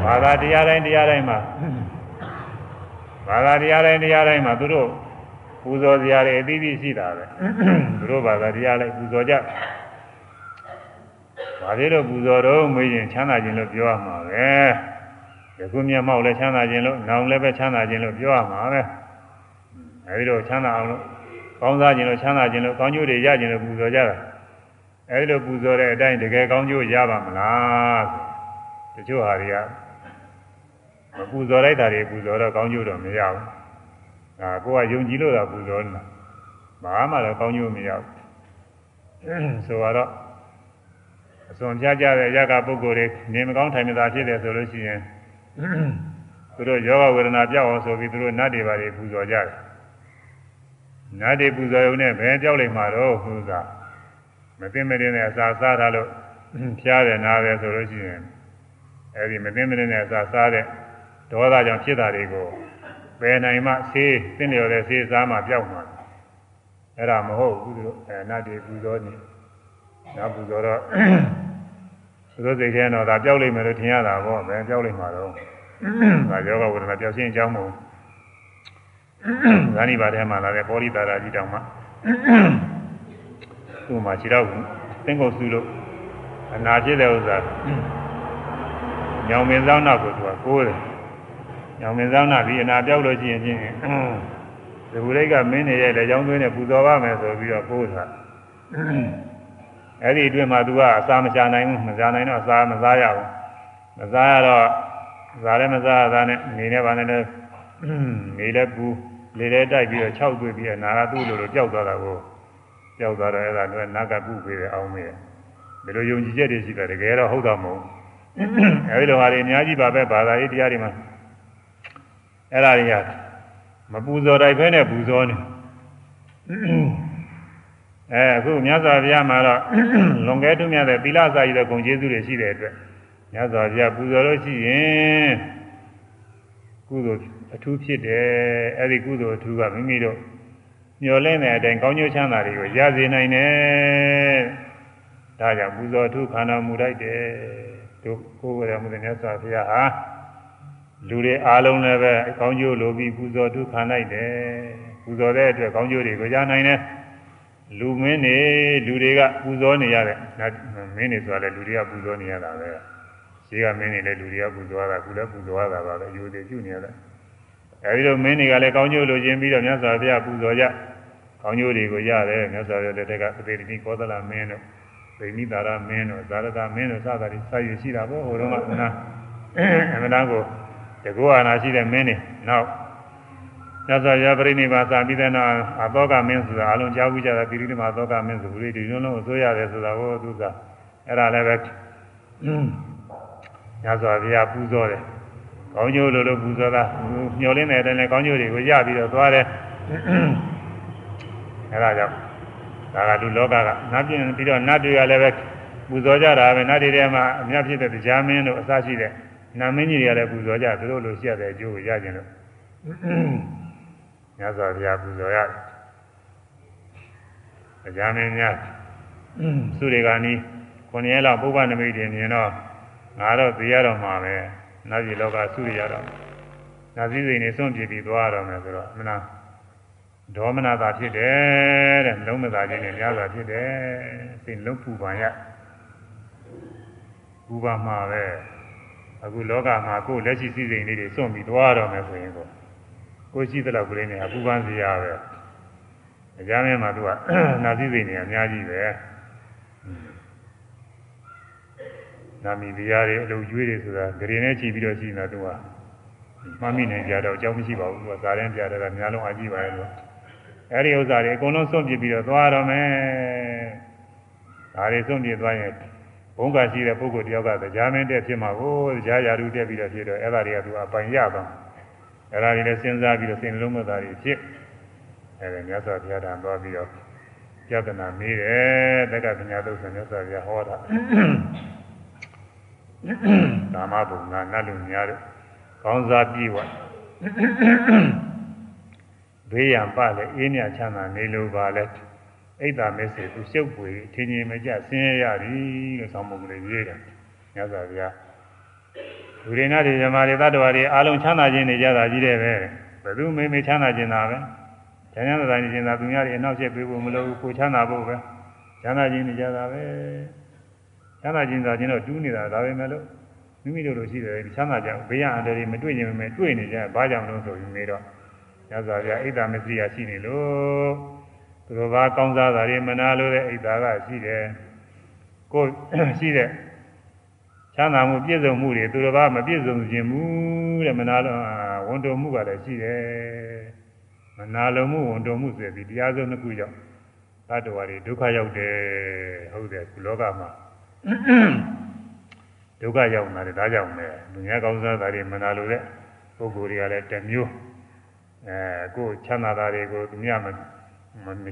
ဘာသာတရားတိုင်းတရားတိုင်းမှာဘာသာတရားတိုင်းတရားတိုင်းမှာသူတို့ ပူဇော်စရာတွေအသီးသီးရှိတာပဲသူတို့ဘာသာတရားလိုက်ပူဇော်ကြဘာဖြစ်လို့ပူဇော်တော့မေးရင်ချမ်းသာခြင်းလို့ပြောရမှာပဲယခုမျက်မှောက်လည်းချမ်းသာခြင်းလို့နောင်လည်းပဲချမ်းသာခြင်းလို့ပြောရမှာပဲအဲဒီတော့ချမ်းသာအောင်လို့ကောင်းစားခြင်းလို့ချမ်းသာခြင်းလို့ကောင်းကျိုးတွေရခြင်းလို့ပူဇော်ကြတာအဲဒီလိုပူဇော်တဲ့အတိုင်းတကယ်ကောင်းကျိုးရပါမလားတချို့ဟာတွေကမပူဇော်လိုက်တာတွေပူဇော်တော့ကောင်းကျိုးတော့မရဘူး ဒါကိုကယုံကြည်လို့သာပူဇော်နေတာဘာမှတော့ကောင်းကျိုးမရဘူးဆိုတော့အစွန်ပြကြတဲ့ရကပုဂ္ဂိုလ်တွေနေမကောင်းထိုင်မသာဖြစ်တယ်ဆိုလို့ရှိရင်သူတို့ယောဂဝေဒနာပြောက်အောင်ဆိုပြီးသူတို့နတ်တွေပါတွေပူဇော်ကြတယ်နတ်တွေပူဇော်ရုံနဲ့ဘယ်ပြောက်လိမ့်မှာတော့သူကမသိမတင်တဲ့အစာစားထားလို့ဖျားတယ်နားတယ်ဆိုလို့ရှိရင်အဲဒီမသိမတင်တဲ့အစာစားတဲ့ဒေါသကြောင့်ဖြစ်တာတွေကို ပယ်နိုင်မှဆေးသင်လျော်တဲ့ဆေးစားမှပြောက်မှာအဲ့ဒါမဟုတ်ဘူးသူတို့အဲနတ်တွေပူဇော်နေနာပူဇော်တော့သူတို့စိတ်ထဲတော့ဒါပြောက်လိမ့်မယ်လို့ထင်ရတာပေါ့ဘယ်ပြောက်လိမ့်မှာတော့ဒါယောဂဝေဒနာပြောက်ရှင်းအကြောင်းမဟုတ်ဇာနိပါထဲမှာလာတဲ့ပောရိတာရာကြီးတောင်မှသူ့မှာခြေတော့သင်္ကုတ်စုလို့အနာဖြစ်တဲ့ဥစ္စာညောင်မင်းဆောင်နောက်ကိုသူကကိုးတယ် ညောင်မင်းဆောင်နောက်ပြီးအနာပြောက်လို့ရှိရင်ချင်းဒီဘူရိတ်ကမင်းနေရဲ့လက်ချောင်းသွင်းနဲ့ပူဇော်ပါမယ်ဆိုပြီးတော့ကိုးတာအဲ့ဒီအတွင်းမှာသူကအစာမချနိုင်ဘူးမစားနိုင်တော့အစာမစားရဘူးမစားရတော့စားလည်းမစားရတာနဲ့နေနေပါနဲ့လည်းနေလည်းပူလေလည်းတိုက်ပြီးတော့၆တွေ့ပြီးတော့နာကသူ့လိုလိုပျောက်သွားတာကိုပျောက်သွားတော့အဲ့ဒါတော့နာကကုပေးတယ်အောင်မေးတယ်ဘယ်လိုယုံကြည်ချက်တွေရှိတယ်တကယ်တော့ဟုတ်တာမဟုတ်အဲဒီလိုဟာတွေအများကြီးပါပဲဘာသာရေးတရားတွေမှာ အဲ့ဒါတွေကမပူဇော်တိုက်ဖဲနဲ့ပူဇော်နေအဲအခုမြတ်စွာဘုရားမှာတော့လွန်ကဲထုမြတ်တဲ့သီလစာရည်တဲ့ဂုဏ်ကျေးဇူးတွေရှိတဲ့အတွက်မြတ်စွာဘုရားပူဇော်လို့ရှိရင်ကုသိုလ်အထူးဖြစ်တယ်အဲ့ဒီကုသိုလ်အထူးကမိမိတို့မျောလင့်တဲ့အတိုင်းကောင်းကျိုးချမ်းသာတွေကိုရစေနိုင်တယ်ဒါကြောင့်ပူဇော်အထူးခန္ဓာမူလိုက်တယ်တို့ကိုယ်ရမှုတဲ့မြတ်စွာဘုရားဟာ လူတွေအားလုံးလည်းပဲကောင်းကျိုးလိုပြီးပူဇော်အထူးခံလိုက်တယ်ပူဇော်တဲ့အတွက်ကောင်းကျိုးတွေကိုရနိုင်တယ်လူမင်းတွေလူတွေကပူဇော်နေရတဲ့မင်းတွေဆိုတာလည်းလူတွေကပူဇော်နေရတာပဲရှိကမင်းတွေလည်းလူတွေကပူဇော်ရတာခုလည်းပူဇော်ရတာပါပဲအယုဒ္ဓပြုနေရတယ်အဲဒီလိုမင်းတွေကလည်းကောင်းကျိုးလိုချင်ပြီးတော့မြတ်စွာဘုရားပူဇော်ကြကောင်းကျိုးတွေကိုရတယ်မြတ်စွာဘုရားလက်ထက်ကပတိတိကောသလမင်းတို့ဗိမိတာရမင်းတို့ဇာရတမင်းတို့စသဖြင့်စာယူရှိတာပေါ့ဟိုတုန်းကနာအမှန်တန်ကို တကူအာနာရှိတဲ့မင်းတွေနောက်မြတ်စွာဘုရားပြိဋိဘာသာပြီးတဲ့နောက်အသောကမင်းဆိုတာအလုံးကြားဘူးကြတာပိရိတိမအသောကမင်းဆိုပြီးဒီလုံးလုံးအစိုးရတယ်ဆိုတာဟောသူကအဲ့ဒါလည်းပဲမြတ်စွာဘုရားပူဇော်တယ်ကောင်းကျိုးလိုလိုပူဇော်တာမျောလင်းတဲ့အတိုင်းလည်းကောင်းကျိုးတွေကိုရပြီးတော့သွားတယ်အဲဒါကြောင့်ဒါကလူလောကကနတ်ပြင်ပြီးတော့နတ်တွေကလည်းပဲပူဇော်ကြတာပဲနတ်တွေထဲမှာအများဖြစ်တဲ့တရားမင်းတို့အစရှိတဲ့ နာမင်းကြီးတွေကလည်းပူဇော်ကြသူတို့လိုရှိရတဲ့အကျိုးကိုရကြတယ်လို့မြတ်စွာဘုရားပူဇော်ရတယ်တရားမင်းများသူတွေကနီးခုနှစ်ရက်လောက်ပုဗ္ဗနမိတ်တင်မြင်တော့ငါတော့သိရတော့မှာပဲနတ်ပြည်လောကဆုရရတော့နတ်စည်းစိမ်နေစွန့်ပြပြီးသွားရတော့မယ်ဆိုတော့မနာဒေါမနတာဖြစ်တယ်တဲ့လုံးမသာခြင်းနဲ့များစွာဖြစ်တယ်စိတ်လုံးပူပန်ရပူပန်မှာပဲ အခုလောကမှာကိုယ်လက်ရှိစည်းစိမ်လေးတွေစွန့်ပြီးသွားရတော့မယ်ဆိုရင်ကိုကိုရှိတဲ့လောက်ကလေးနဲ့အပူပန်စီရပဲအကြမ်းမဲမှာသူကနာစည်းစိမ်တွေအများကြီးပဲနာမီတရားတွေအလုပ်ကျွေးတွေဆိုတာဂရေနဲ့ချီပြီးတော့ရှိနေတာသူကမှတ်မိနေကြတော့အကြောင်းမရှိပါဘူးသူကဇာတဲ့ပြတဲ့ကများလုံးအကြည့်ပါရဲ့လို့အဲဒီဥစ္စာတွေအကုန်လုံးစွန့်ပြစ်ပြီးတော့သွားတော့မယ်ဒါတွေစွန့်ပြစ်သွားရင် ဘုံကရှိတဲ့ပုဂ္ဂိုလ်တယောက်ကတရားမင်းတက်ဖြစ်မှာကိုတရားရာထူးတက်ပြီးတော့ဖြစ်တော့အဲ့ဒါတွေကသူအပိုင်ရသွားအဲ့ဒါတွေလည်းစဉ်းစားပြီးတော့စိတ်လုံးမသားတွေဖြစ်အဲ့ဒါမြတ်စွာဘုရားတန်သွားပြီးတော့ပြဒနာမေးတယ်တက္ကပညာသုတ်ဆိုမြတ်စွာဘုရားဟောတာကာမဘုံကနတ်လူများတို့ကောင်းစားပြီးဝဘေးရန်ပလည်းအေးမြချမ်းသာနေလိုပါလဲ အိတ်တာမက်ဆေသူရှုပ်ပွေထင်းချင်းမကြဆင်းရဲရသည်လို့ဆောင်းမုတ်ကလေးရေးတယ်မြတ်စွာဘုရားလူတွေနဲ့ဒီဇမားတွေတတ္တဝါတွေအားလုံးချမ်းသာခြင်းနေကြတာကြီးတယ်ပဲဘယ်သူမေမေချမ်းသာခြင်းတာပဲချမ်းသာတာခြင်းတာသူများတွေအနောက်ရှက်ပေးဖို့မလိုဘူးကိုချမ်းသာဖို့ပဲချမ်းသာခြင်းနေကြတာပဲချမ်းသာခြင်းသာခြင်းတော့တူးနေတာဒါပဲမဲ့လို့မိမိတို့လိုရှိတယ်ချမ်းသာကြဘေးရန်အန္တရာယ်မတွေ့ခြင်းပဲတွေ့နေကြဘာကြောင့်လို့ဆိုပြီးနေတော့ညဇာပြအိတ်တာမစ္စရိယရှိနေလို့ သူတို့ဘာကောင်းစားတာတွေမနာလို့တဲ့အိတ်တာကရှိတယ်ကိုရှိတဲ့ချမ်းသာမှုပြည့်စုံမှုတွေသူတို့ဘာမပြည့်စုံခြင်းမူတဲ့မနာလို့ဝန်တုံမှုကလည်းရှိတယ်မနာလုံးမှုဝန်တုံမှုဆိုပြီးတရားစုံနှစ်ခုကြောင့်သတ္တဝါတွေဒုက္ခရောက်တယ်ဟုတ်တယ်ဒီလောကမှာဒုက္ခရောက်လာတယ်ဒါကြောင့်လေလူများကောင်းစားတာတွေမနာလို့တဲ့ပုဂ္ဂိုလ်တွေကလည်းတစ်မျိုးအဲကိုယ်ချမ်းသာတာတွေကိုသူများမ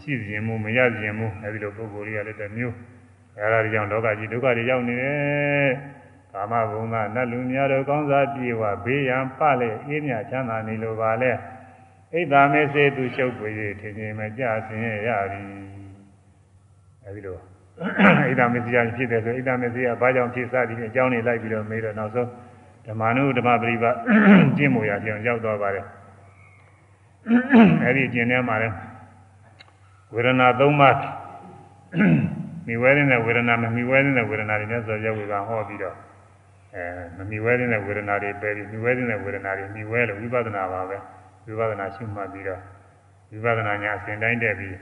ရှိခြင်းမူမရခြင်းမူအဲဒီလိုပုဂ္ဂိုလ်တွေကလည်းတစ်မျိုးအဲဒါတွေကြောင့်လောကကြီးဒုက္ခတွေရောက်နေတယ်ကာမဘုံကနတ်လူများတို့ကောင်းစားပြေဝဘေးရန်ပလေအေးမြချမ်းသာနေလိုပါလေဣဒ္ဓမေစေသူရှုပ်ပွေထင်ခြင်းမကြဆင်းရရသည်အဲဒီလိုဣဒ္ဓမေစီယဖြစ်တယ်ဆိုဣဒ္ဓမေစီယဘာကြောင့်ဖြစ်စသည်ဖြင့်အကြောင်းတွေလိုက်ပြီးတော့မေးတော့နောက်ဆုံးဓမ္မနုဓမ္မပရိပတ်ကျင့်မို့ရပြောင်းရောက်သွားပါတယ်အဲဒီကျင့်ထဲမှာလည်း ဝေဒနာ၃ပါးမိဝဲတဲ့ဝေဒနာမမိဝဲတဲ့ဝေဒနာတွေနဲ့ဆိုရောက်ဝေကဟောပြီးတော့အဲမမိဝဲတဲ့ဝေဒနာတွေပဲပြီးမိဝဲတဲ့ဝေဒနာတွေမိဝဲလို့ဝိပဿနာပါပဲဝိပဿနာရှုမှတ်ပြီးတော့ဝိပဿနာညာအစဉ်တိုင်းတက်ပြီး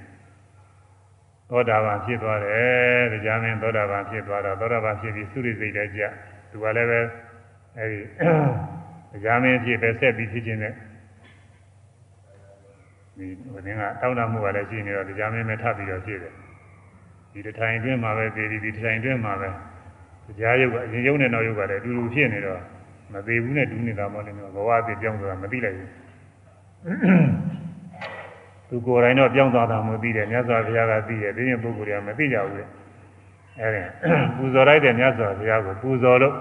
သောတာပန်ဖြစ်သွားတယ်တရားမင်းသောတာပန်ဖြစ်သွားတော့သောတာပန်ဖြစ်ပြီးသုရိစိတ်လည်းကြသူကလည်းပဲအဲဒီတရားမင်းဖြစ်ပဲဆက်ပြီးဖြစ်ခြင်းနဲ့ ဒီဟိုတင်းကတောင်းတမှုကလည်းရှိနေတော့တရားမင်းပဲထပ်ပြီးတော့ဖြစ်တယ်ဒီတထိုင်အတွင်းမှာပဲသေးဒီဒီတထိုင်အတွင်းမှာပဲတရားရုပ်ကအရင်ရုပ်နဲ့နောက်ရုပ်ကလည်းအတူတူဖြစ်နေတော့မသေးဘူးနဲ့တူနေတာမဟုတ်နေတော့ဘဝအသေးပြောင်းသွားတာမသိလိုက်ဘူးသူကိုယ်တိုင်တော့ပြောင်းသွားတာမသိတယ်မြတ်စွာဘုရားကသိတယ်ဒီရင်ပုဂ္ဂိုလ်တွေကမသိကြဘူးလေအဲဒီပူဇော်လိုက်တဲ့မြတ်စွာဘုရားကိုပူဇော်လို့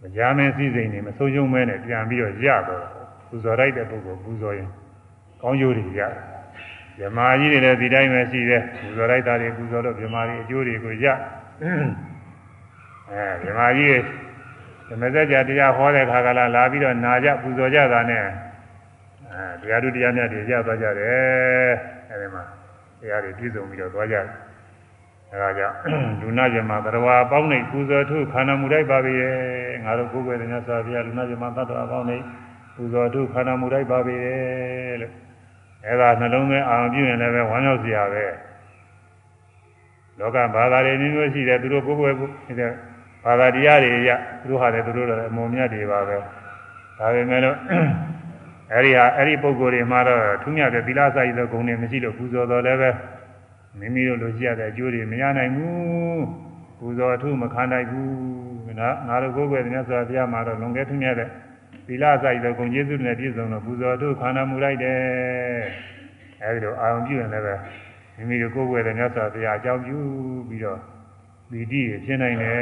မရမင်းစည်းစိမ်နေမဆုံးရှုံးမဲနဲ့ပြန်ပြီးတော့ရတော့ပူဇော်လိုက်တဲ့ပုဂ္ဂိုလ်ပူဇော်ရင် ကောင်းကျိုးတွေရတယ်မြမာကြီးတွေလည်းဒီတိုင်းပဲရှိတယ်ပူဇော်လိုက်တာတွေပူဇော်လို့မြမာကြီးအကျိုးတွေကိုရအဲမြမာကြီးဓမ္မစကြာတရားဟောတဲ့ခါကလာလာပြီးတော့နာကြပူဇော်ကြတာနဲ့အဲတရားသူတရားမြတ်တွေရသွားကြတယ်အဲဒီမှာတရားတွေပြည့်စုံပြီးတော့သွားကြတယ်အဲဒါကြောင့်လူနာကျမသရဝါပေါင်းနေပူဇော်ထုခန္ဓာမူတိုက်ပါပြီရဲ့ငါတို့ကိုယ်ွယ်တဲ့မြတ်စွာဘုရားလူနာကျမသတ္တဝါပေါင်းနေပူဇော်ထုခန္ဓာမူတိုက်ပါပြီရဲ့လို့ အဲဒါနှလုံးသွင်းအာရုံပြုရင်လည်းပဲဝမ်းမြောက်စရာပဲလောကဘာသာတွေမျိုးမျိုးရှိတယ်သူတို့ကိုယ်ွယ်တဲ့ဘာသာတရားတွေရသူတို့ဟာလည်းသူတို့လည်းအမုံမြတ်တွေပါပဲဒါပေမဲ့လို့အဲဒီဟာအဲ့ဒီပုံကိုယ်တွေမှာတော့ထူးမြတ်တဲ့သီလစာရည်သောဂုဏ်တွေမရှိလို့ပူဇော်တော်လည်းပဲမိမိတို့လိုရှိရတဲ့အကျိုးတွေမရနိုင်ဘူးပူဇော်အထုမခံနိုင်ဘူးနော်ငါတို့ကိုယ်ွယ်တဲ့မြတ်စွာဘုရားမှာတော့လွန်ကဲထူးမြတ်တဲ့ သီလစာရည်သောဂုဏ်ကျေးဇူးတွေနဲ့ပြည့်စုံတော့ပူဇော်အထုခန္ဓာမူလိုက်တယ်အဲဒီလိုအာရုံပြုရင်လည်းပဲမိမိတို့ကိုယ်ွယ်တဲ့မြတ်စွာဘုရားအကြောင်းပြုပြီးတော့ပီတိဖြစ်နိုင်တယ်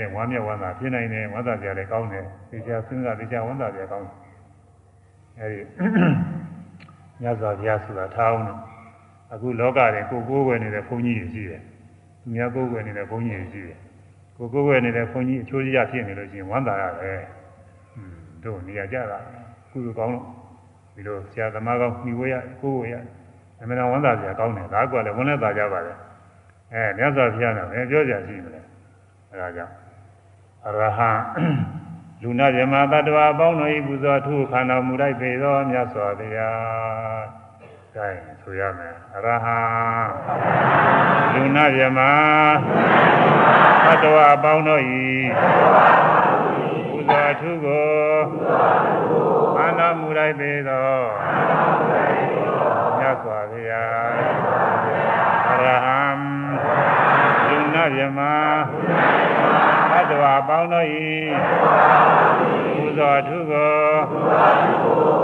တဲ့ဝမ်းမြောက်ဝမ်းသာဖြစ်နိုင်တယ်ဝမ်းသာကြလည်းကောင်းတယ်သိချာစဉ်းစားသိချာဝမ်းသာကြကောင်းတယ်အဲဒီမြတ်စွာဘုရားဆိုတာထားအောင်အခုလောကရင်ကိုကိုးကွယ်နေတဲ့ဘုန်းကြီးတွေရှိတယ်သူများကိုးကွယ်နေတဲ့ဘုန်းကြီးတွေရှိတယ်ကိုကိုွယ်နေတဲ့ခွန်ကြီးအချိုးကြီးရဖြစ်နေလို့ရှိရင်ဝမ်းသာရတယ် တို့နေရာကြတာကုသိုလ်ကောင်းလို့ဒီလိုဆရာသမားကောင်းမိဝဲရကိုကိုရအမှန်တော်ဝမ်းသာစရာကောင်းတယ်ဒါကလည်းဝန်နဲ့သာကြပါလေအဲမြတ်စွာဘုရားကလည်းပြောကြရှိမလဲအဲဒါကြောင့်အရဟံလူနာမြမတ attva အပေါင်းတို့ဤပူဇော်ထုခန္ဓာမူလိုက်ပေသောမြတ်စွာဘုရားကဲဆိုရမယ်အရဟံလူနာမြမတ attva အပေါင်းတို့ဤပူဇော်ထုကို ခန္ဓာမူလိုက်ပေသောမြတ်စွာဘုရားအရဟံလူနာမြမသတ္တဝါပေါင်းတို့ဤပူဇော်ထုကို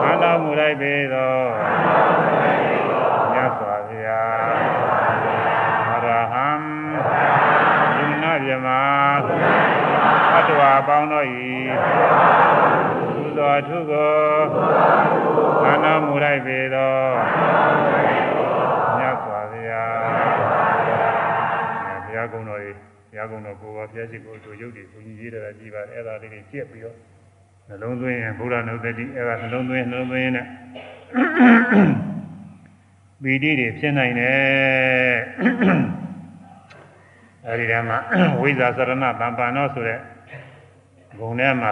အာနာမူလိုက်ပေသောမြတ်စွာဘုရားအရဟံလူနာမြမသတ္တဝါပေါင်းတို့ ဤပူဇော်ထုကိုအာနာမူလိုက်ပေသောမြတ်စွာဘုရားဘုရားကုံတော်ဤဘုရားကုံတော်ကိုယ်ပါဘုရားရှိခိုးတို့ရုပ်တွေကိုကြီးရေးတာကြည့်ပါအဲ့ဒါလေးတွေကြက်ပြီးတော့နှလုံးသွင်းရင်ဘုရားနုဒတိအဲ့ဒါနှလုံးသွင်းနှလုံးသွင်းနဲ့ပီတိတွေဖြစ်နိုင်တယ်အဲဒီတည်းမှာဝိဇာသရဏတံပါဏောဆိုတဲ့ဂုံထဲမှာ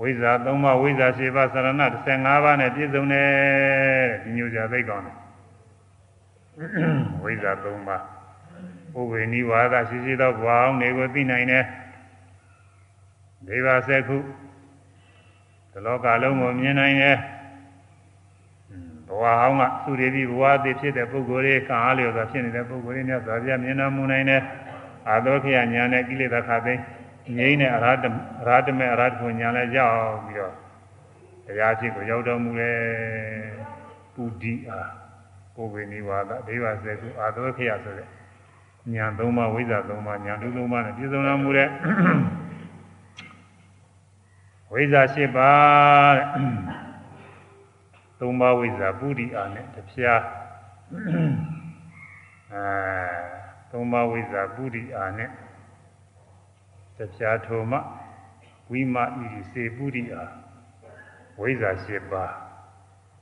ဝိဇာ3ပါးဝိဇာ7ပါးသရဏ15ပါးနဲ့ပြည့်စုံတယ်ဒီမျိုးကြသိကောင်းတယ်ဝိဇာ3ပါးဥပ္ပေနိဝါဒရှိရှိသောဘဝအောင်တွေကိုသိနိုင်တယ်ဒေဝဆက်ခုဒီလောကလုံးကိုမြင်နိုင်တယ်ဘဝဟောင်းကသူတွေပြီးဘဝအသေးဖြစ်တဲ့ပုဂ္ဂိုလ်တွေကံအားလျော်စွာဖြစ်နေတဲ့ပုဂ္ဂိုလ်တွေများစွာပြမြင်နာမှုနိုင်တယ်အာသောခရညာနဲ့ကိလေသာခသိ ငြိမ့်တဲ့အရဟတအရဟတမေအရဟတကိုညာလဲရောက်ပြီးတော့တရားရှိကိုရောက်တော်မူတယ်ပုဒ္ဓိအားပုဗ္ဗေနိဝါဒဒေဝဆက်ခုအာသောခရဆိုတဲ့ညာသုံးပါးဝိဇ္ဇာသုံးပါးညာလူသုံးပါးနဲ့ပြည့်စုံတော်မူတဲ့ဝိဇ္ဇာ၈ပါးတဲ့သုံးပါးဝိဇ္ဇာပုရိအာနဲ့တပြားအဲသုံးပါးဝိဇ္ဇာပုရိအာနဲ့ တပြားထုံမဝိမဣတိစေပုရိအာဝိဇ္ဇာ၈ပါး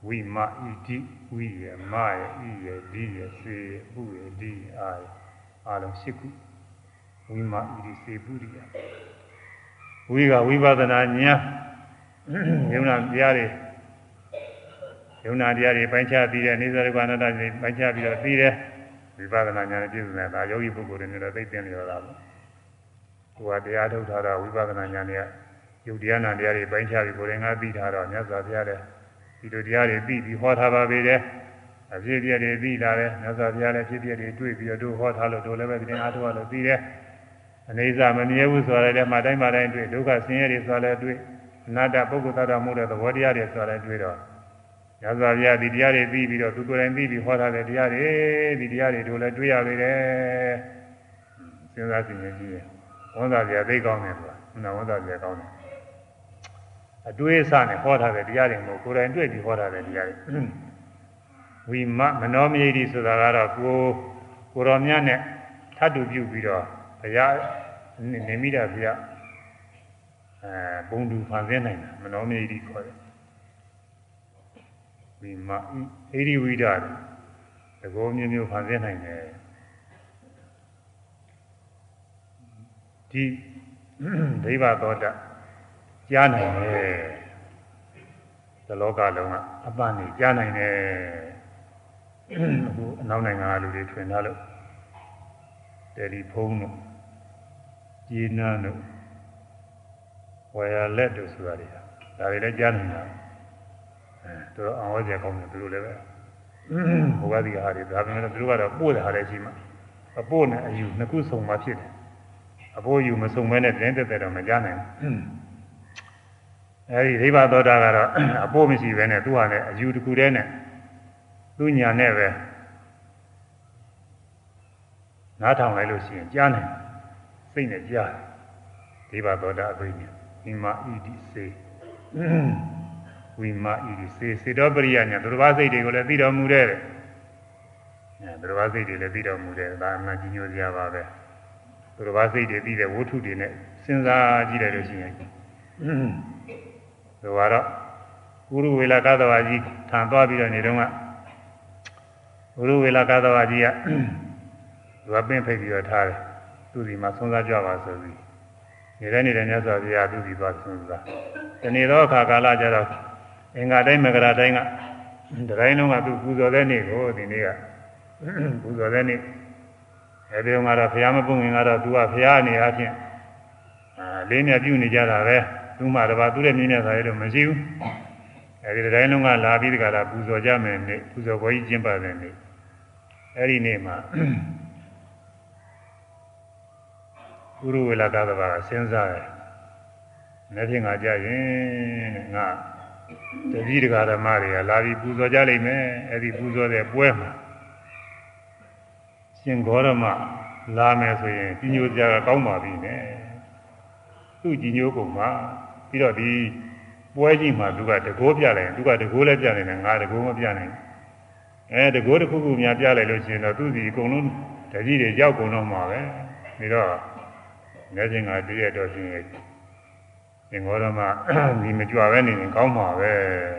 ဝိမဣတိဝိရမယဣရဒီရစေပုရဒီအာယအာလုံး၈ခုဝိမာဣရိစေပုရိယဝိကဝိပဿနာဉာဏ်ယုံနာတရားတွေယုံနာတရားတွေပိုင်းခြားပြီးတဲ့နေသရကအနတ္တတွေပိုင်းခြားပြီးတော့ပြီးတယ်ဝိပဿနာဉာဏ်နဲ့ပြည့်စုံတဲ့ဒါယောဂီပုဂ္ဂိုလ်တွေနဲ့တော့သိသိနေရတာပေါ့ ကိုယ်ကတရားထုတ်ထားတာဝိပဿနာဉာဏ်နဲ့ယုတ်တရားနာတရားတွေပိုင်းခြားပြီးကိုယ်ရင်ကသိထားတော့မြတ်စွာဘုရားတဲ့ဒီလိုတရားတွေပြီးပြီးဟောထားပါပေတယ်အဖြစ်ပြည့်တွေသိလာတယ်မြတ်စွာဘုရားလည်းဖြစ်ပြည့်တွေတွေ့ပြီးတော့တို့ဟောထားလို့တို့လည်းပဲဒီနေ့အားထုတ်ရလို့သိတယ်အနေစာမမြဲဘူးဆိုရတဲ့မှာတိုင်းမှာတိုင်းတွေ့ဒုက္ခဆင်းရဲတွေဆိုလည်းတွေ့အနတ္တပုဂ္ဂိုလ်သတ္တမှုတဲ့သဘောတရားတွေဆိုလည်းတွေ့တော့မြတ်စွာဘုရားဒီတရားတွေသိပြီးတော့သူကိုယ်တိုင်သိပြီးဟောထားတဲ့တရားတွေဒီတရားတွေတို့လည်းတွေ့ရပေတယ်စဉ်းစားကြည့်ရင်ကြည့်ရင် ဝန်သာပြသိကောင်းတယ်ဆိုတာနာဝန်သာပြကောင်းတယ်အတွေးအဆနဲ့ဟောထားတဲ့တရားတွေမို့ကိုယ်တိုင်တွေ့ပြီးဟောထားတဲ့တရားတွေဝိမမနောမြေတိဆိုတာကတော့ကိုကိုတော်မြတ်နဲ့ထပ်တူပြုပြီးတော့ဘုရားနေမိတာဘုရားအဲဘုံတူဖန်ဆင်းနိုင်တာမနောမြေတိခေါ်တယ်ဝိမဣရိဝိဒတကောမျိုးမျိုးဖန်ဆင်းနိုင်တယ် ဒီဒိဗ္ဗသောတကြားနိုင်တယ်ဒီလောကလုံးကအပ္ပနေကြားနိုင်တယ်အခုအနောက်နိုင်ငံကလူတွေထွင်ထားလို့တယ်လီဖုန်းတို့ကြီးနားတို့ဝယ်ရလက်တို့ဆိုတာတွေဒါတွေလည်းကြားနေတာအဲတို့အောင်ဝဲကြကောင်းတယ်သူတို့လည်းပဲဘုရားဒီဟာတွေဒါပေမဲ့သူတို့ကတော့ပို့တဲ့ဟာလည်းရှိမှအပို့နဲ့အယူနှစ်ခုစုံမှဖြစ်တယ် အပို့ယူမစုံမဲနဲ့တင်းတက်တဲ့တော့မကြားနိုင်ဘူးအဲဒီဒိဗ္ဗသောတာကတော့အပို့မရှိဘဲနဲ့သူ့ဟာနဲ့အယူတစ်ခုတည်းနဲ့သူညာနဲ့ပဲနားထောင်လိုက်လို့ရှိရင်ကြားနိုင်စိတ်နဲ့ကြားဒီပါသောတာအသိဉာဏ်ဝိမာဣတိစေဝိမာဣတိစေစေတောပရိယညာသူတစ်ပါးစိတ်တွေကိုလည်းသိတော်မူတဲ့အဲသူတစ်ပါးစိတ်တွေလည်းသိတော်မူတဲ့ဒါအမှန်ကြီးညိုစရာပါပဲ သူတော်ဘာစိတ်တွေပြီးတဲ့ဝဋ္ထုတွေနဲ့စဉ်းစားကြည့်လိုက်လို့ရှိရင်သူကတော့ဥရဝေလကသဝကြီးထံသွားပြီးတော့နေတော့ကဥရဝေလကသဝကြီးကသူကပင့်ဖိတ်ပြီးတော့ထားတယ်သူဒီမှာဆွမ်းစားကြပါဆိုပြီးနေတဲ့နေတဲ့မြတ်စွာဘုရားသူဒီသွားဆွမ်းစားတနေ့တော့အခါကာလကျတော့အင်္ဂါတိုင်းမကရာတိုင်းကတတိုင်းလုံးကသူပူဇော်တဲ့နေ့ကိုဒီနေ့ကပူဇော်တဲ့နေ့ အဲဒီတော့ကတော့ဘုရားမပုငင်ကတော့သူကဘုရားအနေအချင်းအာလေးမြပြုနေကြတာပဲသူမှတပါသူတဲ့မြင်းနဲ့ဆိုရတော့မရှိဘူးအဲဒီတိုင်းလုံးကလာပြီးတကလားပူဇော်ကြမယ်နေ့ပူဇော်ပွဲကြီးကျင်းပတဲ့နေ့အဲဒီနေ့မှာဥရဝေလကသဘာကစဉ်းစားတယ်။နေ့ဖြင့်ငါကြရင်ငါတတိတကာဓမ္မတွေကလာပြီးပူဇော်ကြလိမ့်မယ်။အဲဒီပူဇော်တဲ့ပွဲမှာ ရှင်ဂေါရမလာမယ်ဆိုရင်ကြီးညိုကြကကောင်းပါပြီနဲ့။သူ့ကြီးညိုကုန်မှာပြီးတော့ဒီပွဲကြီးမှာသူကတကိုးပြလိုက်ရင်သူကတကိုးလည်းပြနိုင်တယ်ငါတကိုးမပြနိုင်ဘူး။အဲတကိုးတစ်ခုခုများပြလိုက်လို့ရှိရင်တော့သူ့ဒီအကုန်လုံးတကြီးတွေရောက်ကုန်တော့မှာပဲ။ပြီးတော့ငယ်ချင်းကတည့်ရတော့ရှင်ရဲ့သင်္ဘောတော်မှာဒီမကြွပဲနေရင်ကောင်းမှာပဲ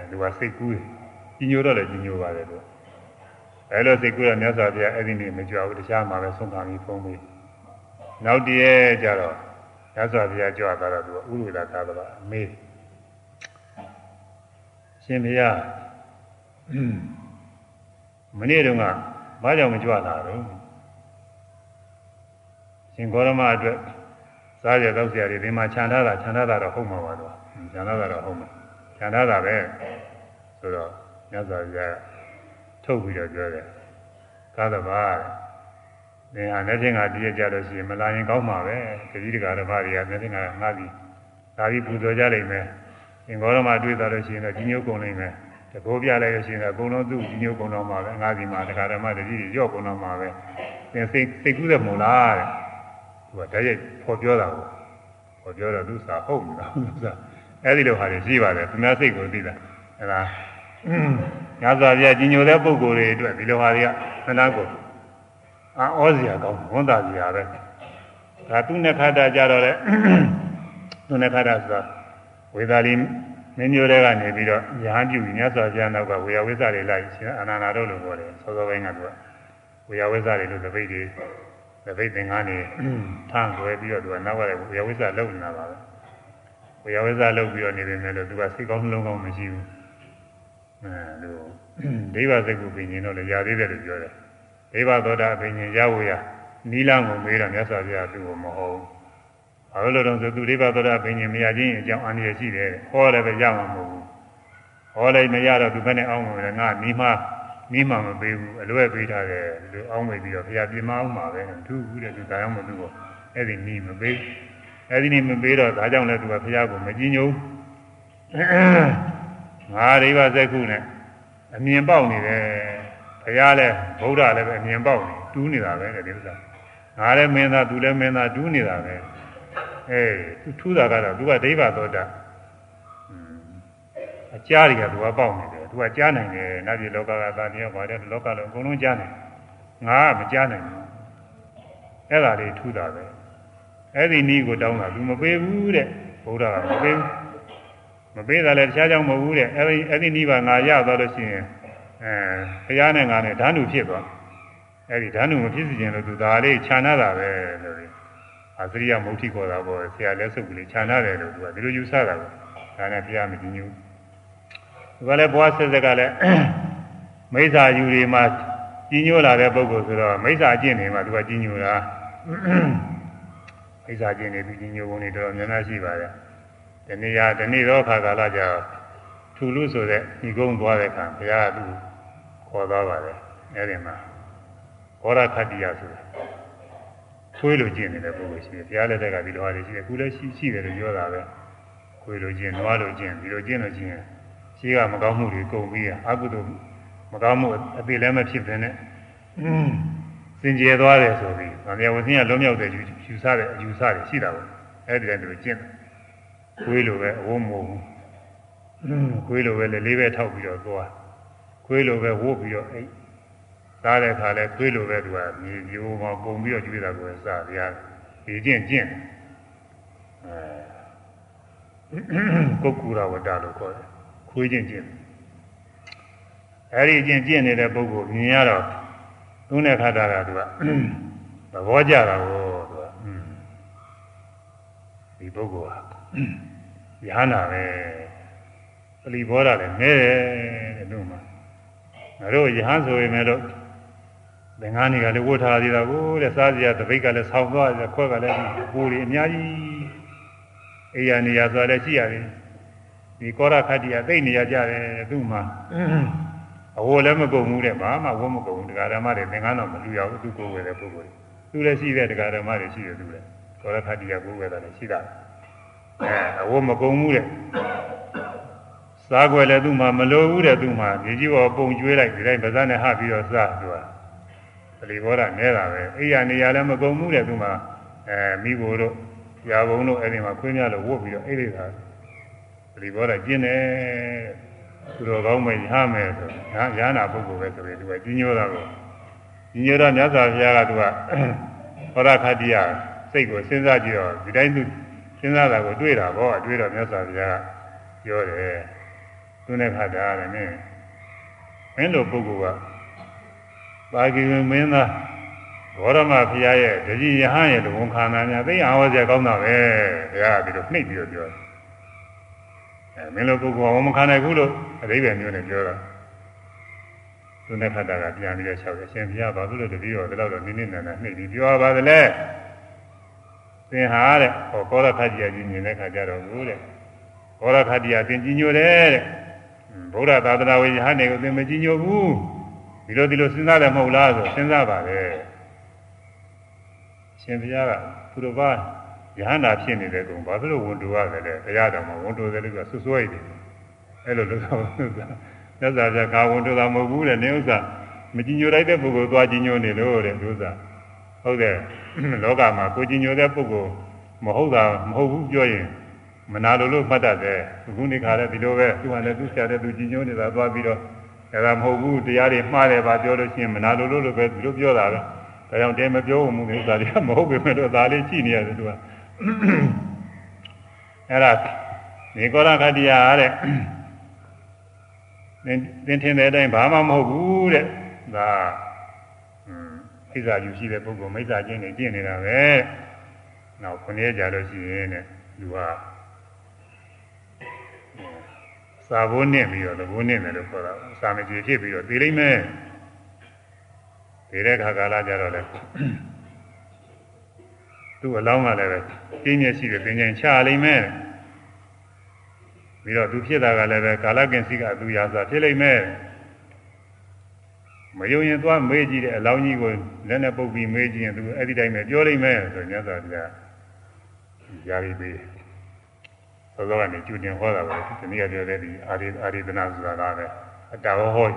သူကစိတ်ကူးကြီးညိုတော့လည်းကြီးညိုပါတယ်သူ အဲလိုစိတ်ကူးရမြတ်စွာဘုရားအဲ့ဒီနေ့မကြွဘူးတခြားမှာပဲဆုံးခံပြီးဖုံးပြီးနောက်တည်းကျတော့မြတ်စွာဘုရားကြွသွားတော့သူကဥရဝေလာသာသဘာအမေးရှင်ဘုရားမနေ့တုန်းကဘာကြောင့်မကြွလာတော့ရှင်ဂေါရမအတွက်စားရတော့ဆရာတွေဒီမှာခြံထားတာခြံထားတာတော့ဟုတ်မှာပါတော့ခြံထားတာတော့ဟုတ်မှာခြံထားတာပဲဆိုတော့မြတ်စွာဘုရား ထုတ်ပြီးတော့ပြောတယ်ကာသဘာသင်ဟာလက်ချင်းကတည့်ရကြလို့ရှိရင်မလာရင်ကောင်းမှာပဲတတိတကာဓမ္မတွေကလက်ချင်းကငါပြီးဒါပြီးပူဇော်ကြလိမ့်မယ်သင်္ဘောတော်မှာတွေ့တာလို့ရှိရင်တော့ကြီးညိုကုန်လိမ့်မယ်တကိုးပြလိုက်လို့ရှိရင်တော့အကုန်လုံးသူ့ကြီးညိုကုန်တော့မှာပဲငါဒီမှာတကာဓမ္မတတိတွေရော့ကုန်တော့မှာပဲသင်စိတ်စိတ်ကူးတယ်မို့လားတဲ့သူကတည်းကပေါ်ပြောတာကိုပေါ်ပြောတော့သူစာဟုတ်မလားသူစာအဲ့ဒီလိုဟာတွေရှိပါတယ်သူများစိတ်ကိုသိတာအဲ့ဒါ ညဇာပြကြီးညိုတဲ့ပုံကိုယ်တွေအတွက်ဒီလိုဟာတွေကမနာကိုအာဩစရာကောင်းဝန်တာစရာပဲဒါသူနဲ့ခါတာကြတော့လေသူနဲ့ခါတာဆိုတာဝေသာလီမင်းမျိုးတွေကနေပြီးတော့ရဟန်းပြုညဇာပြနောက်ကဝေယဝိဇ္ဇတွေလိုက်ရှင်အာနန္ဒာတို့လိုပြောတယ်စောစောပိုင်းကသူကဝေယဝိဇ္ဇတွေလို့သပိတ်တွေသပိတ်သင်္ကန်းနေထမ်းလွယ်ပြီးတော့သူကနောက်ကလည်းဝေယဝိဇ္ဇလုံနေတာပါပဲဝေယဝိဇ္ဇလုံပြီးတော့နေပေမဲ့လို့သူကစိတ်ကောင်းနှလုံးကောင်းမရှိဘူး အဲလိုဒိဗ္ဗစကုပင်ရှင်တော့လည်းຢာသေးတယ်လို့ပြောတယ်ဒိဗ္ဗသောတာပင်ရှင်ရဖို့ရနီလန်းကိုမေးတော့မြတ်စွာဘုရားသူ့ကိုမဟုတ်ဘာလို့လဲတော့ဆိုသူဒိဗ္ဗသောတာပင်ရှင်မရခြင်းအကြောင်းအန္တရာယ်ရှိတယ်ဟောလည်းပဲရမှာမဟုတ်ဘူးဟောလည်းမရတော့သူဘယ်နဲ့အောင်းမလဲငါနီးမှနီးမှမပေးဘူးအလွဲပေးထားတယ်လူအောင်းမေးပြီးတော့ဘုရားပြင်မအောင်ပါပဲသူဘူးတဲ့သူဒါကြောင့်မသူ့ကိုအဲ့ဒီနီးမပေးအဲ့ဒီနီးမပေးတော့ဒါကြောင့်လည်းသူကဘုရားကိုမကြည်ညို ငါဒိဗ္ဗစကုနဲ့အမြင်ပေါက်နေတယ်ဘုရားလည်းဗုဒ္ဓလည်းပဲအမြင်ပေါက်နေတူးနေတာပဲတဲ့ဒီဥစ္စာငါလည်းမင်းသားသူလည်းမင်းသားတူးနေတာပဲအေးသူထူးတာကတော့သူကဒိဗ္ဗသောတာအကြားတွေကသူကပေါက်နေတယ်သူကကြားနိုင်တယ်နတ်ပြည်လောကကသာတရားပါတယ်လောကလုံးအကုန်လုံးကြားနိုင်ငါကမကြားနိုင်ဘူးအဲ့ဒါလေးထူးတာပဲအဲ့ဒီနီးကိုတောင်းတာသူမပေးဘူးတဲ့ဘုရားကမပေးဘူး မပေးတာလည်းတခြားကြောင့်မဟုတ်ဘူးတဲ့အဲ့ဒီအဲ့ဒီနီးပါငါရသွားလို့ရှိရင်အဲဘုရားနဲ့ငါနဲ့ဓာနုဖြစ်သွားအဲ့ဒီဓာနုမဖြစ်စီခြင်းလို့သူဒါလေးခြံနာတာပဲလို့အာသရိယမုဋ္ဌိခေါ်တာပေါ့ဆရာလက်စုပ်ကလေးခြံနာတယ်လို့သူကဒီလိုယူဆတာပဲဒါနဲ့ဘုရားမကြည်ညိုသူကလည်းဘွားဆက်ဆက်ကလည်းမိစ္ဆာယူတွေမှာကြီးညိုလာတဲ့ပုဂ္ဂိုလ်ဆိုတော့မိစ္ဆာအကျင့်တွေမှာသူကကြီးညိုတာမိစ္ဆာကျင့်တွေပြီးကြီးညိုပုံတွေတော်တော်များများရှိပါတယ် ဒီနေ့ရဒီနေ့တော့ခါကာလကြာထူလူဆိုတဲ့ညီကုန်းသွားတဲ့အခါဘုရားကသူ့ခေါ်သွားပါတယ်အဲဒီမှာဘောရခတ္တိယဆိုတာခွေးလိုကျင့်နေတဲ့ပုဂ္ဂိုလ်ရှိတယ်ဘုရားလက်ထက်ကဒီလိုဟာတွေရှိတယ်ခုလည်းရှိရှိတယ်လို့ပြောတာပဲခွေးလိုကျင့်နွားလိုကျင့်ဒီလိုကျင့်လို့ကျင့်ရှိကမကောင်းမှုတွေကုန်ပြီးအကုသိုလ်မကောင်းမှုအသေးလည်းမဖြစ်တဲ့နဲ့စင်ကြယ်သွားတယ်ဆိုပြီးဗာမြဝဆင်းကလုံးမြောက်တဲ့ယူဆတဲ့အယူဆတွေရှိတာပေါ့အဲ့ဒီတည်းသူကျင့် ခွေးလိုပဲအဝုံးမဟုတ်ဘူးခွေးလိုပဲလေလေးပဲထောက်ပြီးတော့သွားခွေးလိုပဲဝုတ်ပြီးတော့အိတ်စားတဲ့အခါလဲခွေးလိုပဲသူကမြေမျိုးမှာပုံပြီးတော့ကျွေးတာကိုစားရဒီကျင့်ကျင့်အဲကုက္ကူရဝတ္တလို့ခေါ်တယ်ခွေးကျင့်ကျင့်အဲ့ဒီကျင့်ကျင့်နေတဲ့ပုဂ္ဂိုလ်မြင်ရတော့သူနဲ့ခတ်တာကသူကသဘောကျတာကိုသူကဒီပုဂ္ဂိုလ်ဟာ ယဟနာပဲပလီဘောတာလည်းနဲတယ်တဲ့တို့မှာငါတို့ယဟန်ဆိုရင်လည်းသင်္ကန်းတွေကလည်းဝတ်ထားသေးတာကိုတဲ့စားစရာတပိတ်ကလည်းဆောင်းသွားတယ်ခွက်ကလည်းပူတွေအများကြီးအိယာနေရာဆိုလည်းရှိရတယ်ဒီကောရခတ္တိယသိနေရကြတယ်သူ့မှာအဝလည်းမကုန်ဘူးတဲ့ဘာမှဝတ်မကုန်ဘူးတရားဓမ္မတွေသင်္ကန်းတော့မလူရဘူးသူကိုယ်ဝယ်တဲ့ပုဂ္ဂိုလ်သူလည်းရှိတဲ့တရားဓမ္မတွေရှိတယ်သူလည်းကောရခတ္တိယကိုယ်ဝယ်တာလည်းရှိတာ အဲအဝတ်မကုန်ဘူးတဲ့စားွယ်လည်းသူ့မှာမလိုဘူးတဲ့သူ့မှာဒီကြီးပေါ်ပုံကျွေးလိုက်ဒီတိုင်းဗဇက်နဲ့ဟပြီးတော့စားသူကပလီဘောရနဲတာပဲအိယာနေရာလည်းမကုန်ဘူးတဲ့သူ့မှာအဲမိဘတို့ရာဘုံတို့အဲ့ဒီမှာခွင်းများလို့ဝတ်ပြီးတော့အိတ်လိုက်တာပလီဘောရကျင်းတယ်သူတော်ကောင်းမယ်ရမယ်ဆိုဟာရဟနာပုဂ္ဂိုလ်ပဲဆိုပြီးသူကကြီးညိုတာကိုကြီးညိုတော့မြတ်စွာဘုရားကသူကဟောရခတိယစိတ်ကိုစဉ်းစားကြည့်တော့ဒီတိုင်းသူ စဉ်းစားတာကိုတွေးတာပေါ့အတွေးတော့မြတ်စွာဘုရားပြောတယ်သူနဲ့ခါတာလည်းနင်းမင်းတို့ပုဂ္ဂိုလ်ကပါကိမင်းသားဘောရမဖရာရဲ့တကြီးယဟန်ရဲ့တဝန်ခန္ဓာများသိအောင်ဟောစရာကောင်းတာပဲဘုရားကဒီလိုနှိပ်ပြီးတော့ပြောတယ်အဲမင်းတို့ပုဂ္ဂိုလ်ကဝမခံနိုင်ဘူးလို့အတိပ္ပယ်မျိုးနဲ့ပြောတာသူနဲ့ခါတာကပြန်ပြီးတော့လျှောက်တယ်ရှင်ဘုရားဘာလို့လဲတပည့်တော်ဒီလောက်တော့နင်းနေနေနှိပ်ပြီးပြောပါသလဲသ င်ဟာတဲ့ဟောကောရခတိယကြီးမြင်တဲ့ခါကျတော့ဘူးတဲ့ကောရခတိယသင်ကြီးညိုတယ်တဲ့ဗုဒ္ဓသာသနာဝင်ယဟန်တွေကိုသင်မကြည်ညိုဘူးဒီလိုဒီလိုစဉ်းစားတယ်မဟုတ်လားဆိုစဉ်းစားပါလေရှင်ဘုရားကသူတော်ဘာယဟန္တာဖြစ်နေတဲ့ကုံဘာဖြစ်လို့ဝန်တူရတယ်လဲဘုရားတော်မှာဝန်တူတယ်လို့ကဆွဆွဲရတယ်အဲ့လိုလုပ်တော့သက်သာပြကာဝန်တူတာမဟုတ်ဘူးတဲ့နေဥစ္စာမကြည်ညိုလိုက်တဲ့ပုဂ္ဂိုလ်သွားကြည်ညိုနေလို့တဲ့ဥစ္စာဟုတ်တယ် လောကမှာကိုကြည်ညိုတဲ့ပုဂ္ဂိုလ်မဟုတ်တာမဟုတ်ဘူးပြောရင်မနာလိုလို့မှတ်တတ်တယ်ခုနေ့ခါလည်းဒီလိုပဲသူကလည်းသူဆရာတဲ့သူကြည်ညိုနေတာသွားပြီးတော့အဲဒါမဟုတ်ဘူးတရားတွေမှားတယ်ပါပြောလို့ရှိရင်မနာလိုလို့လို့ပဲဒီလိုပြောတာပဲဒါကြောင့်တဲမပြောဘူးဥစ္စာတွေကမဟုတ်ပေမဲ့တော့ဒါလေးရှိနေရတယ်သူကအဲ့ဒါနေကောရခတိယာတဲ့သင်ထင်တဲ့အတိုင်းဘာမှမဟုတ်ဘူးတဲ့ဒါ ဣဇာယူရှိတဲ့ပုဂ္ဂိုလ်မိစ္ဆာချင်းနေပြင့်နေတာပဲနောက်ခုနှစ်ကြာလို့ရှိရင်တဲ့လူကစာဘိုးနဲ့ပြီးတော့သဘိုးနဲ့တယ်လို့ခေါ်တာစာမကြီးဖြစ်ပြီးတော့သိလိမ့်မယ်ဒီတဲ့ခါကာလကြတော့လေသူ့အလောင်းကလည်းပဲပြင်းပြရှိတယ်သင်္ကြန်ချလိမ့်မယ်ပြီးတော့သူဖြစ်တာကလည်းပဲကာလကင်စီကသူရာစာဖြစ်လိမ့်မယ် မယုံရင်သွားမေးကြည့်တဲ့အလောင်းကြီးကိုလက်နဲ့ပုတ်ပြီးမေးကြည့်ရင်သူအဲ့ဒီတိုင်းပဲပြောလိမ့်မယ်ဆိုညဇာတရားယာရီပေးသောသောကနေကျူတင်ဟောတာပဲဒီနေ့ကပြောတဲ့ဒီအာရိအာရိဒနာဆိုတာကပဲအတာဟောဟော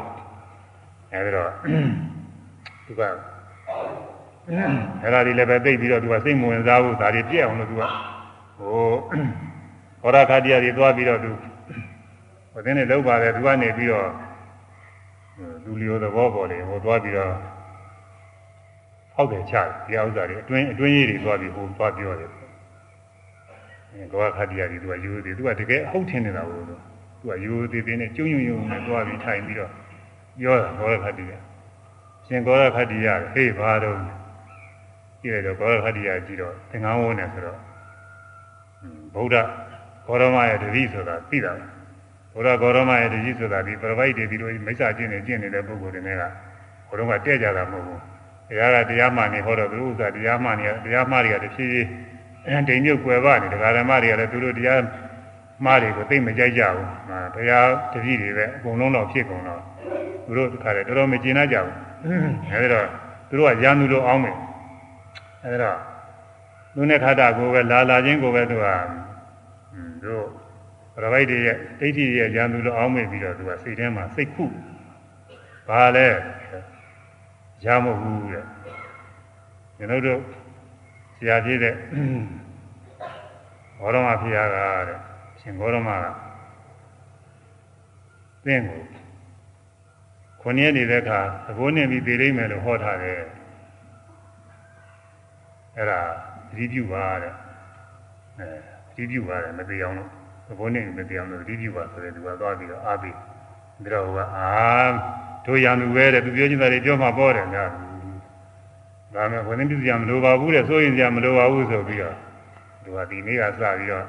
အဲဒီတော့သူကအဲ့ဒါဒီလည်းပဲသိပြီးတော့သူကစိတ်မဝင်စားဘူးဒါတွေပြည့်အောင်လို့သူကဟိုဟောရခတိယတွေသွားပြီးတော့သူဟိုတင်းနေလောက်ပါတယ်သူကနေပြီးတော့ လူလျောသဘောပေါ်လေဟိုသွားပြီးတော့ဟောက်တယ်ချတယ်ဒီဥစ္စာတွေအတွင်းအတွင်းရေးတွေသွားပြီးဟိုသွားပြောတယ်ကောခတိယတွေသူကယူသေးသူကတကယ်အဟုတ်ထင်နေတာကိုသူကယူသေးသေးနဲ့ကျုံယုံယုံနဲ့သွားပြီးထိုင်ပြီးတော့ပြောတာကောခတိယရှင်ကောခတိယဟေးဘာတော့ကြည့်ရတော့ကောခတိယကြည့်တော့သင်္ကန်းဝန်းနေဆိုတော့ဗုဒ္ဓဂေါရမရဲ့တတိဆိုတာသိတာဘု ရားဂေါရမရဲ့တတိဆိုတာဒီပရပိုက်တွေဒီလိုမိစ္ဆာကျင့်နေကျင့်နေတဲ့ပုဂ္ဂိုလ်တွေကဘုရားကတဲ့ကြတာမဟုတ်ဘူးတရားကတရားမှန်နေဟောတော့သူဥစ္စာတရားမှန်နေတရားမှန်တွေကတဖြည်းဖြည်းအဲဒိန်မြုပ်ွယ်ပါနေတရားဓမ္မတွေကလည်းသူတို့တရားမှားတွေကိုသိမကြိုက်ကြဘူး။တရားတပည့်တွေပဲအကုန်လုံးတော့ဖြစ်ကုန်တော့သူတို့တခါတည်းတော်တော်မကျေနပ်ကြဘူး။အဲဒီတော့သူတို့ကရန်သူလိုအောင်းမယ်။အဲဒီတော့သူနဲ့ခါတာကိုပဲလာလာချင်းကိုပဲသူကတို့ ရပိုက်တွေရဲ့ဒိဋ္ဌိရဲ့ရန်သူလိုအောင်းမယ်ပြီးတော့သူကစိတ်ထဲမှာစိတ်ခုဘာလဲရမဟုတ်ဘူးတဲ့။ကျွန်တော်တို့ဆရာကြီးတဲ့ဘောရမဖျားကတဲ့ရှင်ဘောရမကသင်ကိုခုနှစ်နေတဲ့အခါသဘောနဲ့ပြီးသိလိမ့်မယ်လို့ဟောထားတယ်အဲ့ဒါသတိပြုပါတဲ့အဲသတိပြုပါတယ်မသေးအောင်လို့ သဘောနဲ့မသေးအောင်လို့သတိပြုပါဆိုတဲ့သူကသွားပြီးတော့အားပေးဒါတော့ကအာတို့ရံသူပဲတဲ့သူပြောချင်တာတွေပြောမှပေါ်တယ်များဒါမဲ့ဝင်သိပြမလိုပါဘူးတဲ့စိုးရင်ပြမလိုပါဘူးဆိုပြီးတော့သူကဒီနေ့ကစပြီးတော့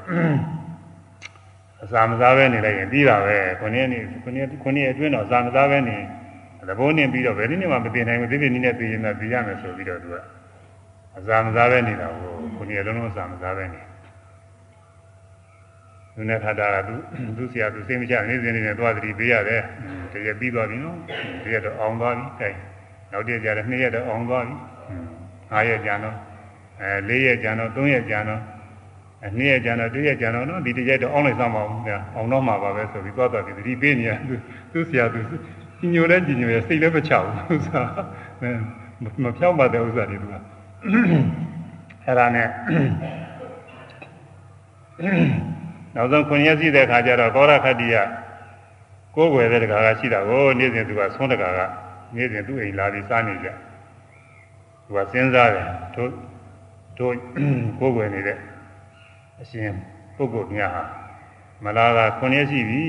အစာမစားပဲနေလိုက်ရင်ပြီးတာပဲခုနှစ်နေ့ခုနှစ်ခုနှစ်အတွင်းတော့အစာမစားပဲနေသဘောနဲ့ပြီးတော့ဘယ်နည်းမှမသိနိုင်ဘူးဒီနေ့နည်းနဲ့သိရင်တော့သိရမယ်ဆိုပြီးတော့သူကအစာမစားပဲနေတာကိုခုနှစ်လုံးလုံးအစာမစားပဲနေ သူနဲ့ခါတာကသူသူဆရာသူစိတ်မချနေစဉ်နေနဲ့သွားသတိပေးရတယ်တရက်ပြီးသွားပြီနော်တရက်တော့အောင်သွားပြီအဲနောက်တရက်ကျတော့နှစ်ရက်တော့အောင်သွားပြီ၅ရက်ကြာတော့အဲ၄ရက်ကြာတော့၃ရက်ကြာတော့အနည်းကြာတော့တရက်ကြာတော့နော်ဒီတရက်တော့အောင်းလိုက်စမ်းပါဦးဗျာအောင်တော့မှာပါပဲဆိုပြီးသွားသွားပြီးသတိပေးနေရသူသူဆရာသူညိုလဲညိုရဲစိတ်လည်းမချဘူးဥစ္စာမဖြောင်းပါတဲ့ဥစ္စာတွေသူကအဲ့ဒါနဲ့ နောက်ဆုံးခွန်ရက်ရှိတဲ့ခါကျတော့ကောရခတ္တိယကိုယ်ွယ်တဲ့တကာကရှိတာကိုနေ့စဉ်သူကဆွန်းတကာကနေ့စဉ်သူ့အိမ်လာပြီးစားနေကြသူကစဉ်းစားတယ်တို့တို့ကိုယ်ွယ်နေတဲ့အရှင်ပုဂ္ဂိုလ်များဟာမလာတာခွန်ရက်ရှိပြီ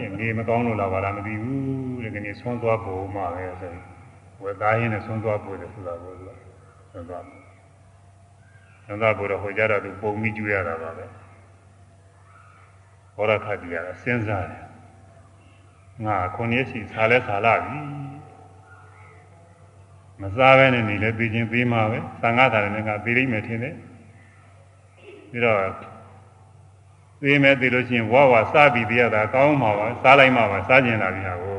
တဲ့နေမကောင်းလို့လာပါလားမသိဘူးတဲ့ကနေဆွန်းသွားဖို့မှပဲဆိုဝယ်သားရင်းနဲ့ဆွန်းသွားဖို့တယ်ဆိုတာကိုသူကဆွန်းသွားဖို့ဆွန်းသွားဖို့တော့ဟိုကြတော့သူပုံပြီးကျွေးရတာပါပဲ ဘောရခတိရစဉ်းစားတယ်ငါခုနှစ်ရှိစားလဲစားလာပြီမစားဘဲနဲ့နေလဲပြီးချင်းပြီးမှာပဲသံဃာသာလည်းငါပြီးလိမ့်မယ်ထင်တယ်ပြီးတော့သိမယ်သိလို့ရှိရင်ဝါဝါစားပြီးတရားသာကောင်းမှာပါစားလိုက်မှာပါစားကျင်လာပြီဟာကို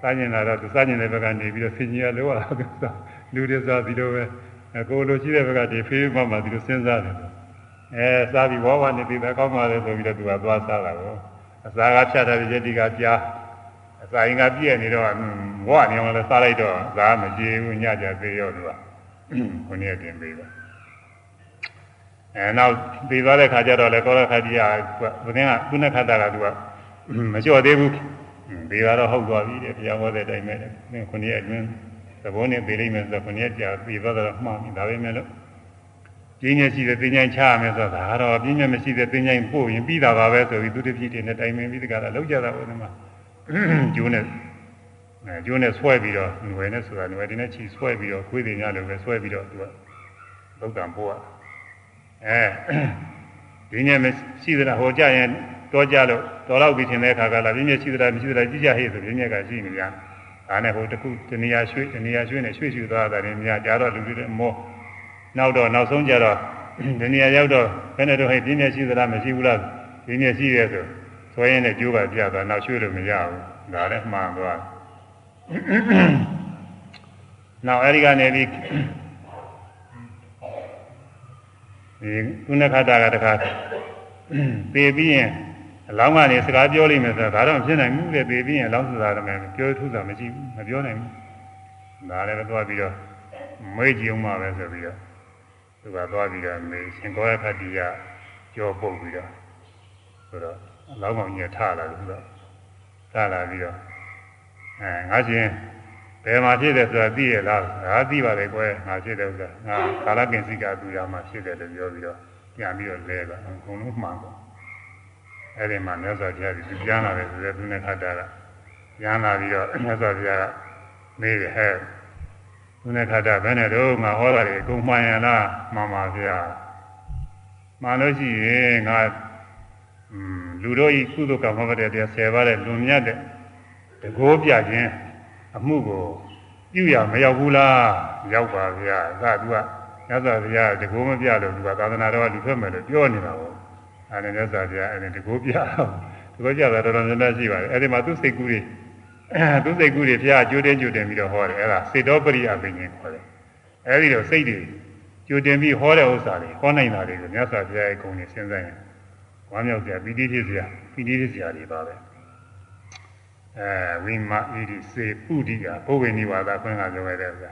စားကျင်လာတော့သူစားကျင်တဲ့ဘက်ကနေပြီးတော့ဆင်ကြီးရလို့ရတာသူစားလူတွေစားပြီးတော့ပဲကိုလိုရှိတဲ့ဘက်ကတည်းဖေးမှမှဒီလိုစဉ်းစားတယ် အဲစားပြီးဝါဝါနေပြီးသာကောင်းပါလေဆိုပြီးတော့သူကသွားစားတာကိုအစာကဖြတ်ထားတဲ့ယတိကကြားအစာရင်ကပြည့်နေတော့ဝါနေအောင်လည်းစားလိုက်တော့ဇာမကြေဘူးညကြသေးရောသူကခုနှစ်တင်ပေးပါအဲနောက်ပြီးသွားတဲ့ခါကျတော့လေကောရခတိယကဘုရင်ကသူနဲ့ခတ်တာကသူကမလျှော့သေးဘူးပြီးတော့ဟုတ်သွားပြီတဲ့ဘုရားဟောတဲ့အတိုင်းပဲခုနှစ်အတွင်းသဘောနဲ့ပြေးလိမ့်မယ်ဆိုတော့ခုနှစ်ကြာပြီးသွားတော့မှားပြီဒါပဲမဲ့လို့ ပြင်းညက်ရှိတဲ့ပညာချရမယ်ဆိုတာဒါတော့ပြင်းညက်မရှိတဲ့ပညာပို့ရင်ပြီးတာပါပဲဆိုပြီးသူတစ်ပြည်တည်းနဲ့တိုင်ပင်ပြီးတကလားလောက်ကြတာဘုရားမှာကျိုးနဲ့အဲကျိုးနဲ့ဆွဲပြီးတော့ຫນွယ်နဲ့ဆိုတာຫນွယ်တင်းနဲ့ချီဆွဲပြီးတော့ခွေးတွေညလိုပဲဆွဲပြီးတော့သူကသုတ်တံပို့ရအဲဒီညက်မရှိသလားဟိုကြရင်တော့ကြလို့တော်တော့ပြီးထင်တဲ့အခါကလာပြင်းညက်ရှိသလားမရှိသလားကြည့်ကြဟေ့ဆိုပြင်းညက်ကရှိနေကြဒါနဲ့ဟိုတခုတနေရာရွှေ့တနေရာရွှေ့နဲ့ရွှေ့ရွှေ့သွားတာတွေများကြတော့လူတွေမော နောက်တော့နောက်ဆုံးကြတော့ဒီနေရာရောက်တော့ဘယ်နဲ့တော့ဟဲ့ပြင်းပြရှိသလားမရှိဘူးလားပြင်းပြရှိရဲဆိုဆွဲရင်းနဲ့ကြိုးပါပြသွားနောက်ရွှေ့လို့မရဘူးဒါလည်းမှန်သွားနောက်အဲဒီကနေပြီးဒီကုဏခတ္တကတခါပေပြီးရင်အလောင်းကနေစကားပြောလိမ့်မယ်ဆိုတာဒါတော့ဖြစ်နိုင်ဘူးလေပေပြီးရင်အလောင်းဆိုတာတော့ပြောထူးတာမရှိဘူးမပြောနိုင်ဘူးဒါလည်းသွားပြီးတော့မေ့ကြည့်အောင်ပါပဲဆိုပြီးတော့ သူကသွားပြီးတော့မေရှင်ကောရခတိကကြောပုတ်ပြီးတော့ဆိုတော့အလောင်းကောင်ကြီးထလာလို့သူကထလာပြီးတော့အဲငါရှင်ဘယ်မှာဖြစ်တယ်ဆိုတာသိရလားငါသိပါလေကွယ်ငါဖြစ်တယ်ဥစ္စာငါကာလကင်စိကသူရမှာဖြစ်တယ်လို့ပြောပြီးတော့ပြန်ပြီးတော့လဲပါအကုန်လုံးမှန်ကုန်အဲ့ဒီမှာမြတ်စွာဘုရားကြီးပြန်လာတယ်ဆိုတဲ့သူနဲ့ခတ်တာကပြန်လာပြီးတော့မြတ်စွာဘုရားကမေးတယ်ဟဲ့ သူနဲ့ခတ်တာဘယ်နဲ့တော့ငါဟောတာတွေအကုန်မှန်ရလားမှန်ပါဗျာမှန်လို့ရှိရင်ငါอืมလူတို့ဤကုသကမ္မဝတ္တတရား10ပါးတဲ့လွန်မြတ်တဲ့တကိုးပြခြင်းအမှုကိုပြုရမရောက်ဘူးလားရောက်ပါဗျာသာသူကမြတ်စွာဘုရားတကိုးမပြလို့သူကသာသနာတော်ကလူထွက်မယ်လို့ပြောနေတာပေါ့အဲဒါမြတ်စွာဘုရားအဲဒီတကိုးပြတော့တကိုးပြတာတော်တော်များများရှိပါတယ်အဲဒီမှာသူစိတ်ကူးတွေ သူစိတ်ကူးတွေဘုရားကြိုးတင်ကြိုးတင်ပြီးတော့ဟောတယ်အဲဒါစေတောပရိယပင်ရှင်ခေါ်တယ်အဲဒီတော့စိတ်တွေကြိုတင်ပြီးဟောတဲ့ဥစ္စာတွေဟောနိုင်တာတွေကိုမြတ်စွာဘုရားရဲ့ဂုဏ်တွေစဉ်းစားရင်ဝမ်းမြောက်စရာပီတိဖြစ်စရာပီတိဖြစ်စရာတွေပါပဲအဲဝိမဣတိစေပုဒိကဘုဝေနိဝါဒခွင့်ကပြောရတဲ့ဥစ္စာ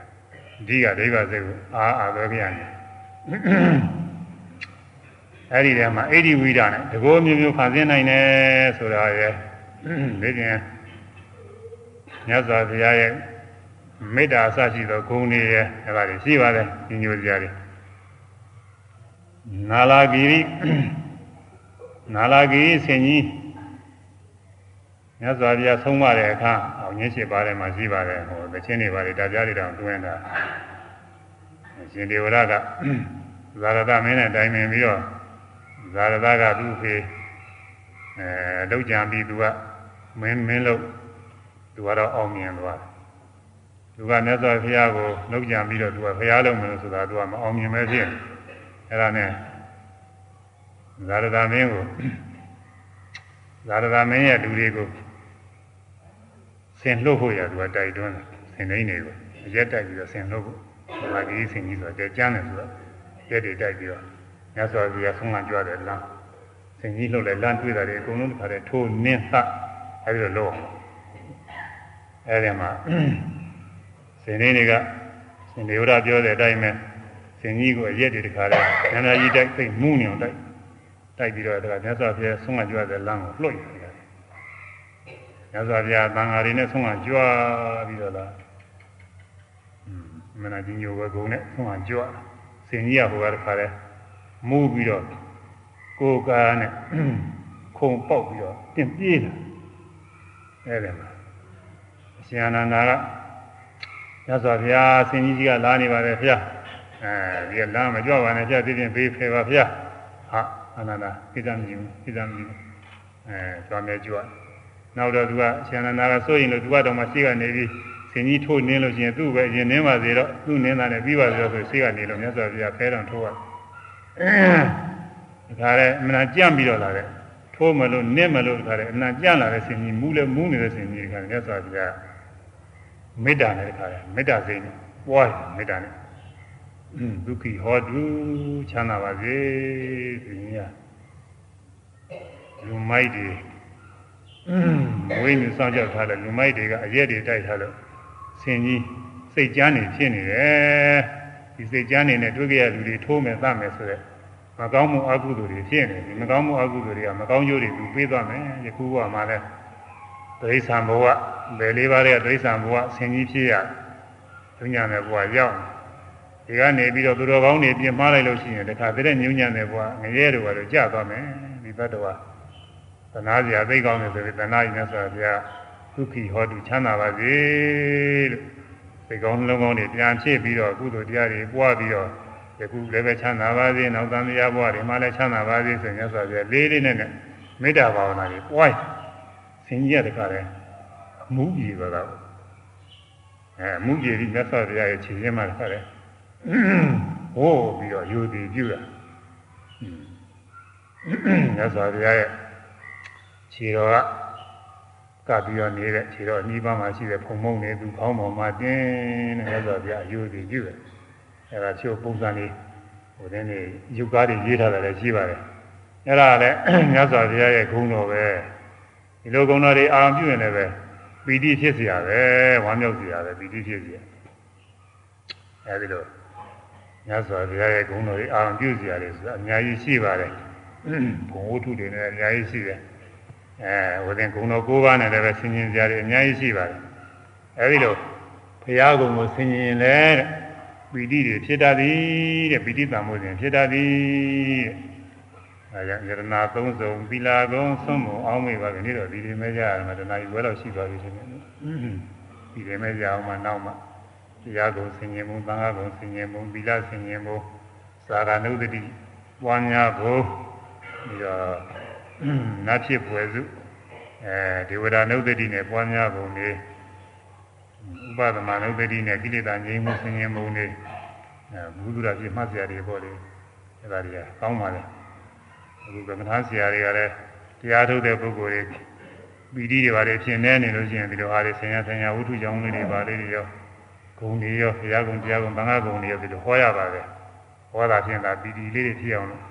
ဒီကဒိဗ္ဗစေကိုအာအာပဲကြရတယ်အဲ့ဒီထဲမှာအိဒီဝိဒနဲ့တကောမျိုးမျိုးဖန်ဆင်းနိုင်တယ်ဆိုတာရဲ့ဒီပြင် မြတ်စွာဘုရားရဲ့မေတ္တာအစရှိသောဂုဏ်တွေရဲ့အဲ့ဒါတွေရှိပါတယ်ညီညွတ်ကြတယ်နာလာဂီရိနာလာဂီရိဆင်ကြီးမြတ်စွာဘုရားဆုံးမတဲ့အခါအောင်ရင်းရှိပါတယ်မှာရှိပါတယ်ဟိုတခြင်းတွေပါတယ်တရားတွေတောင်တွင်းတာရှင်ဒေဝရကဇာရတမင်းနဲ့တိုင်ပင်ပြီးတော့ဇာရတကသူ့ဖေအဲလောက်ကြံပြီးသူကမင်းမင်းလို့ သူကတော့အောင်မြင်သွားတယ်သူကမြတ်စွာဘုရားကိုလောက်ကြံပြီးတော့သူကဘုရားလုံးမယ်လို့ဆိုတာသူကမအောင်မြင်ပဲဖြစ်အဲ့ဒါနဲ့ဇာရတမင်းကိုဇာရတမင်းရဲ့လူတွေကိုဆင်လှုပ်ဖို့ရသူကတိုက်တွန်းတယ်ဆင်နေနေကိုအရက်တိုက်ပြီးတော့ဆင်လှုပ်ဖို့မာဂီဆင်ကြီးဆိုတော့ကျမ်းတယ်ဆိုတော့ရက်တွေတိုက်ပြီးတော့မြတ်စွာဘုရားဆုံးမကြွတယ်လားဆင်ကြီးလှုပ်လဲလမ်းတွေ့တာတွေအကုန်လုံးတစ်ခါတည်းထိုးနင်းသအဲဒီလိုလုပ်အောင် အဲဒီမှာဆင်နေတွေကဆင်ဒေဝရပြောတဲ့အတိုင်းပဲဆင်ကြီးကိုအရက်တွေတစ်ခါတည်းနန္ဒကြီးတိုက်သိမ့်မူးနေအောင်တိုက်တိုက်ပြီးတော့ဒါကမြတ်စွာဘုရားဆုံးမကြွတဲ့လမ်းကိုလှုပ်ရတယ်မြတ်စွာဘုရားသံဃာတွေနဲ့ဆုံးမကြွပြီးတော့လားမနာကြီးညိုပဲဂုံနဲ့ဆုံးမကြွဆင်ကြီးကဟိုကတစ်ခါတည်းမူးပြီးတော့ကိုယ်ကားနဲ့ခုံပေါက်ပြီးတော့ပြင်ပြေးလာအဲ့ဒါမှာအ ရှင်အနန္ဒာကမြတ်စွာဘုရားဆင်ကြီးကြီးကလာနေပါတယ်ဗျာအဲဒီကလာမကြွပါနဲ့ကြာတည်တင်ဘေးဖယ်ပါဗျာဟာအနန္ဒာဣဒံမြူဣဒံမြူအဲသွားမြဲကြွနောက်တော့သူကအရှင်အနန္ဒာကစိုးရင်လို့သူကတော့မှရှိကနေပြီးဆင်ကြီးထိုးနင်းလို့ရှိရင်သူ့ပဲရင်နင်းပါစေတော့သူ့နင်းတာနဲ့ပြီးပါစေတော့ဆိုရှိကနေလို့မြတ်စွာဘုရားဖဲတော်ထိုးရဒါကြတဲ့အမှန်ကြံ့ပြီးတော့လာတဲ့ထိုးမလို့နစ်မလို့ဒါကြတဲ့အမှန်ကြံ့လာတဲ့ဆင်ကြီးမူးလဲမူးနေတဲ့ဆင်ကြီးကမြတ်စွာဘုရား မေတ္တာနဲ့ခါတယ်မေတ္တာစိတ်နဲ့ပွားတယ်မေတ္တာနဲ့ဒုက္ခိဟောတုချမ်းသာပါစေဒီညလူမိုက်တွေဝိညာဉ်စောင့်ကြောက်ထားတဲ့လူမိုက်တွေကအရက်တွေတိုက်ထားလို့ဆင်ကြီးစိတ်ကြမ်းနေဖြစ်နေတယ်ဒီစိတ်ကြမ်းနေနဲ့တွေ့ကြရလူတွေထိုးမယ်သမယ်ဆိုတော့မကောင်းမှုအကုသိုလ်တွေဖြစ်နေတယ်မကောင်းမှုအကုသိုလ်တွေကမကောင်းကျိုးတွေသူပေးသွားမယ်ယခုကမှလည်း တိရစ္ဆာန်ဘဝဘယ်လေးပါးတဲ့တိရစ္ဆာန်ဘဝဆင်ကြီးဖြစ်ရဒုညာနဲ့ဘဝရောက်ဒီကနေပြီးတော့သူတော်ကောင်းတွေပြင်မာလိုက်လို့ရှိရင်တခါတည်းညဉ့်ညံ့တဲ့ဘဝငရဲတို့ကတော့ကြာသွားမယ်ဒီဘတ်တော်သနာစရာသိကောင်းတယ်ဆိုပြီးသနာရည်နဲ့ဆိုတာဘုရားဒုက္ခိဟောတုချမ်းသာပါစေလို့သိကောင်းလုံးကောင်းတွေပြန်ဖြစ်ပြီးတော့ကုသိုလ်တရားတွေပွားပြီးတော့ယခုလည်းပဲချမ်းသာပါစေနောက်သံဃာဘဝတွေမှာလည်းချမ်းသာပါစေဆိုရင်ဆိုပြလေးလေးနဲ့မေတ္တာဘာဝနာတွေပွား ဆင်ကြီးရတဲ့ခါလဲအမှုကြီးပါတော့အဲအမှုကြီးဒီမြတ်စွာဘုရားရဲ့ခြေရင်းမှာခါလဲဟိုးပြီးတော့ယူတည်ပြုတာမြတ်စွာဘုရားရဲ့ခြေတော်ကကပြီးတော့နေတဲ့ခြေတော်အနီးပါးမှာရှိတဲ့ဖုံမုံနေသူခေါင်းပေါ်မှာတင်းတဲ့မြတ်စွာဘုရားယူတည်ပြုတယ်အဲဒါချို့ပုံစံလေးဟိုတင်းနေယုတ်ကားတွေရေးထားတယ်လည်းရှိပါတယ်အဲ့ဒါလည်းမြတ်စွာဘုရားရဲ့ဂုဏ်တော်ပဲ ဒီလိုဂုဏ်တော်တွေအာရုံပြုရင်လည်းပဲပီတိဖြစ်เสียရပဲဝမ်းမြောက်เสียရပဲပီတိဖြစ်เสียအဲဒီလိုမြတ်စွာဘုရားရဲ့ဂုဏ်တော်တွေအာရုံပြုเสียရတယ်ဆိုတာအများကြီးရှိပါတယ်ဘုံဝတ္ထုတွေနဲ့အများကြီးရှိတယ်အဲဝိသင်ဂုဏ်တော်၉ပါးနဲ့လည်းပဲဆင်ခြင်စရာတွေအများကြီးရှိပါတယ်အဲဒီလိုဘုရားကုံကိုဆင်ခြင်လဲတဲ့ပီတိတွေဖြစ်တတ်သည်တဲ့ပီတိတံမို့စဉ်ဖြစ်တတ်သည်တဲ့ အဲကြောင့်ယရနာသုံးစုံသီလာကုံသုံးမအောင်မေပါကနေတော့ဒီဒီမဲကြရမှာတဏှာကြီးဝဲတော့ရှိသွားပြီရှင်ဒီဒီမဲကြအောင်မှနောက်မှတရားကုံဆင်ញင်မှုသံဃာကုံဆင်ញင်မှုသီလဆင်ញင်မှုသာရဏုတ္တိပွားများဖို့ပြီးတော့နတ်ဖြစ်ပွယ်စုအဲဒေဝဒာနုတ္တိနဲ့ပွားများပုံနေဥပဒမနုတ္တိနဲ့ကိလေသာငြိမ်းမှုဆင်ញင်မှုနေအဲဘုဒ္ဓရာပြမှတ်စရာတွေပေါ့လေအဲဒါတွေကကောင်းပါလေ အခုကမ္မထာဆရာတွေကလည်းတရားထုတ်တဲ့ပုဂ္ဂိုလ်တွေပီတိတွေပါလေဖြစ်နေနေလို့ရှိရင်ဒီလိုဟာတွေဆင်ញဆင်ញဝိထုကြောင့်လေးတွေပါလေးတွေရောဂုံတွေရောဘုရားဂုံတရားဂုံဘင်္ဂဂုံတွေရောဒီလိုဟောရပါတယ်ဟောတာဖြင့်ဒါပီတိလေးတွေဖြစ်အောင်လို့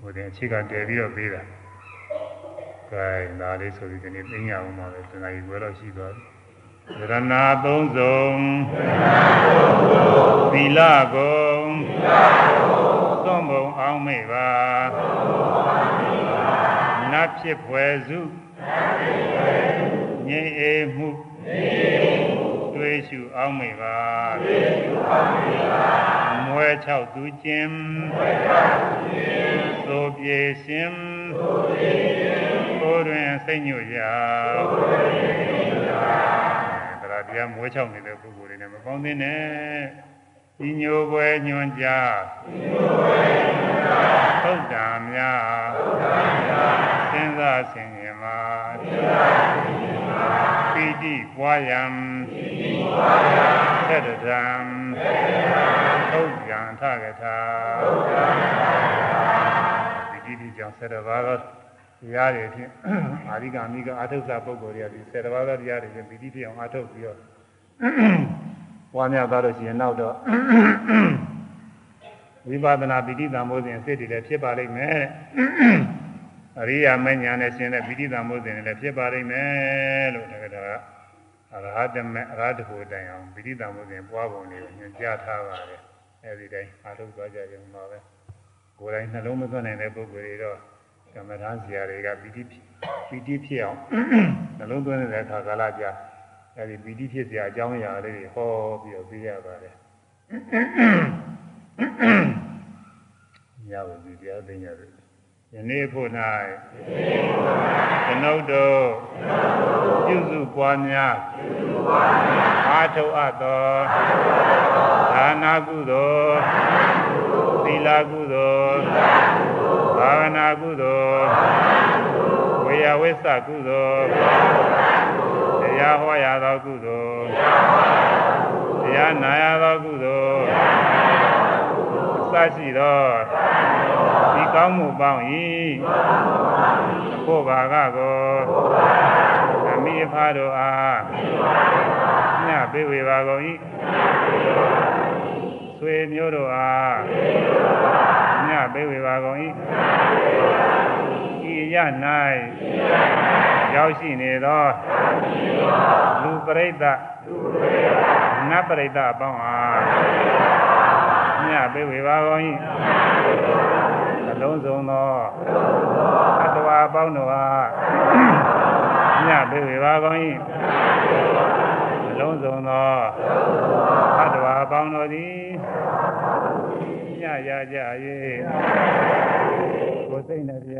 ဟိုတဲ့အခြေခံတည်ပြီးတော့ပေးတာကဲဒါလေးဆိုပြီးဒီနေ့သိညာအောင်ပါပဲတဏှာကြီးဘယ်တော့ရှိသွားပြီရဏသုံးစုံသီလကုံသုံးဘုံအော င်မေပါနတ်ဖြစ်ဖွယ်စုငြိမ်အေမှုတွေ့ရှုအောင်မေပါတွေးရှုအောင်မေပါမွဲ၆သူချင်းမွဲ၆သူချင်းသို့ပြေရှင်သို့ပြေရှင်ကိုယ်တွင်စိတ်ညွတ်ရာကိုယ်တွင်စိတ်ညွတ်ရာဒါတရားမွဲ၆နေတဲ့ပုဂ္ဂိုလ်တွေနဲ့မပေါင်းသင်းနဲ့ဒီညိုပွဲညွန်ကြဒီညိုပွဲညွန်ကြ သုတ်တံများသုတ်တံများစဉ်းစားဆင်ခြင်မှာစဉ်းစားဆင်ခြင်မှာပိဋိပွားယံပိဋိပွားယံသတ္တံသတ္တံသုတ်ကြံထကထာသုတ်ကြံထကထာပိဋိဒီကြောင့်ဆက်တော်ပါတော့တရားတွေဖြင့်အာရိကမိကအထုဆပုဂ္ဂိုလ်တွေကဒီဆယ်တပါးသောတရားတွေဖြင့်ပိဋိဖြစ်အောင်အထုတ်ပြီးတော့ဝါများသွားလို့ရှိရင်နောက်တော့ ဝိပဿနာပိဋိသံမိုးစဉ်စိတ်တွေလည်းဖြစ်ပါလိမ့်မယ်အရိယာမဉ္ဇဏ်နဲ့ရှင်တဲ့ပိဋိသံမိုးစဉ်တွေလည်းဖြစ်ပါလိမ့်မယ်လို့တက္ကတာအရဟတမေအရဟတဖို့တိုင်အောင်ပိဋိသံမိုးစဉ်ပွားပုံတွေကိုညွှန်ကြားထားပါတယ်အဲဒီတိုင်းအားထုတ်သွားကြရုံပါပဲကိုယ်တိုင်နှလုံးမသွင်းနိုင်တဲ့ပုဂ္ဂိုလ်တွေတော့ကမ္မထာဆရာတွေကပိဋိပိဋိဖြစ်အောင်နှလုံးသွင်းတဲ့အခါကာလကြာအဲဒီပီတိဖြစ်စရာအကြောင်းအရာလေးတွေဟောပြီးတော့ပြရပါတယ် ညဝစီတရားသိညာတယ်ယနေ့ဖို့၌ကျွန်ုပ်တို့ပြုစုပွားများအားထုတ်အပ်သောဒါနာကုသိုလ်သီလကုသိုလ်ဘာဝနာကုသိုလ်ဝေယဝိသကုသိုလ်တရားဟောရသောကုသိုလ်တရားနာရသောကုသိုလ် အစရှိသောဒီကောင်းမှုပေါင်း၏ဘုရားကကိုအမိအဖတို့အားညပေးဝေပါကုန်၏ဆွေမျိုးတို့အားညပေးဝေပါကုန်၏ဤရ၌ရောက်ရှိနေသောလူပရိသတ်နတ်ပရိသတ်အပေါင်းအား မြတ်ပေးဝေပါကုန်၏အလုံးစုံသောအတ္တဝါအပေါင်းတို့အားမြတ်ပေးဝေပါကုန်၏အလုံးစုံသောအတ္တဝါအပေါင်းတို့သည်ညရကြ၍ကိုယ်စိတ်နှပြ